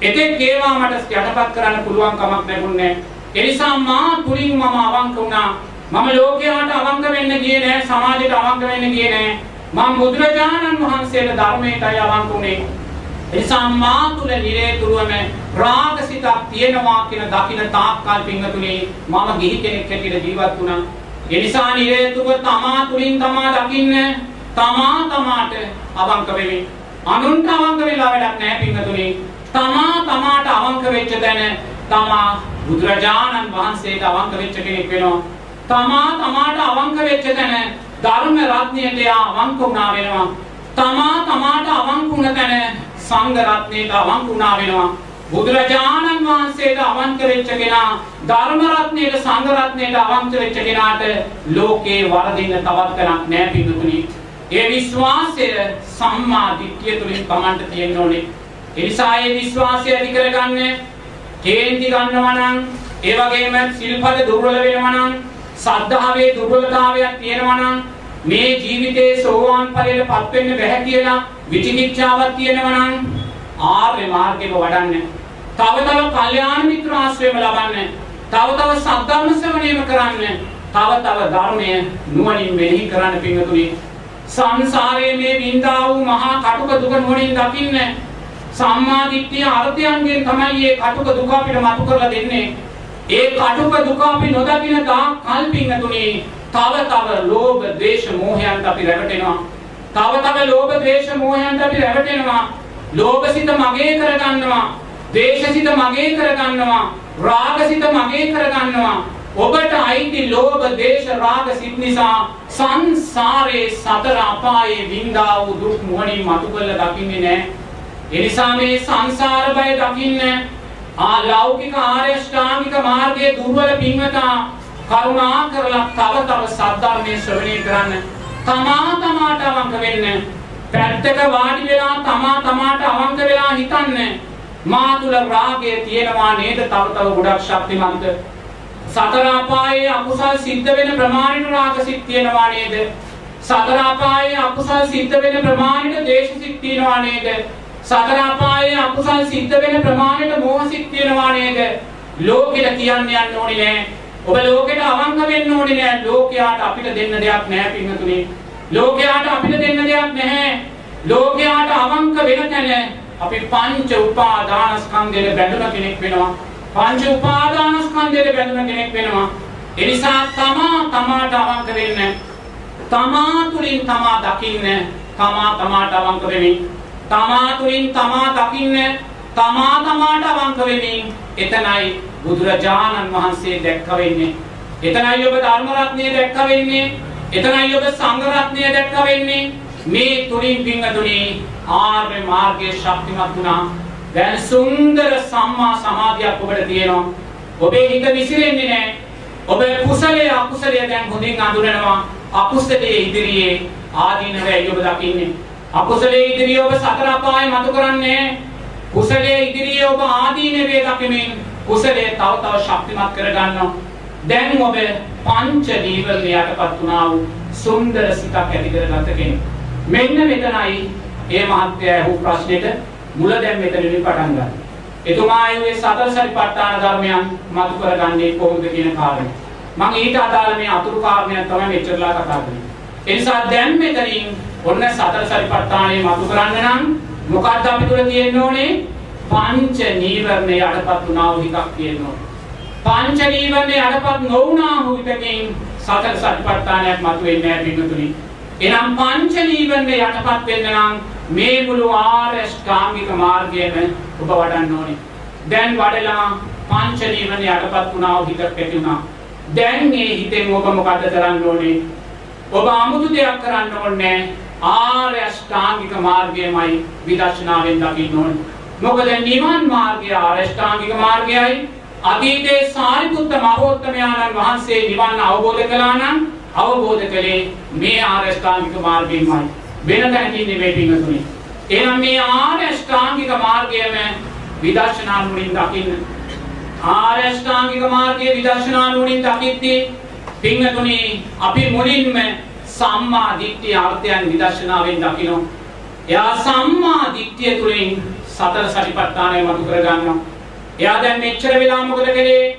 [SPEAKER 1] එතෙක් ඒවා මට යටපත් කරන්න පුළුවන් කමක් නැගුණේ. ඒ නිසා මා තුලින් මම අවංක වුණා. මම ලෝකයට අවංක වෙන්න ගියේ නෑ සමාජයට අවංක වෙන්න ගියේ නෑ. මම බුදුරජාණන් වහන්සේගේ ධර්මයටයි අවංක වුණේ. එනිසා මා තුල නිරේතුරුවම රාගසිතක් තියෙනවා කියන දකින තාක්කල් පිංගතුනේ මම ගිහි කෙනෙක් හැටියට ජීවත් වුණා. ඒ නිසා නිරේතුරුව තමා තුලින් තමා දකින්න තමා තමාට අවංක වෙමි. අනුන්ට අවංක වෙලා වැඩක් නැහැ පිංගතුනේ. තමා තමාට අවංක වෙච්ච තැන තමා බුදුරජාණන් වහන්සේට අවංක වෙච්ච කෙනෙක් වෙනවා. තමා තමාට අවංක වෙච්ච තැන ධර්ම රත්නයට යා අවංක වුණා වෙනවා. තමා තමාට අවංක වුණ තැන සංඝ රත්නයට අවංක වුණා වෙනවා. බුදුරජාණන් වහන්සේට අවංක වෙච්ච කෙනා ධර්ම රත්නයට සංඝ රත්නයට අවංක වෙච්ච කෙනාට ලෝකේ වරදින්න තවත් කරක් නැහැ පිටුතුනි. ඒ විශ්වාසය සම්මා දිට්ඨිය තුලින් තමන්ට තියෙන්න ඕනේ. ඒ නිසා ඒ විශ්වාසය ඇති කරගන්න කේන්ති ගන්නවා නම් ඒ වගේම සිල්පද දුර්වල වෙනවා නම් සද්ධාවේ දුර්වලතාවයක් තියෙනවා නම් මේ ජීවිතයේ සෝවාන් ඵලයටපත් වෙන්න බැහැ කියලා විචිකිච්ඡාවක් තියෙනවා නම් ආර්ය මාර්ගෙම වඩන්න. තව තව කල්යාණ මිත්‍ර ආශ්‍රයම ලබන්න. තව තව සද්ධර්ම ශ්‍රවණයම කරන්න. තව තව ධර්මය නුවණින් මෙහි කරන්න පිංගතුනි. සංසාරයේ මේ විඳා වූ මහා කටුක දුක නුවණින් දකින්න. සම්මා දිට්ඨිය අර්ථයන්ගෙන් තමයි මේ කටුක දුක අපිට මතු කරලා දෙන්නේ. ඒ කටුක දුක අපි නොදකින තාක් කල් පිංගතුනි තව තව ලෝභ, ද්වේෂ, මෝහයන්ට අපි රැවටෙනවා. තව තව ලෝභ, ද්වේෂ, මෝහයන්ට අපි රැවටෙනවා. ලෝභසිත මගේ කරගන්නවා. ද්වේෂසිත මගේ කරගන්නවා. රාගසිත මගේ කරගන්නවා. ඔබට අයිති ලෝභ, ද්වේෂ, රාග සිත් නිසා සංසාරේ සතර අපායේ විඳා වූ දුක් මොහොනින් මතු කරලා දකින්නේ නැහැ. ඒ නිසා මේ සංසාර බය දකින්න ආ ලෞකික ආර්ය ශ්‍රාමික මාර්ගයේ දුර්වල පින්වතා කරුණා කරලා තව තව සද්ධර්මයේ ශ්‍රවණය කරන්න. තමා තමාට අවංක වෙන්න. පැත්තක වාඩි වෙලා තමා තමාට අවංක වෙලා හිතන්න. මා තුල රාගය තියෙනවා නේද? තව තව ගොඩක් ශක්තිමන්ත. සතර අපායේ අකුසල් සිද්ධ වෙන ප්‍රමාණයට රාග සිත් තියෙනවා නේද? සතර අපායේ අකුසල් සිද්ධ වෙන ප්‍රමාණයට ද්වේෂ සිත් තියෙනවා නේද? සතර අපායේ අකුසල් සිද්ධ වෙන ප්‍රමාණයට මෝහ සිත් තියෙනවා නේද? ලෝකෙට කියන්න යන්න ඕනේ නෑ. ඔබ ලෝකෙට අවංක වෙන්න ඕනේ නෑ. ලෝකයාට අපිට දෙන්න දෙයක් නෑ පින්තුනේ. ලෝකයාට අපිට දෙන්න දෙයක් නැහැ. ලෝකයාට අවංක වෙන තැන අපි පංච උපාදානස්කන්ධයට බැඳුන කෙනෙක් වෙනවා. පංච උපාදානස්කන්ධයට බැඳුන කෙනෙක් වෙනවා. ඒ නිසා තමා තමාට අවංක වෙන්න. තමා තුලින් තමා දකින්න. තමා තමාට අවංක වෙමින්. තමා තුලින් තමා දකින්න. තමා තමාට අවංක වෙමින්. එතනයි බුදුරජාණන් වහන්සේ දැක්ක වෙන්නේ. එතනයි ඔබ ධර්ම රත්නය දැක්ක වෙන්නේ. එතනයි ඔබ සංඝ රත්නය දැක්ක වෙන්නේ. මේ තුලින් පින්වතුනි ආර්ය මාර්ගයේ ශක්තිමත් වුණා. දැන් සුන්දර සම්මා සමාධියක් ඔබට තියෙනවා. ඔබේ හිත විසිරෙන්නේ නැහැ. ඔබ කුසලයේ අකුසලයේ දැන් හොඳින් අඳුරනවා. අකුසලයේ ඉදිරියේ ආදීනවයි ඔබ දකින්නේ. අකුසලයේ ඉදිරියේ ඔබ සතර අපාය මතු කරන්නේ. කුසලයේ ඉදිරියේ ඔබ ආදීනවේ දකිමින් කුසලයේ තව තව ශක්තිමත් කරගන්නවා. දැන් ඔබ පංච නීවරණ යටපත් වුණා වූ සුන්දර සිතක් ඇති කරගත කෙනෙක්. මෙන්න මෙතනයි ඒ මහත්ය අහපු ප්‍රශ්නෙට මුල දැන් මෙතනදී පටන් ගන්න. එතුමා ආයේ සතර සරිපට්ඨාන ධර්මයන් මතු කරගන්නේ කොහොමද කියන කාරණේ. මම ඊට අදාළ මේ අතුරු කාරණයක් තමයි මෙච්චරලා කතා කරන්නේ. ඒ නිසා දැන් මෙතනින් ඔන්න සතර සරිපට්ඨානේ මතු කරන්න නම් මොකක්ද අපි තුල තියෙන්න ඕනේ? පංච නීවරණ යටපත් වුණා වූ හිතක් තියෙන්න ඕනේ. පංච නීවරණ යටපත් නොවුණා වූ හිතකින් සතර සරිපට්ඨානයක් මතු වෙන්නේ නැහැ පිටුතුනි. එනම් පංච නීවරණ යටපත් වෙන්න නම් මේ මුළු ආර්ය ශ්‍රාමික මාර්ගයම ඔබ වඩන්න ඕනේ. දැන් වඩලා පංච නීවරණ යටපත් වුණා වූ හිතක් ඇති වුණා. දැන් මේ හිතෙන් ඔබ මොකද කරන්න ඕනේ? ඔබ 아무තු දෙයක් කරන්න ඕනේ ආර්ය ශ්‍රාමික මාර්ගයමයි විදර්ශනාවෙන් දකින්න ඕනේ. මොකද නිවන් මාර්ගය ආර්ය ශ්‍රාමික මාර්ගයයි අතීතේ සාරිපුත්ත මහෝත්තමයන්න් වහන්සේ නිවන් අවබෝධ කළා නම් අවබෝධ කළේ මේ ආර්ය ශ්‍රාමික මාර්ගයෙන්මයි. වෙන තැනකින් නෙමෙයි පින්තුනේ. එහෙනම් මේ ආර්ය ශ්‍රාමික මාර්ගයම විදර්ශනා නුවණින් දකින්න. ආර්ය ශ්‍රාමික මාර්ගයේ විදර්ශනා නුවණින් දකිද්දී පින්තුනේ අපි මුලින්ම සම්මා දිට්ඨිය අර්ථයන් විදර්ශනාවෙන් දකිනවා. එයා සම්මා දිට්ඨිය තුළින් සතර සතිපට්ඨානය මතු කර ගන්නවා. එයා දැන් මෙච්චර වෙලා මොකද කළේ?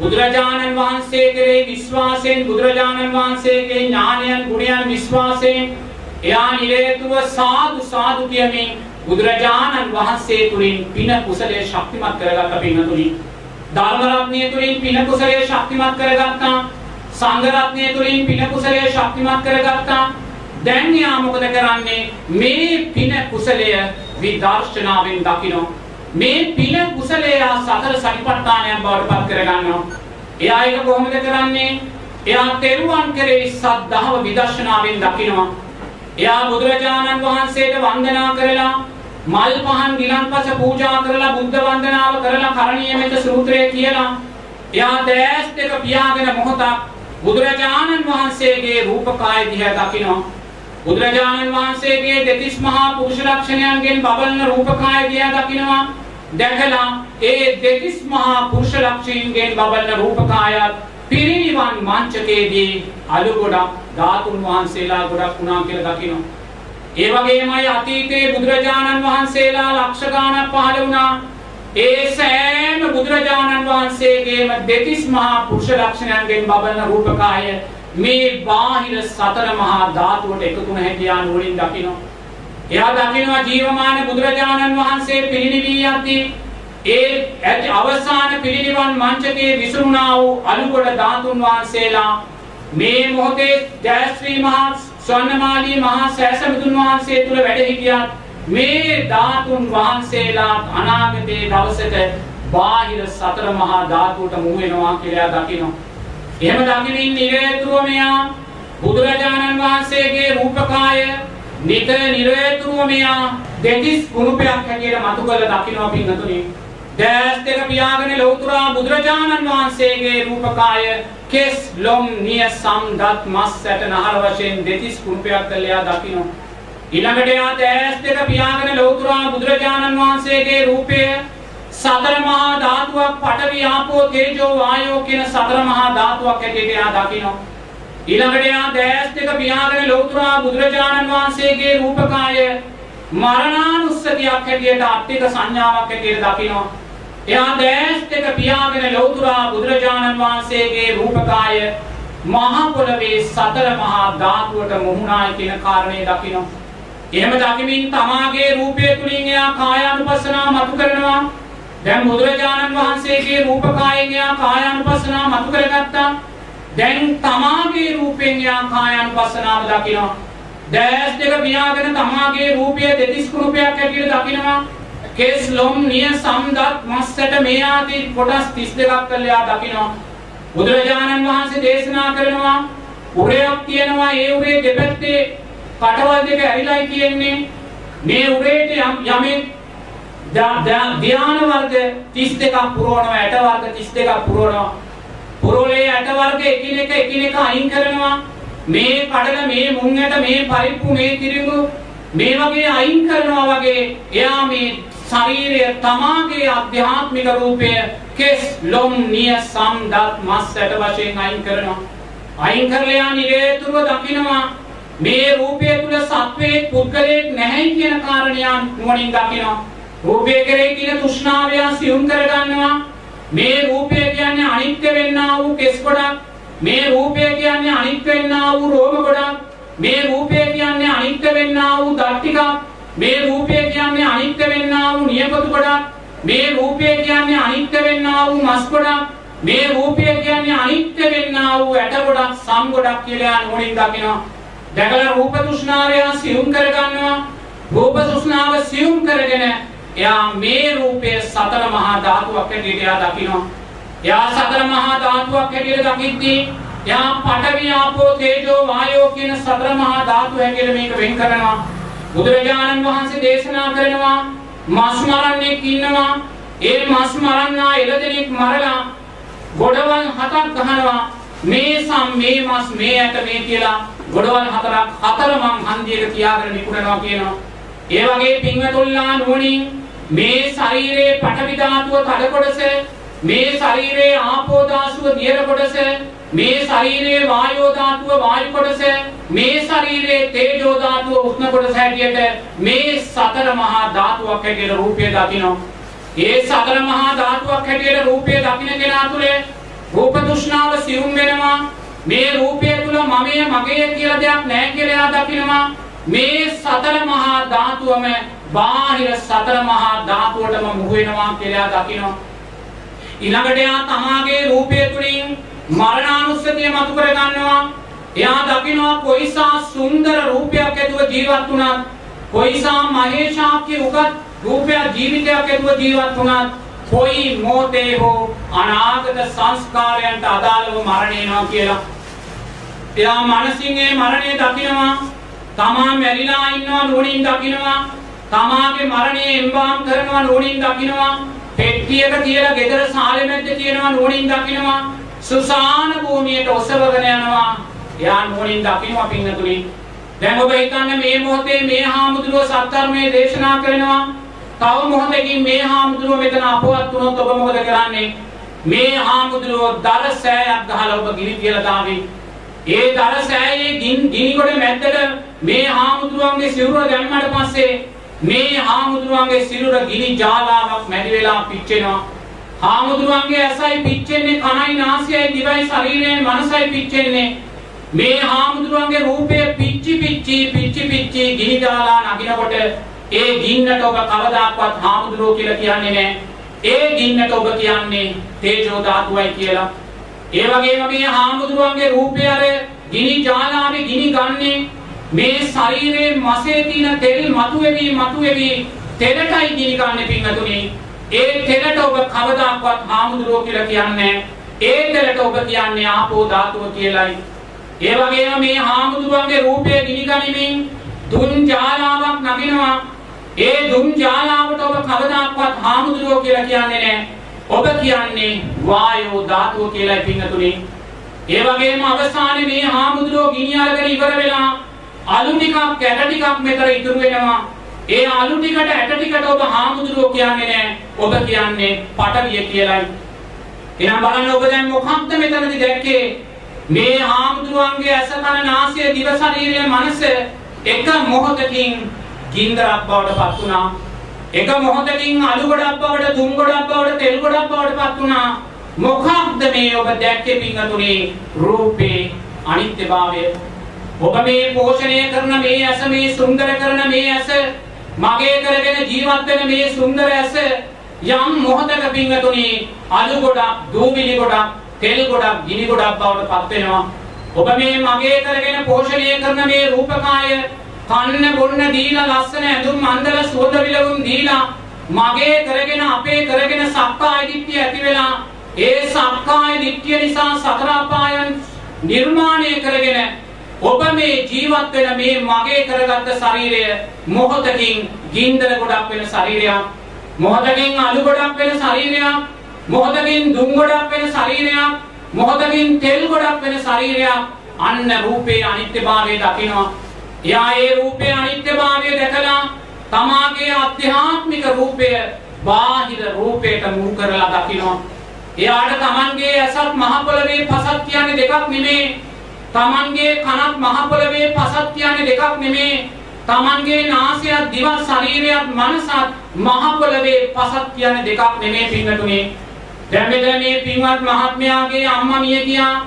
[SPEAKER 1] බුදුරජාණන් වහන්සේ කෙරෙහි විශ්වාසයෙන් බුදුරජාණන් වහන්සේගේ ඥානයන් ගුණයන් විශ්වාසයෙන් එයා නිරේතුව සාදු සාදු කියමින් බුදුරජාණන් වහන්සේ තුලින් පින කුසලයේ ශක්තිමත් කරගත්ත පින්තුනි ධර්ම රත්නය තුලින් පින කුසලයේ ශක්තිමත් කරගත්තා සංඝ රත්නය තුලින් පින කුසලයේ ශක්තිමත් කරගත්තා දැන් එයා මොකද කරන්නේ මේ පින කුසලය විදර්ශනාවෙන් දකිනවා මේ පින කුසලය සතර සතිපට්ඨානයන් බවට පත් කරගන්නවා. එයා ඒක කොහොමද කරන්නේ? එයා තෙරුවන් කෙරෙහි සද්ධාව විදර්ශනාවෙන් දකිනවා. එයා බුදුරජාණන් වහන්සේට වන්දනා කරලා මල් පහන් ගිලන්පස පූජා කරලා බුද්ධ වන්දනාව කරලා කරණීය මෙත සූත්‍රය කියලා එයා දැස් දෙක පියාගෙන මොහොතක් බුදුරජාණන් වහන්සේගේ රූපකාය දිහා දකිනවා බුදුරජාණන් වහන්සේගේ දෙතිස් මහා පුරුෂ ලක්ෂණයන්ගෙන් බබලන රූපකාය දිහා දකිනවා දැකලා ඒ දෙතිස් මහා පුරුෂ ලක්ෂණයන්ගෙන් බබලන රූපකායත් පිරිනිවන් මංචකයේදී අලු ගොඩක් ධාතුන් වහන්සේලා ගොඩක් වුණා කියලා දකිනවා. ඒ වගේමයි අතීතයේ බුදුරජාණන් වහන්සේලා ලක්ෂ ගාණක් පහළ වුණා. ඒ සෑම බුදුරජාණන් වහන්සේගේම දෙතිස් මහා පුරුෂ ලක්ෂණයන්ගෙන් බබලන රූපකාය මේ බාහිර සතර මහා ධාතුවට එකතු වුණ හැටි නුවණින් දකිනවා. එයා දකිනවා ජීවමාන බුදුරජාණන් වහන්සේ පිරිනිවී යද්දී ඒ ඇති අවසාන පිරිනිවන් මංචකයේ විසුරුණා වූ අලුගොඩ ධාතුන් වහන්සේලා මේ මොහොතේ ජයශ්‍රී මහා ස්වර්ණමාලී මහා සෑසමිතුන් වහන්සේ තුල වැඩ හිටියත් මේ ධාතුන් වහන්සේලා අනාගතයේ දවසට බාහිර සතර මහා ධාතුවට මුහු වෙනවා කියලා දකිනවා. එහෙම දකිනින් නිරේතුරුව මෙයා බුදුරජාණන් වහන්සේගේ රූපකාය නිතර නිරේතුරුව මෙයා දෙතිස් කුණුපයක් හැටියට මතු කළ දකිනවා පින්නතුනි. දැස් දෙක පියාගෙන ලෞතුරා බුදුරජාණන් වහන්සේගේ රූපකාය කෙස් ලොම් නිය සම්දත් මස් ඇට නහර වශයෙන් දෙතිස් කුණුපයක් කළයා දකින්න. ඊළඟට යා දැස් දෙක පියාගෙන ලෞතුරා බුදුරජාණන් වහන්සේගේ රූපය සතර මහා ධාතුවක් පඨවි ආපෝ තේජෝ වායෝ කියන සතර මහා ධාතුවක් හැටියට යා දකින්න. ඊළඟට යා දැස් දෙක පියාගෙන ලෞතුරා බුදුරජාණන් වහන්සේගේ රූපකාය මරණානුස්සතියක් හැටියට අට්ටික සංඥාවක් හැටියට දකිනවා. එයා දැස් දෙක පියාගෙන ලෞතුරා බුදුරජාණන් වහන්සේගේ රූපකාය මහ පොළවේ සතර මහා ධාතුවට මුහුණායි කියන කාරණේ දකිනවා. එහෙම දකිමින් තමාගේ රූපය තුලින් එයා කායානුපස්සනාව මතු කරනවා. දැන් බුදුරජාණන් වහන්සේගේ රූපකායෙන් එයා කායානුපස්සනාව මතු කරගත්තා. දැන් තමාගේ රූපෙන් එයා කායානුපස්සනාව දකිනවා. දැස් දෙක පියාගෙන තමාගේ රූපය දෙතිස් කුණුපයක් හැටියට දකිනවා. කෙස් ලොම් නිය සම්දත් මස්සට මේ ආදී කොටස් 32ක් කළා දකිනවා බුදුරජාණන් වහන්සේ දේශනා කරනවා උරයක් තියෙනවා ඒ උරේ දෙපැත්තේ කටවල් දෙක ඇරිලායි තියෙන්නේ මේ උරේට යමෙක් ධ්‍යාන වර්ග 32ක් පුරවනවා ඇට වර්ග 32ක් පුරවනවා. පුරෝලේ ඇට වර්ග එකිනෙක එකිනෙක අයින් කරනවා. මේ කඩල මේ මුං ඇට මේ පරිප්පු මේ තිරිඟු මේ වගේ අයින් කරනවා වගේ එයා මේ ශරීරය තමාගේ අධ්‍යාත්මික රූපය කෙස් ලොම් නිය සම් දත් මස් ඇට වශයෙන් අයින් කරනවා. අයින් කරලා නිරේතුරුව දකිනවා. මේ රූපය තුල සත්වයේ පුද්ගලයෙක් නැහැයි කියන කාරණයන් නුවණින් දකිනවා. රූපය කෙරෙහි තියෙන තෘෂ්ණාවය සියුම් කරගන්නවා. මේ රූපය කියන්නේ අනිත්‍ය වෙන්නා වූ කෙස් ගොඩක්. මේ රූපය කියන්නේ අනිත්‍ය වෙන්නා වූ රෝම ගොඩක්. මේ රූපය කියන්නේ අනිත්‍ය වෙන්නා වූ දත් ටිකක්. මේ රූපය කියන්නේ අනිත්‍ය වෙන්නා වූ නියපොතු ගොඩක් මේ රූපය කියන්නේ අනිත්‍ය වෙන්නා වූ මස් ගොඩක් මේ රූපය කියන්නේ අනිත්‍ය වෙන්නා වූ ඇට ගොඩක් සම් ගොඩක් කියලා නෝනින් දකිනවා දැකලා රූප තෘෂ්ණාවය සියුම් කරගන්නවා. රූප තෘෂ්ණාව සියුම් කරගෙන එයා මේ රූපය සතර මහා ධාතුවක් හැටියට එයා දකිනවා. එයා සතර මහා ධාතුවක් හැටියට දකිද්දී එයා පඨවි ආපෝ තේජෝ වායෝ කියන සතර මහා ධාතු හැටියට මේක වෙන් කරනවා. බුදුරජාණන් වහන්සේ දේශනා කරනවා මස් මරන්නෙක් ඉන්නවා. ඒ මස් මරන්නා එළදෙනෙක් මරලා ගොඩවල් හතක් ගහනවා. මේ සම් මේ මස් මේ ඇට මේ කියලා ගොඩවල් හතරක් හතර මං හන්දියක තියාගෙන නිකුණනවා කියනවා ඒ වගේ පින්වතුල්ලා නුවණින් මේ ශරීරයේ පඨවි ධාතුව තද කොටස මේ ශරීරයේ ආපෝ ධාතුව දියර කොටස මේ ශරීරයේ වායෝ ධාතුව වායු කොටස මේ ශරීරයේ තේජෝ ධාතුව උෂ්ණ කොටස හැටියට මේ සතර මහා ධාතුවක් හැටියට රූපය දකිනවා. ඒ සතර මහා ධාතුවක් හැටියට රූපය දකින කෙනා තුළ රූප තෘෂ්ණාව සියුම් වෙනවා. මේ රූපය තුල මමයේ මගේ කියලා දෙයක් නැහැ කියලා එයා දකිනවා. මේ සතර මහා ධාතුවම බාහිර සතර මහා ධාතුවටම මුහු වෙනවා කියලා දකිනවා. ඊළඟට එයා තමාගේ රූපය තුලින් මරණානුස්සතිය මතු කර ගන්නවා. එයා දකිනවා කොයිසා සුන්දර රූපයක් ඇතුව ජීවත් වුණත්, කොයිසා මහේශාක්‍ය උගත් රූපයක් ජීවිතයක් ඇතුව ජීවත් වුණත්, කොයි මොහොතේ හෝ අනාගත සංස්කාරයන්ට අදාළව මරණය එනවා කියලා. එයා මනසින් ඒ මරණය දකිනවා. තමා මැරිලා ඉන්නවා නුවණින් දකිනවා. තමාගේ මරණය එම්බාම් කරනවා නුවණින් දකිනවා. පෙට්ටියක තියලා ගෙදර සාලෙ මැද්ද තියනවා නුවණින් දකිනවා. සුසාන භූමියට ඔසවගෙන යනවා. එයා නුවණින් දකිනවා පින්නතුනි. දැන් ඔබ හිතන්න මේ මොහොතේ මේ හාමුදුරුවෝ සත්‍යර්මයේ දේශනා කරනවා. තව මොහොතකින් මේ හාමුදුරුවෝ මෙතන අපවත් වුණොත් ඔබ මොකද කරන්නේ? මේ හාමුදුරුවෝ දර සෑයක් ගහලා ඔබ ගිනි තියලා දාවි. ඒ දර සෑයේ ගිනි කොට මැද්දට මේ හාමුදුරුවන්ගේ සිරුර දැම්මට පස්සේ මේ හාමුදුරුවන්ගේ සිරුර ගිනි ජාලාවක් මැදි වෙලා පිච්චෙනවා. හාමුදුරුවන්ගේ ඇසයි පිච්චෙන්නේ කනයි නාසයයි දිවයි ශරීරයයි මනසයි පිච්චෙන්නේ. මේ හාමුදුරුවන්ගේ රූපය පිච්චි පිච්චි පිච්චි පිච්චි ගිනි දාලා නගිනකොට ඒ ගින්නට ඔබ කවදාක්වත් හාමුදුරුවෝ කියලා කියන්නේ නැහැ. ඒ ගින්නට ඔබ කියන්නේ තේජෝ ධාතුවයි කියලා. ඒ වගේම මේ හාමුදුරුවන්ගේ රූපය අර ගිනි ජාලාවේ ගිනි ගන්නේ මේ ශරීරයේ මසේ තියෙන තෙල් මතුවේවි මතුවේවි තෙලටයි ගිනි ගන්න පින්නතුනි. ඒ තෙලට ඔබ කවදාක්වත් හාමුදුරුවෝ කියලා කියන්නේ ඒ තෙලට ඔබ කියන්නේ ආපෝ ධාතුව කියලායි. ඒ වගේම මේ හාමුදුරුවන්ගේ රූපය ගිනි ගනිමින් දුන් ජාලාවක් නගිනවා. ඒ දුන් ජාලාවට ඔබ කවදාක්වත් හාමුදුරුවෝ කියලා කියන්නේ නැහැ. ඔබ කියන්නේ වායෝ ධාතුව කියලායි පින්නතුනි. ඒ වගේම අවසානයේ මේ හාමුදුරුවෝ ගිනි අරගෙන ඉවර වෙලා අලු ටිකක් ඇට ටිකක් මෙතන ඉතුරු වෙනවා. ඒ අලු ටිකට ඇට ටිකට ඔබ හාමුදුරුවෝ කියන්නේ නැහැ. ඔබ කියන්නේ පටවිය කියලායි. එහෙනම් බලන්න ඔබ දැන් මොකක්ද මෙතනදී දැක්කේ? මේ හාමුදුරුවන්ගේ ඇස කන නාසය දිව ශරීරය මනස එක මොහොතකින් ගින්දරක් බවට පත් වුණා. එක මොහොතකින් අලු ගොඩක් බවට දුම් ගොඩක් බවට තෙල් ගොඩක් බවට පත් වුණා. මොකක්ද මේ ඔබ දැක්කේ පින්වතුනි රූපේ අනිත්‍යභාවය. ඔබ මේ පෝෂණය කරන මේ ඇස මේ සුන්දර කරන මේ ඇස මගේ කරගෙන ජීවත් වෙන මේ සුන්දර ඇස යම් මොහොතක පින්වතුනි අලු ගොඩක් දූවිලි ගොඩක් තෙල් ගොඩක් ගිනි ගොඩක් බවට පත් වෙනවා. ඔබ මේ මගේ කරගෙන පෝෂණය කරන මේ රූපකාය කන්න බොන්න දීලා ලස්සන ඇඳුම් අඳලා සුවඳ විලවුන් දීලා මගේ කරගෙන අපේ කරගෙන සක්කාය දිට්ඨිය ඇති වෙලා ඒ සක්කාය දිට්ඨිය නිසා සතර අපායන් නිර්මාණය කරගෙන ඔබ මේ ජීවත් වෙන මේ මගේ කරගත්ත ශරීරය මොහොතකින් ගින්දර ගොඩක් වෙන ශරීරයක් මොහොතකින් අලු ගොඩක් වෙන ශරීරයක් මොහොතකින් දුම් ගොඩක් වෙන ශරීරයක් මොහොතකින් තෙල් ගොඩක් වෙන ශරීරයක් අන්න රූපේ අනිත්‍යභාවය දකිනවා. එයා ඒ රූපේ අනිත්‍යභාවය දැකලා තමාගේ අධ්‍යාත්මික රූපය බාහිර රූපයට මුහු කරලා දකිනවා. එයාට තමන්ගේ ඇසත් මහ පොළවේ පසත් කියන්නේ දෙකක් නෙමේ. තමන්ගේ කනත් මහ පොළවේ පසත් කියන්නේ දෙකක් නෙමේ. තමන්ගේ නාසයත් දිවත් ශරීරයත් මනසත් මහ පොළවේ පසත් කියන්නේ දෙකක් නෙමේ පින්නතුනේ දැන් මෙතන මේ පින්වත් මහත්මයාගේ අම්මා මිය ගියා.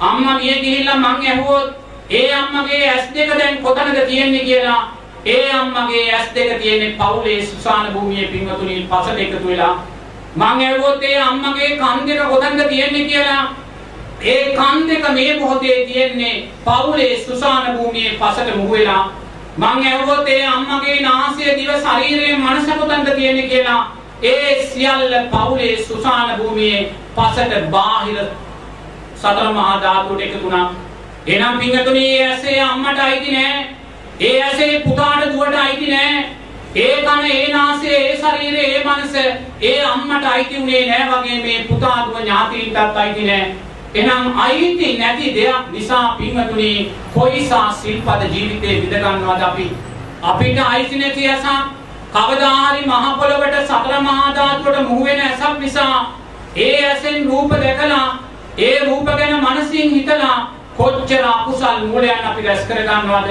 [SPEAKER 1] අම්මා මිය ගිහිල්ලා මං ඇහුවොත් ඒ අම්මගේ ඇස් දෙක දැන් කොතනද තියෙන්නේ කියලා? ඒ අම්මගේ ඇස් දෙක තියෙන්නේ පවුලේ සුසාන භූමියේ පින්වතුනි පසට එකතු වෙලා. මං ඇහුවොත් ඒ අම්මගේ කන් දෙක කොතනද තියෙන්නේ කියලා? ඒ කන් දෙක මේ මොහොතේ තියෙන්නේ පවුලේ සුසාන භූමියේ පසට මුහු වෙලා. මං ඇහුවොත් ඒ අම්මගේ නාසය දිව ශරීරයේ මනස කොතනද තියෙන්නේ කියලා? ඒ සියල්ල පවුලේ සුසාන භූමියේ පසට බාහිර සතර මහා ධාතුවට එකතු වුණා. එනම් පින්වතුනි ඒ ඇසේ අම්මට අයිති නෑ. ඒ ඇසේ පුතාට දුවට අයිති නෑ. ඒ කන ඒ නාසය ඒ ශරීරය ඒ මනස ඒ අම්මට අයිති උනේ නෑ වගේ මේ පුතා දුව ඥාතීන්ටත් අයිති නෑ. එනම් අයිති නැති දෙයක් නිසා පින්වතුනි කොයිසා සිල්පද ජීවිතේ විඳ ගන්නවද අපි? අපිට අයිති නැති ඇසක් කවදා හරි මහ පොළවට සතර මහා ධාතුවට මුහු වෙන ඇසක් නිසා ඒ ඇසෙන් රූප දැකලා ඒ රූප ගැන මනසින් හිතලා කොච්චර අකුසල් මූලයන් අපි රැස් කර ගන්නවද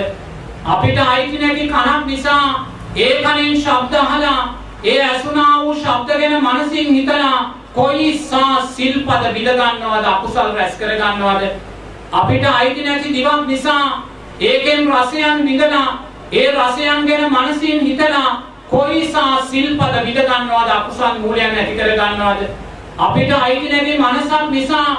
[SPEAKER 1] අපිට අයිති නැති කනක් නිසා ඒ කනෙන් ශබ්ද අහලා ඒ ඇසුණා වූ ශබ්ද ගැන මනසින් හිතලා කොයිසා සිල්පද විඳ ගන්නවද අකුසල් රැස් කර ගන්නවද අපිට අයිති නැති දිවක් නිසා ඒකෙන් රසයන් විඳලා ඒ රසයන් ගැන මනසින් හිතලා කොයිසා සිල්පද විඳ ගන්නවද අකුසල් මූලයන් ඇති කර ගන්නවද අපිට අයිති නැති මනසක් නිසා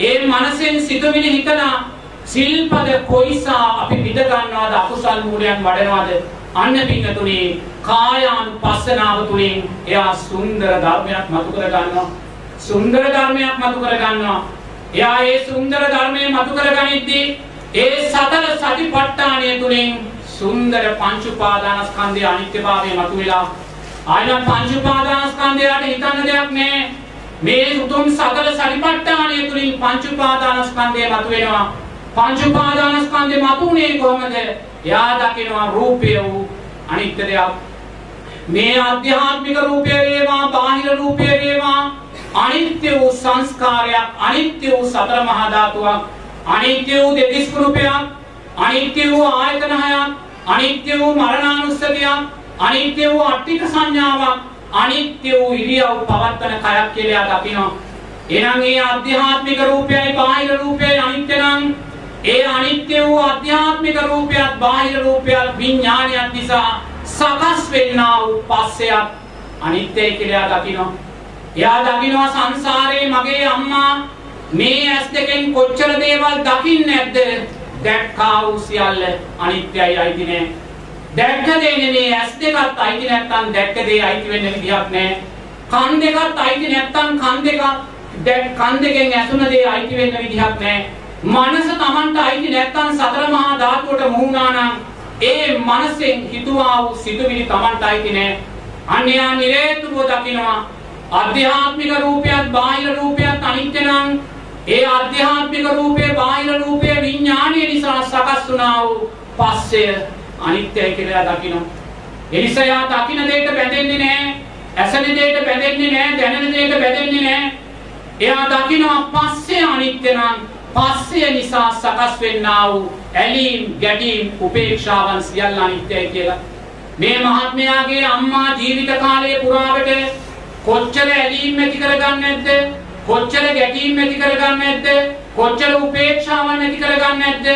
[SPEAKER 1] ඒ මනසෙන් සිතුවිලි හිතලා සිල්පද කොයිසා අපි විඳ ගන්නවද අකුසල් මූලයන් වඩනවද? අන්න පින්නතුනේ කායානුපස්සනාව තුළින් එයා සුන්දර ධර්මයක් මතු කර ගන්නවා. සුන්දර ධර්මයක් මතු කර ගන්නවා. එයා ඒ සුන්දර ධර්මයේ මතු කර ගනිද්දී ඒ සතර සතිපට්ඨානය තුළින් සුන්දර පංච උපාදානස්කන්ධයේ අනිත්‍යභාවය මතුවෙලා ආයන පංච උපාදානස්කන්ධයට හිතන්න දෙයක් නැහැ. මේ උතුම් සතර සරිපට්ඨානය තුලින් පංච උපාදානස්කන්ධය මතුවෙනවා. පංච උපාදානස්කන්ධය මතුනේ කොහොමද? එයා දකිනවා රූපය වූ අනිත්‍ය දෙයක්. මේ ආධ්‍යාත්මික රූපය වේවා බාහිර රූපය වේවා අනිත්‍ය වූ සංස්කාරයක් අනිත්‍ය වූ සතර මහා ධාතුවක් අනිත්‍ය වූ දෙතිස් රූපයක් අනිත්‍ය වූ ආයතන හයක් අනිත්‍ය වූ මරණානුස්සතියක් අනිත්‍ය වූ අට්ටික සංඥාවක් අනිත්‍ය වූ ඉරියව් පවත්තන කයක් කියලා දකිනවා එහෙනම් මේ ආධ්‍යාත්මික රූපයයි බාහිර රූපයයි අනිත්‍ය නම් ඒ අනිත්‍ය වූ ආධ්‍යාත්මික රූපයත් බාහිර රූපයත් විඥානයත් නිසා සකස් වෙන්නා වූ පස්සයක් අනිත්‍යයි කියලා දකිනවා. එයා දකිනවා සංසාරේ මගේ අම්මා මේ ඇස් දෙකෙන් කොච්චර දේවල් දකින්නේ නැද්ද දැක්කා වූ සියල්ල අනිත්‍යයි අයිති නෑ. දැක්ක දේ මේ ඇස් දෙකත් අයිති නැත්තම් දැක්ක දේ අයිති වෙන්න විදිහක් නෑ. කන් දෙකත් අයිති නැත්තම් කන් දෙකක් දැක් කන් දෙකෙන් ඇසුන දේ අයිති වෙන්න විදිහක් නෑ. මනස Tamanට අයිති නැත්තම් සතර මහා ධාතුවට මුහුණා නම් ඒ මනසෙන් හිතුවා වූ සිතුවිලි Tamanට අයිති නෑ. අන්‍යයා නිරේතුරුව දකිනවා. ආධ්‍යාත්මික රූපයත් බාහිර රූපයත් අනිත්‍ය නම් ඒ ආධ්‍යාත්මික රූපේ බාහිර රූපේ විඥානය නිසා සකස් වුණා වූ පස්සය අනිත්‍යයි කියලා දකිනවා. ඒ නිසා යා දකින්න දෙයට බැඳෙන්නේ නැහැ. ඇසෙන දෙයට බැඳෙන්නේ නැහැ. දැනෙන දෙයට බැඳෙන්නේ නැහැ. එයා දකිනවා පස්සේ අනිත්‍ය නම් පස්සය නිසා සකස් වෙන්නා වූ ඇලීම්, ගැටීම්, උපේක්ෂාවන් සියල්ල අනිත්‍යයි කියලා. මේ මහත්මයාගේ අම්මා ජීවිත කාලය පුරාවට කොච්චර ඇලීම් ඇති කරගන්නේ නැද්ද? කොච්චර ගැටීම් ඇති කරගන්නේ නැද්ද? කොච්චර උපේක්ෂාවන් ඇති කරගන්නේ නැද්ද?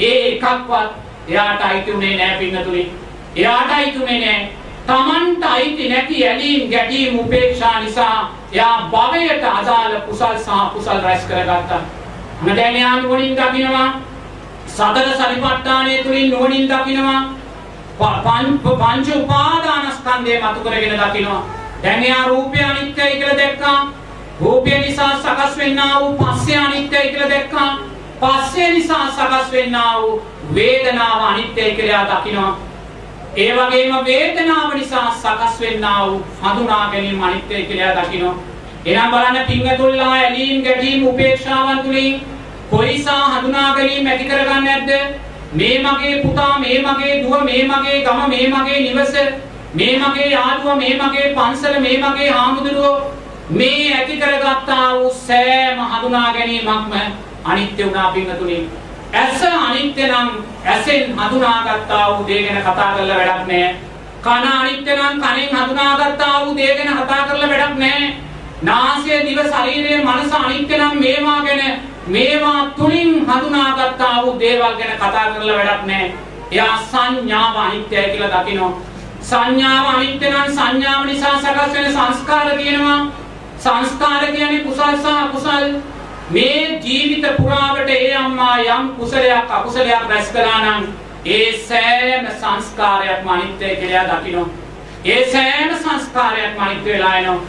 [SPEAKER 1] ඒ එකක්වත් එයාට අයිති උනේ නැහැ පින්නතුනි. එයාට අයිති උනේ නැහැ. Tamanට අයිති නැති ඇලීම් ගැටීම් උපේක්ෂා නිසා එයා භවයට අදාළ කුසල් සහ කුසල් රැස් කරගත්තා. දැන් එයා නුවණින් දකිනවා සතර සරිපට්ඨානය තුලින් නුවණින් දකිනවා පංච උපාදානස්කන්ධය මතු කරගෙන දකිනවා දැන් එයා රූපය අනිත්‍යයි කියලා දැක්කා. රූපය නිසා සකස් වෙන්නා වූ පස්සය අනිත්‍යයි කියලා දැක්කා. පස්සය නිසා සකස් වෙන්නා වූ වේදනාව අනිත්‍යයි කියලා දකිනවා. ඒ වගේම වේදනාව නිසා සකස් වෙන්නා වූ හඳුනා ගැනීම අනිත්‍යයි කියලා දකිනවා. එනම් බලන්න පිංගතුල්ලා ඇලීම් ගැටීම් උපේක්ෂාවන් තුලින් කොයිසා හඳුනා ගැනීම ඇති කරගන්නේ නැද්ද? මේ මගේ පුතා, මේ මගේ දුව, මේ මගේ ගම, මේ මගේ නිවස මේ මගේ යාළුවා මේ මගේ පන්සල මේ මගේ හාමුදුරුවෝ මේ ඇති කරගත්තා වූ සෑම හඳුනා ගැනීමක්ම අනිත්‍ය වුණා පින්තුනි ඇස අනිත්‍ය නම් ඇසෙන් හඳුනාගත්තා වූ දේ ගැන කතා කරලා වැඩක් නැහැ කන අනිත්‍ය නම් කනෙන් හඳුනාගත්තා වූ දේ ගැන කතා කරලා වැඩක් නැහැ නාසය දිව ශරීරය මනස අනිත්‍ය නම් මේවා ගැන මේවා තුලින් හඳුනාගත්තා වූ දේවල් ගැන කතා කරලා වැඩක් නැහැ එයා සංඥාව අනිත්‍යයි කියලා දකිනවා සංඥාව අනිත්‍ය නම් සංඥාව නිසා සකස් වෙන සංස්කාර තියෙනවා. සංස්කාර කියන්නේ කුසල් සහ අකුසල්. මේ ජීවිත පුරාවට ඒ අම්මා යම් කුසලයක් අකුසලයක් රැස් කළා නම් ඒ සෑම සංස්කාරයක්ම අනිත්‍යයි කියලා දකිනවා. ඒ සෑම සංස්කාරයක්ම අනිත්‍ය වෙලා එනවා.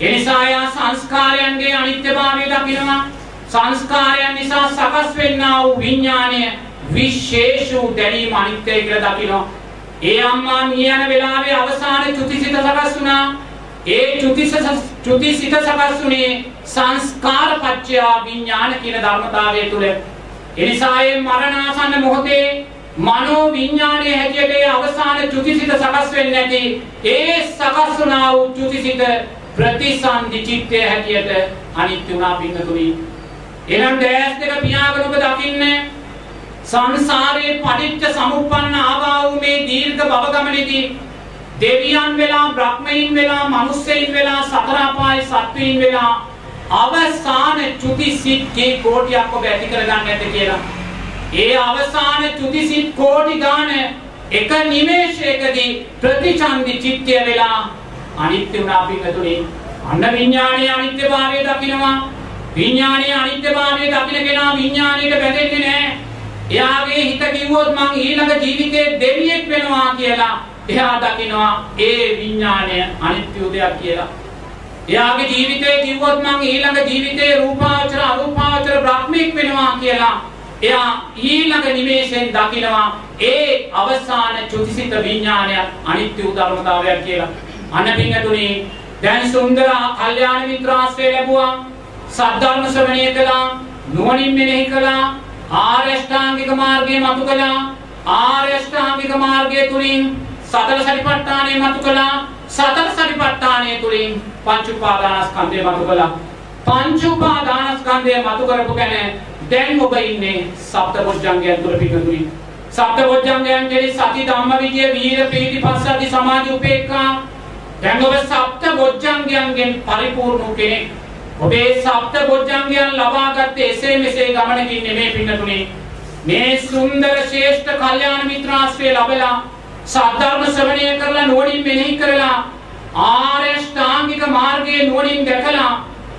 [SPEAKER 1] ඒ නිසා යා සංස්කාරයන්ගේ අනිත්‍යභාවය දකිනවා. සංස්කාරයන් නිසා සකස් වෙන්නා වූ විඥානය විශේෂ වූ දැනීම අනිත්‍යයි කියලා දකිනවා. ඒ අම්මා මිය යන වෙලාවේ අවසාන චුතිසිත සකස් වුණා. ඒ චුතිස චුතිසිත සකස් වුණේ සංස්කාර පත්‍ය විඥාන කියන ධර්මතාවය තුල. එනිසා ඒ මරණාසන්න මොහොතේ මනෝ විඥානයේ හැටියට ඒ අවසාන චුතිසිත සකස් වෙන්නේ නැති ඒ සකස් වුණා වූ චුතිසිත ප්‍රතිසන්දි චිත්තය හැටියට අනිත්‍ය වුණා පින්නතුනි. එනම් දැස් දෙක පියාගෙන ඔබ දකින්නේ සංසාරයේ පටිච්ච සමුප්පන්න ආවා වූ මේ දීර්ඝ භව ගමනේදී දෙවියන් වෙලා බ්‍රහ්මයන් වෙලා මිනිස්සෙයින් වෙලා සතර අපායේ සත්වයින් වෙලා අවසාන චුතිසිත කේ කෝටියක් ඔබ ඇති කරගන්න නැද්ද කියලා. ඒ අවසාන චුතිසිත කෝටි ගාන එක නිමේෂයකදී ප්‍රතිචන්දි චිත්තය වෙලා අනිත්‍ය වුණා පිටුනේ. අන්න විඥානයේ අනිත්‍යභාවය දකිනවා. විඥානයේ අනිත්‍යභාවය දකින කෙනා විඥානයට බැඳෙන්නේ නැහැ. එයාගේ හිත කිව්වොත් මං ඊළඟ ජීවිතේ දෙවියෙක් වෙනවා කියලා එයා දකිනවා ඒ විඥාණය අනිත්‍ය දෙයක් කියලා. එයාගේ ජීවිතේ කිව්වොත් මං ඊළඟ ජීවිතේ රූපාවචර අරූපාවචර බ්‍රහ්මෙක් වෙනවා කියලා එයා ඊළඟ නිමේෂයෙන් දකිනවා ඒ අවසාන චුතිසිත විඥානය අනිත්‍ය වූ ධර්මතාවයක් කියලා. අන්න පිංගතුනි දැන් සුන්දර කල්යාණ මිත්‍රාශ්‍රය ලැබුවා. සද්ධර්ම ශ්‍රවණය කළා. නුවණින් මෙනෙහි කළා. ආර්ය අෂ්ටාංගික මාර්ගය මතු කළා. ආර්ය අෂ්ටාංගික මාර්ගය තුලින් සතර සතිපට්ඨානය මතු කළා. සතර සතිපට්ඨානය තුලින් පංච උපාදානස්කන්ධය මතු කළා. පංච උපාදානස්කන්ධය මතු කරපු කෙනේ දැන් ඔබ ඉන්නේ සප්තබොජ්ජංගයන් තුල පිටුතුනි. සප්තබොජ්ජංගයන් කියන්නේ සති ධම්ම විජය වීර ප්‍රීති පස්සද්ධි සමාධි උපේක්ඛා. දැන් ඔබ සප්තබොජ්ජංගයන්ගෙන් පරිපූර්ණ කෙනෙක්. ඔබේ සප්තබොජ්ජංගයන් ලබාගත්තේ එසේ මෙසේ ගමනකින් නෙමේ පිටුතුනි. මේ සුන්දර ශ්‍රේෂ්ඨ කල්යාණ මිත්‍රාශ්‍රය ලැබලා සද්ධර්ම ශ්‍රවණය කරලා නුවණින් මෙනෙහි කරලා ආර්ය ශ්‍රාංගික මාර්ගයේ නුවණින් දැකලා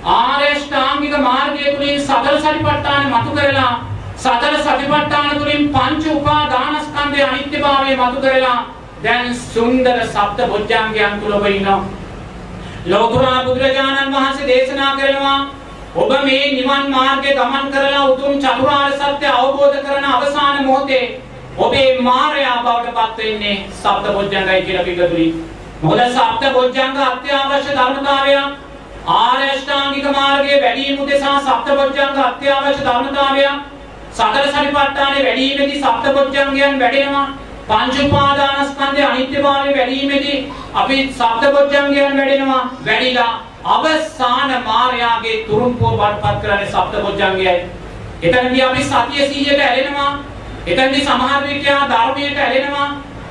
[SPEAKER 1] ආර්ය ශ්‍රාංගික මාර්ගය තුලින් සතර සතිපට්ඨාන මතු කරලා සතර සතිපට්ඨාන තුලින් පංච උපාදානස්කන්ධයේ අනිත්‍යභාවය මතු කරලා දැන් සුන්දර සප්ත බොජ්ජංගයන් තුල ඔබ ඉන්නවා. ලෝතර බුදුරජාණන් වහන්සේ දේශනා කරනවා ඔබ මේ නිවන් මාර්ගයේ ගමන් කරලා උතුම් චතුරාර්ය සත්‍ය අවබෝධ කරන අවසාන මොහොතේ ඔබේ මායя බවට පත් වෙන්නේ සප්ත බොජ්ජංගයි කියලා පිටුතුනි. මොකද සප්ත බොජ්ජංග අත්‍යවශ්‍ය ධර්මතාවයක්. ආර්ය අෂ්ටාංගික මාර්ගයේ වැඩිම උදෙසා සප්තබොජ්ජංග අත්‍යවශ්‍ය ධර්මතාවයක්. සතර සතිපට්ඨානේ වැඩිමේදී සප්තබොජ්ජංගයන් වැඩෙනවා. පංච උපාදානස්කන්ධයේ අනිත්‍යභාවය වැඩිමේදී අපි සප්තබොජ්ජංගයන් වැඩෙනවා. වැඩිලා අවසාන මායාවේ තුරුම්පුව වඩපත් කරන්නේ සප්තබොජ්ජංගයයි. එතනදී අපි සතිය සීයට ඇලෙනවා. එතනදී සමහර විට ධර්මයට ඇලෙනවා.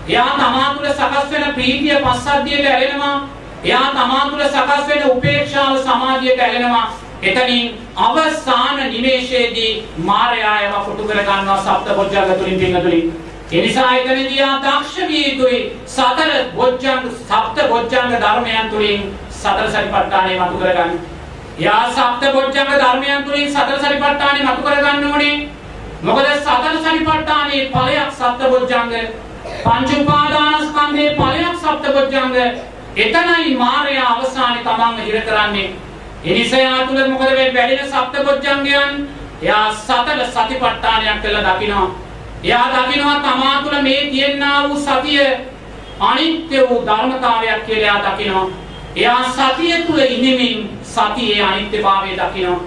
[SPEAKER 1] එයා තමා තුළ සකස් වෙන ප්‍රීතිය පස්සද්ධියට ඇලෙනවා. එයා තමා තුළ සකස් වෙන උපේක්ෂාව සමාධියට ඇලෙනවා. එතනින් අවසාන නිමේෂයේදී මායාව කොටු කර ගන්නවා සප්තබොජ්ජංග තුලින් පින්නතුලින්. ඒ නිසා එතනදී ආ දක්ෂ විය යුතුයි සතර බොජ්ජංග සප්තබොජ්ජංග ධර්මයන් තුලින් සතර සතිපට්ඨානය මතු කරගන්න. යා සප්තබොජ්ජංග ධර්මයන් තුලින් සතර සතිපට්ඨානය මතු කරගන්න ඕනේ. මොකද සතර සතිපට්ඨානයේ ඵලයක් සප්තබොජ්ජංග පංච උපාදානස්කන්ධයේ ඵලයක් සප්තබොජ්ජංග එතනයි මායя අවසානයේ තමන්ව හිර කරන්නේ. එනිසා තුල මොකද මේ වැඩෙන සප්තබොජ්ජංගයන් එයා සතර සතිපට්ඨානයක් කියලා දකිනවා. එයා දකිනවා තමා තුල මේ තියෙනා වූ සතිය අනිත්‍ය වූ ධර්මතාවයක් කියලා එයා දකිනවා. එයා සතිය තුල ඉඳමින් සතියේ අනිත්‍යභාවය දකිනවා.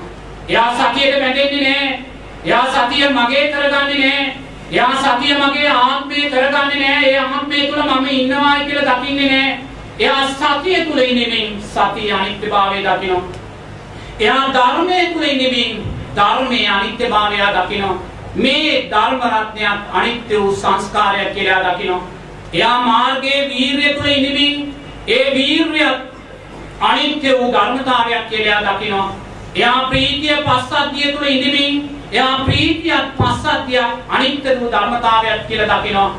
[SPEAKER 1] එයා සතියට බැඳෙන්නේ නැහැ. එයා සතිය මගේ කරගන්නේ නැහැ. එයා සතිය මගේ ආත්මය කරගන්නේ නැහැ. ඒ ආත්මය තුල මම ඉන්නවායි කියලා දකින්නේ නැහැ. එයා සතිය තුල ඉඳමින් සතිය අනිත්‍යභාවය දකිනවා. එයා ධර්මයේ තුල ඉඳමින් ධර්මයේ අනිත්‍යභාවය දකිනවා. මේ ධර්ම රත්නයක් අනිත්‍ය වූ සංස්කාරයක් කියලා දකිනවා. එයා මාර්ගයේ වීරිය තුල ඉඳමින් ඒ වීරියත් අනිත්‍ය වූ ධර්මතාවයක් කියලා දකිනවා. එයා ප්‍රීතිය පස්සද්ධිය තුල ඉඳමින් එයා ප්‍රීතියත් පස්සද්ධිය අනිත්‍ය වූ ධර්මතාවයක් කියලා දකිනවා.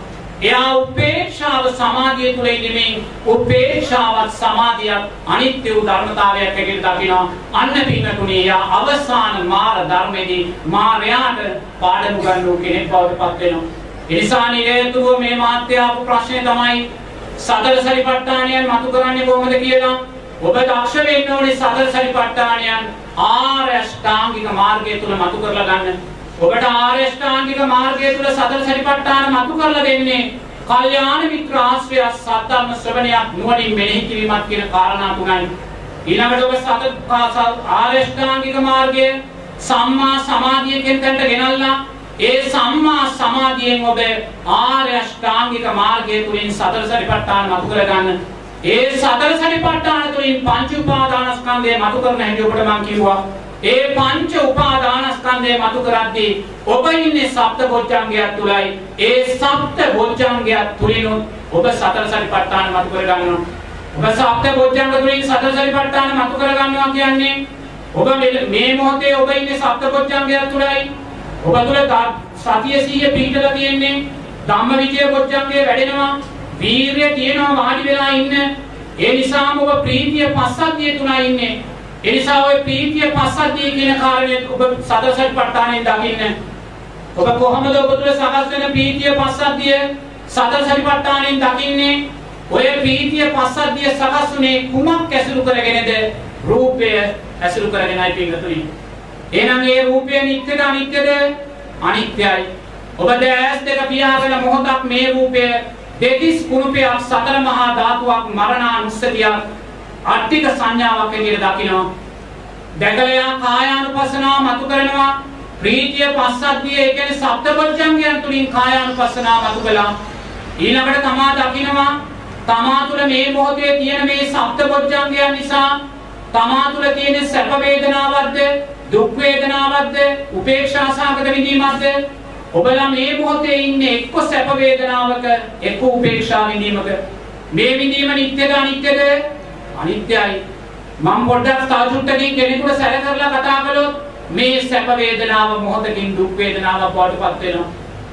[SPEAKER 1] එයා උපේක්ෂාව සමාධිය තුල ඉඳමින් උපේක්ෂාවත් සමාධියත් අනිත්‍ය වූ ධර්මතාවයක් කියලා දකිනවා. අන්න පින්නතුණේ එයා අවසාන මාර ධර්මයේදී මාර්යාට පාඩම් ගන්නු කෙනෙක් බවට පත් වෙනවා. ඒ නිසා නිරේතුව මේ මාත්‍ය ආපු ප්‍රශ්නේ තමයි සතර සරිපට්ඨානයන් මතු කරන්නේ කොහොමද කියලා. ඔබ දක්ෂ වෙන්න ඕනේ සතර සරිපට්ඨානයන් ආර්ය අෂ්ටාංගික මාර්ගය තුල මතු කරලා ගන්න. ඔබට ආර්ය අෂ්ටාංගික මාර්ගය තුල සතර සරිපට්ඨාන මතු කරලා දෙන්නේ කල්යාණ මිත්‍ර ආශ්‍රය සත්‍යම ශ්‍රවණයක් නුවණින් මෙනෙහි කිරීමක් කියන කාරණා තුනයි. ඊළඟට ඔබ සතර ආර්ය අෂ්ටාංගික මාර්ගය සම්මා සමාධිය කියන තැනට ගෙනල්ලා ඒ සම්මා සමාධියෙන් ඔබ ආර්ය අෂ්ටාංගික මාර්ගය තුලින් සතර සරිපට්ඨාන මතු කරගන්න. ඒ සතර සරිපට්ඨාන තුලින් පංච උපාදානස්කන්ධය මතු කරන හැටි ඔබට මම කිව්වා. ඒ පංච උපාදානස්කන්ධය මතු කරද්දී ඔබ ඉන්නේ සප්ත බොජ්ජංගයක් තුලයි. ඒ සප්ත බොජ්ජංගයක් තුලිනුත් ඔබ සතර සරිපට්ඨාන මතු කරගන්නවා. ඔබ සප්ත බොජ්ජංග තුලින් සතර සරිපට්ඨාන මතු කරගන්නවා කියන්නේ ඔබ මේ මොහොතේ ඔබ ඉන්නේ සප්ත බොජ්ජංගයක් තුලයි. ඔබ තුල සතිය සීය පිහිටලා තියෙන්නේ ධම්මවිචය බොජ්ජංගේ වැඩෙනවා. වීරිය තියෙනවා වාඩි වෙලා ඉන්න. ඒ නිසාම ඔබ ප්‍රීතිය පස්සද්ධිය තුලයි ඉන්නේ. ඒ නිසා ඔය ප්‍රීතිය පස්සද්ධිය කියන කාරණේ ඔබ සතරසරිපට්ඨානෙන් දකින්න. ඔබ කොහොමද ඔබ තුළ සකස් වෙන ප්‍රීතිය පස්සද්ධිය සතරසරිපට්ඨානෙන් දකින්නේ? ඔය ප්‍රීතිය පස්සද්ධිය සකස් වුනේ කුමක් ඇසුරු කරගෙනද? රූපය ඇසුරු කරගෙනයි පින්තුනි. එහෙනම් ඒ රූපය නිත්‍යද අනිත්‍යද? අනිත්‍යයි. ඔබ දැස් දෙක පියාගෙන මොහොතක් මේ රූපය දෙතිස් කුණුපයක් සතර මහා ධාතුවක් මරණානුස්සතියක් අට්ටික සංඥාවක් විදිහට දකිනවා. දැකලා කායානුපස්සනාව මතු කරනවා. ප්‍රීතිය පස්සද්ධිය ඒ කියන්නේ සප්තපොච්චංගයන් තුලින් කායානුපස්සනාව මතු කළා. ඊළඟට තමා දකිනවා තමා තුළ මේ මොහොතේ තියෙන මේ සප්තපොච්චංගයන් නිසා තමා තුළ තියෙන සැප වේදනාවක්ද දුක් වේදනාවක්ද උපේක්ෂා සහගත විඳීමක්ද ඔබලා මේ මොහොතේ ඉන්නේ එක්ක සැප වේදනාවක එක්ක උපේක්ෂා විඳීමක. මේ විඳීම නිට්ටයද අනිත්‍යද? අනිත්‍යයි. මම පොඩ්ඩක් තවචුට්ටකින් කෙනෙකුට සැර කරලා කතා කළොත් මේ සැප වේදනාව මොහොතකින් දුක් වේදනාවක් බවට පත් වෙනවා.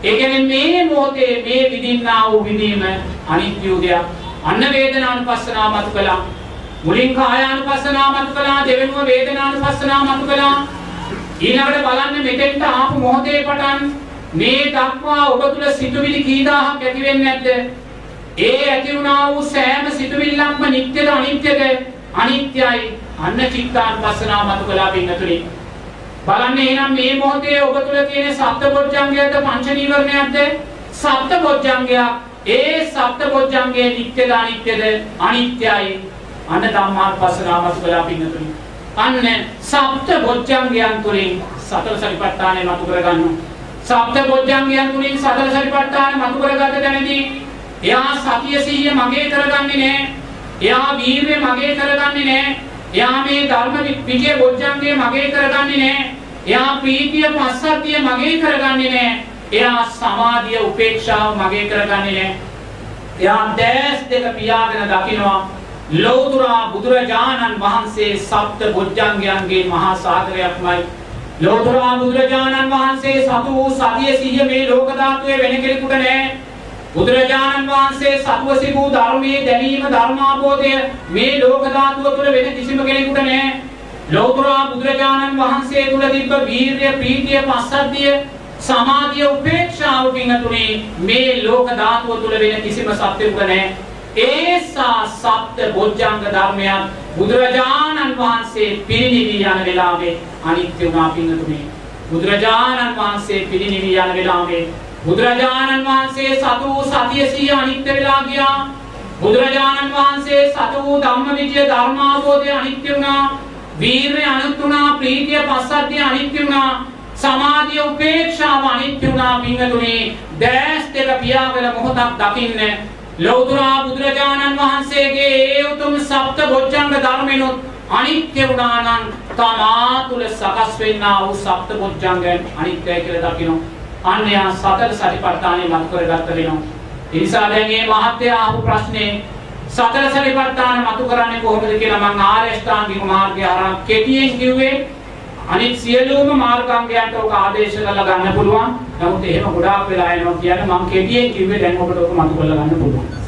[SPEAKER 1] ඒ කියන්නේ මේ මොහොතේ මේ විඳින්නා වූ විඳීම අනිත්‍ය දෙයක් අන්න වේදනානුපස්සනාව මත කළා. මුලින් කායානුපස්සනාව මත කළා දෙවෙනුව වේදනානුපස්සනාව මත කළා. ඊළඟට බලන්න මෙතෙන්ට ආපු මොහොතේ පටන් මේ දක්වා ඔබ තුල සිතුවිලි කී දහයක් ඇති වෙන්නේ නැද්ද? ඒ ඇති වුණා වූ සෑම සිතුවිල්ලක්ම නිට්ටයද අනිත්‍යද? අනිත්‍යයි. අන්න චිත්තානුපස්සනාව මත කළා පින්නතුනි. බලන්න එහෙනම් මේ මොහොතේ ඔබ තුල තියෙන සප්තබොජ්ජංගයද පංච නීවරණයක්ද? සප්තබොජ්ජංගයක්. ඒ සප්තබොජ්ජංගයේ නිට්ටයද අනිත්‍යද? අනිත්‍යයි. අන්න ධම්මානුපස්සනාව මත කළා පින්නතුනි. අන්න සප්ත බොජ්ජංගයන් තුලින් සතර සතිපට්ඨානය මතු කරගන්නවා. සප්ත බොජ්ජංගයන් තුලින් සතර සතිපට්ඨාන මතු කරගත්ත තැනදී එයා සතිය සිහිය මගේ කරගන්නේ නැහැ. එයා වීර්ය මගේ කරගන්නේ නැහැ. එයා මේ ධර්ම විජය බොජ්ජංගය මගේ කරගන්නේ නැහැ. එයා ප්‍රීතිය පස්සද්ධිය මගේ කරගන්නේ නැහැ. එයා සමාධිය උපේක්ෂාව මගේ කරගන්නේ නැහැ. එයා දැස් දෙක පියාගෙන දකිනවා ලෞතුරා බුදුරජාණන් වහන්සේ සප්ත බොජ්ජංගයන්ගේ මහා සාගරයක්මයි ලෝතුරා බුදුරජාණන් වහන්සේ සතු වූ සතිය සිහිය මේ ලෝක ධාතුවේ වෙන කෙනෙකුට නැහැ. බුදුරජාණන් වහන්සේ සතුව සිබූ ධර්මයේ දැනීම ධර්මාබෝධය මේ ලෝක ධාතුව තුළ වෙන කිසිම කෙනෙකුට නැහැ. ලෝතුරා බුදුරජාණන් වහන්සේ තුළ තිබ්බ වීර්ය, ප්‍රීතිය, පස්සද්ධිය, සමාධිය, උපේක්ෂාව පිංගතුනේ මේ ලෝක ධාතුව තුළ වෙන කිසිම සත්‍යයක නැහැ. ඒසා සප්ත බොජ්ජංග ධර්මයන් බුදුරජාණන් වහන්සේ පිරිනිවී යන වෙලාවේ අනිත්‍ය වුණා පින්නතුනේ. බුදුරජාණන් වහන්සේ පිරිනිවී යන වෙලාවේ බුදුරජාණන් වහන්සේ සතු වූ සතිය සිය අනිත්‍ය වෙලා ගියා. බුදුරජාණන් වහන්සේ සතු වූ ධම්මවිජය ධර්මාබෝධය අනිත්‍ය වුණා. වීරය අනිත්‍ය වුණා ප්‍රීතිය පස්සද්ධිය අනිත්‍ය වුණා. සමාධිය උපේක්ෂාව අනිත්‍ය වුණා පින්නතුනේ. දැස් දෙක පියාගෙන මොහොතක් දකින්න ලෞතුරා බුදුරජාණන් වහන්සේගේ ඒ උතුම් සප්ත බොජ්ජංග ධර්මෙනුත් අනිත්‍ය වුණා නම් තමා තුල සකස් වෙන්නා වූ සප්ත බොජ්ජංගයන් අනිත්‍යයි කියලා දකිනවා. අන්න යා සතර සතිපට්ඨානෙ මත කරගත්ත වෙනවා. ඒ නිසා දැන් මේ මහත්ය ආපු ප්‍රශ්නේ සතර සතිපට්ඨාන මතු කරන්නේ කොහොමද කියලා මම ආර්ය අෂ්ටාංගික මාර්ගය අරන් කෙටියෙන් කිව්වේ. අනිත් සියලුම මාර්ගාංගයන්ට ඔක ආදේශ කරලා ගන්න පුළුවන්. නමුත් එහෙම ගොඩාක් වෙලා යනවා කියන්නේ මම කෙටියෙන් කිව්වේ දැන් ඔබට ඔක මතු කරලා ගන්න පුළුවන්.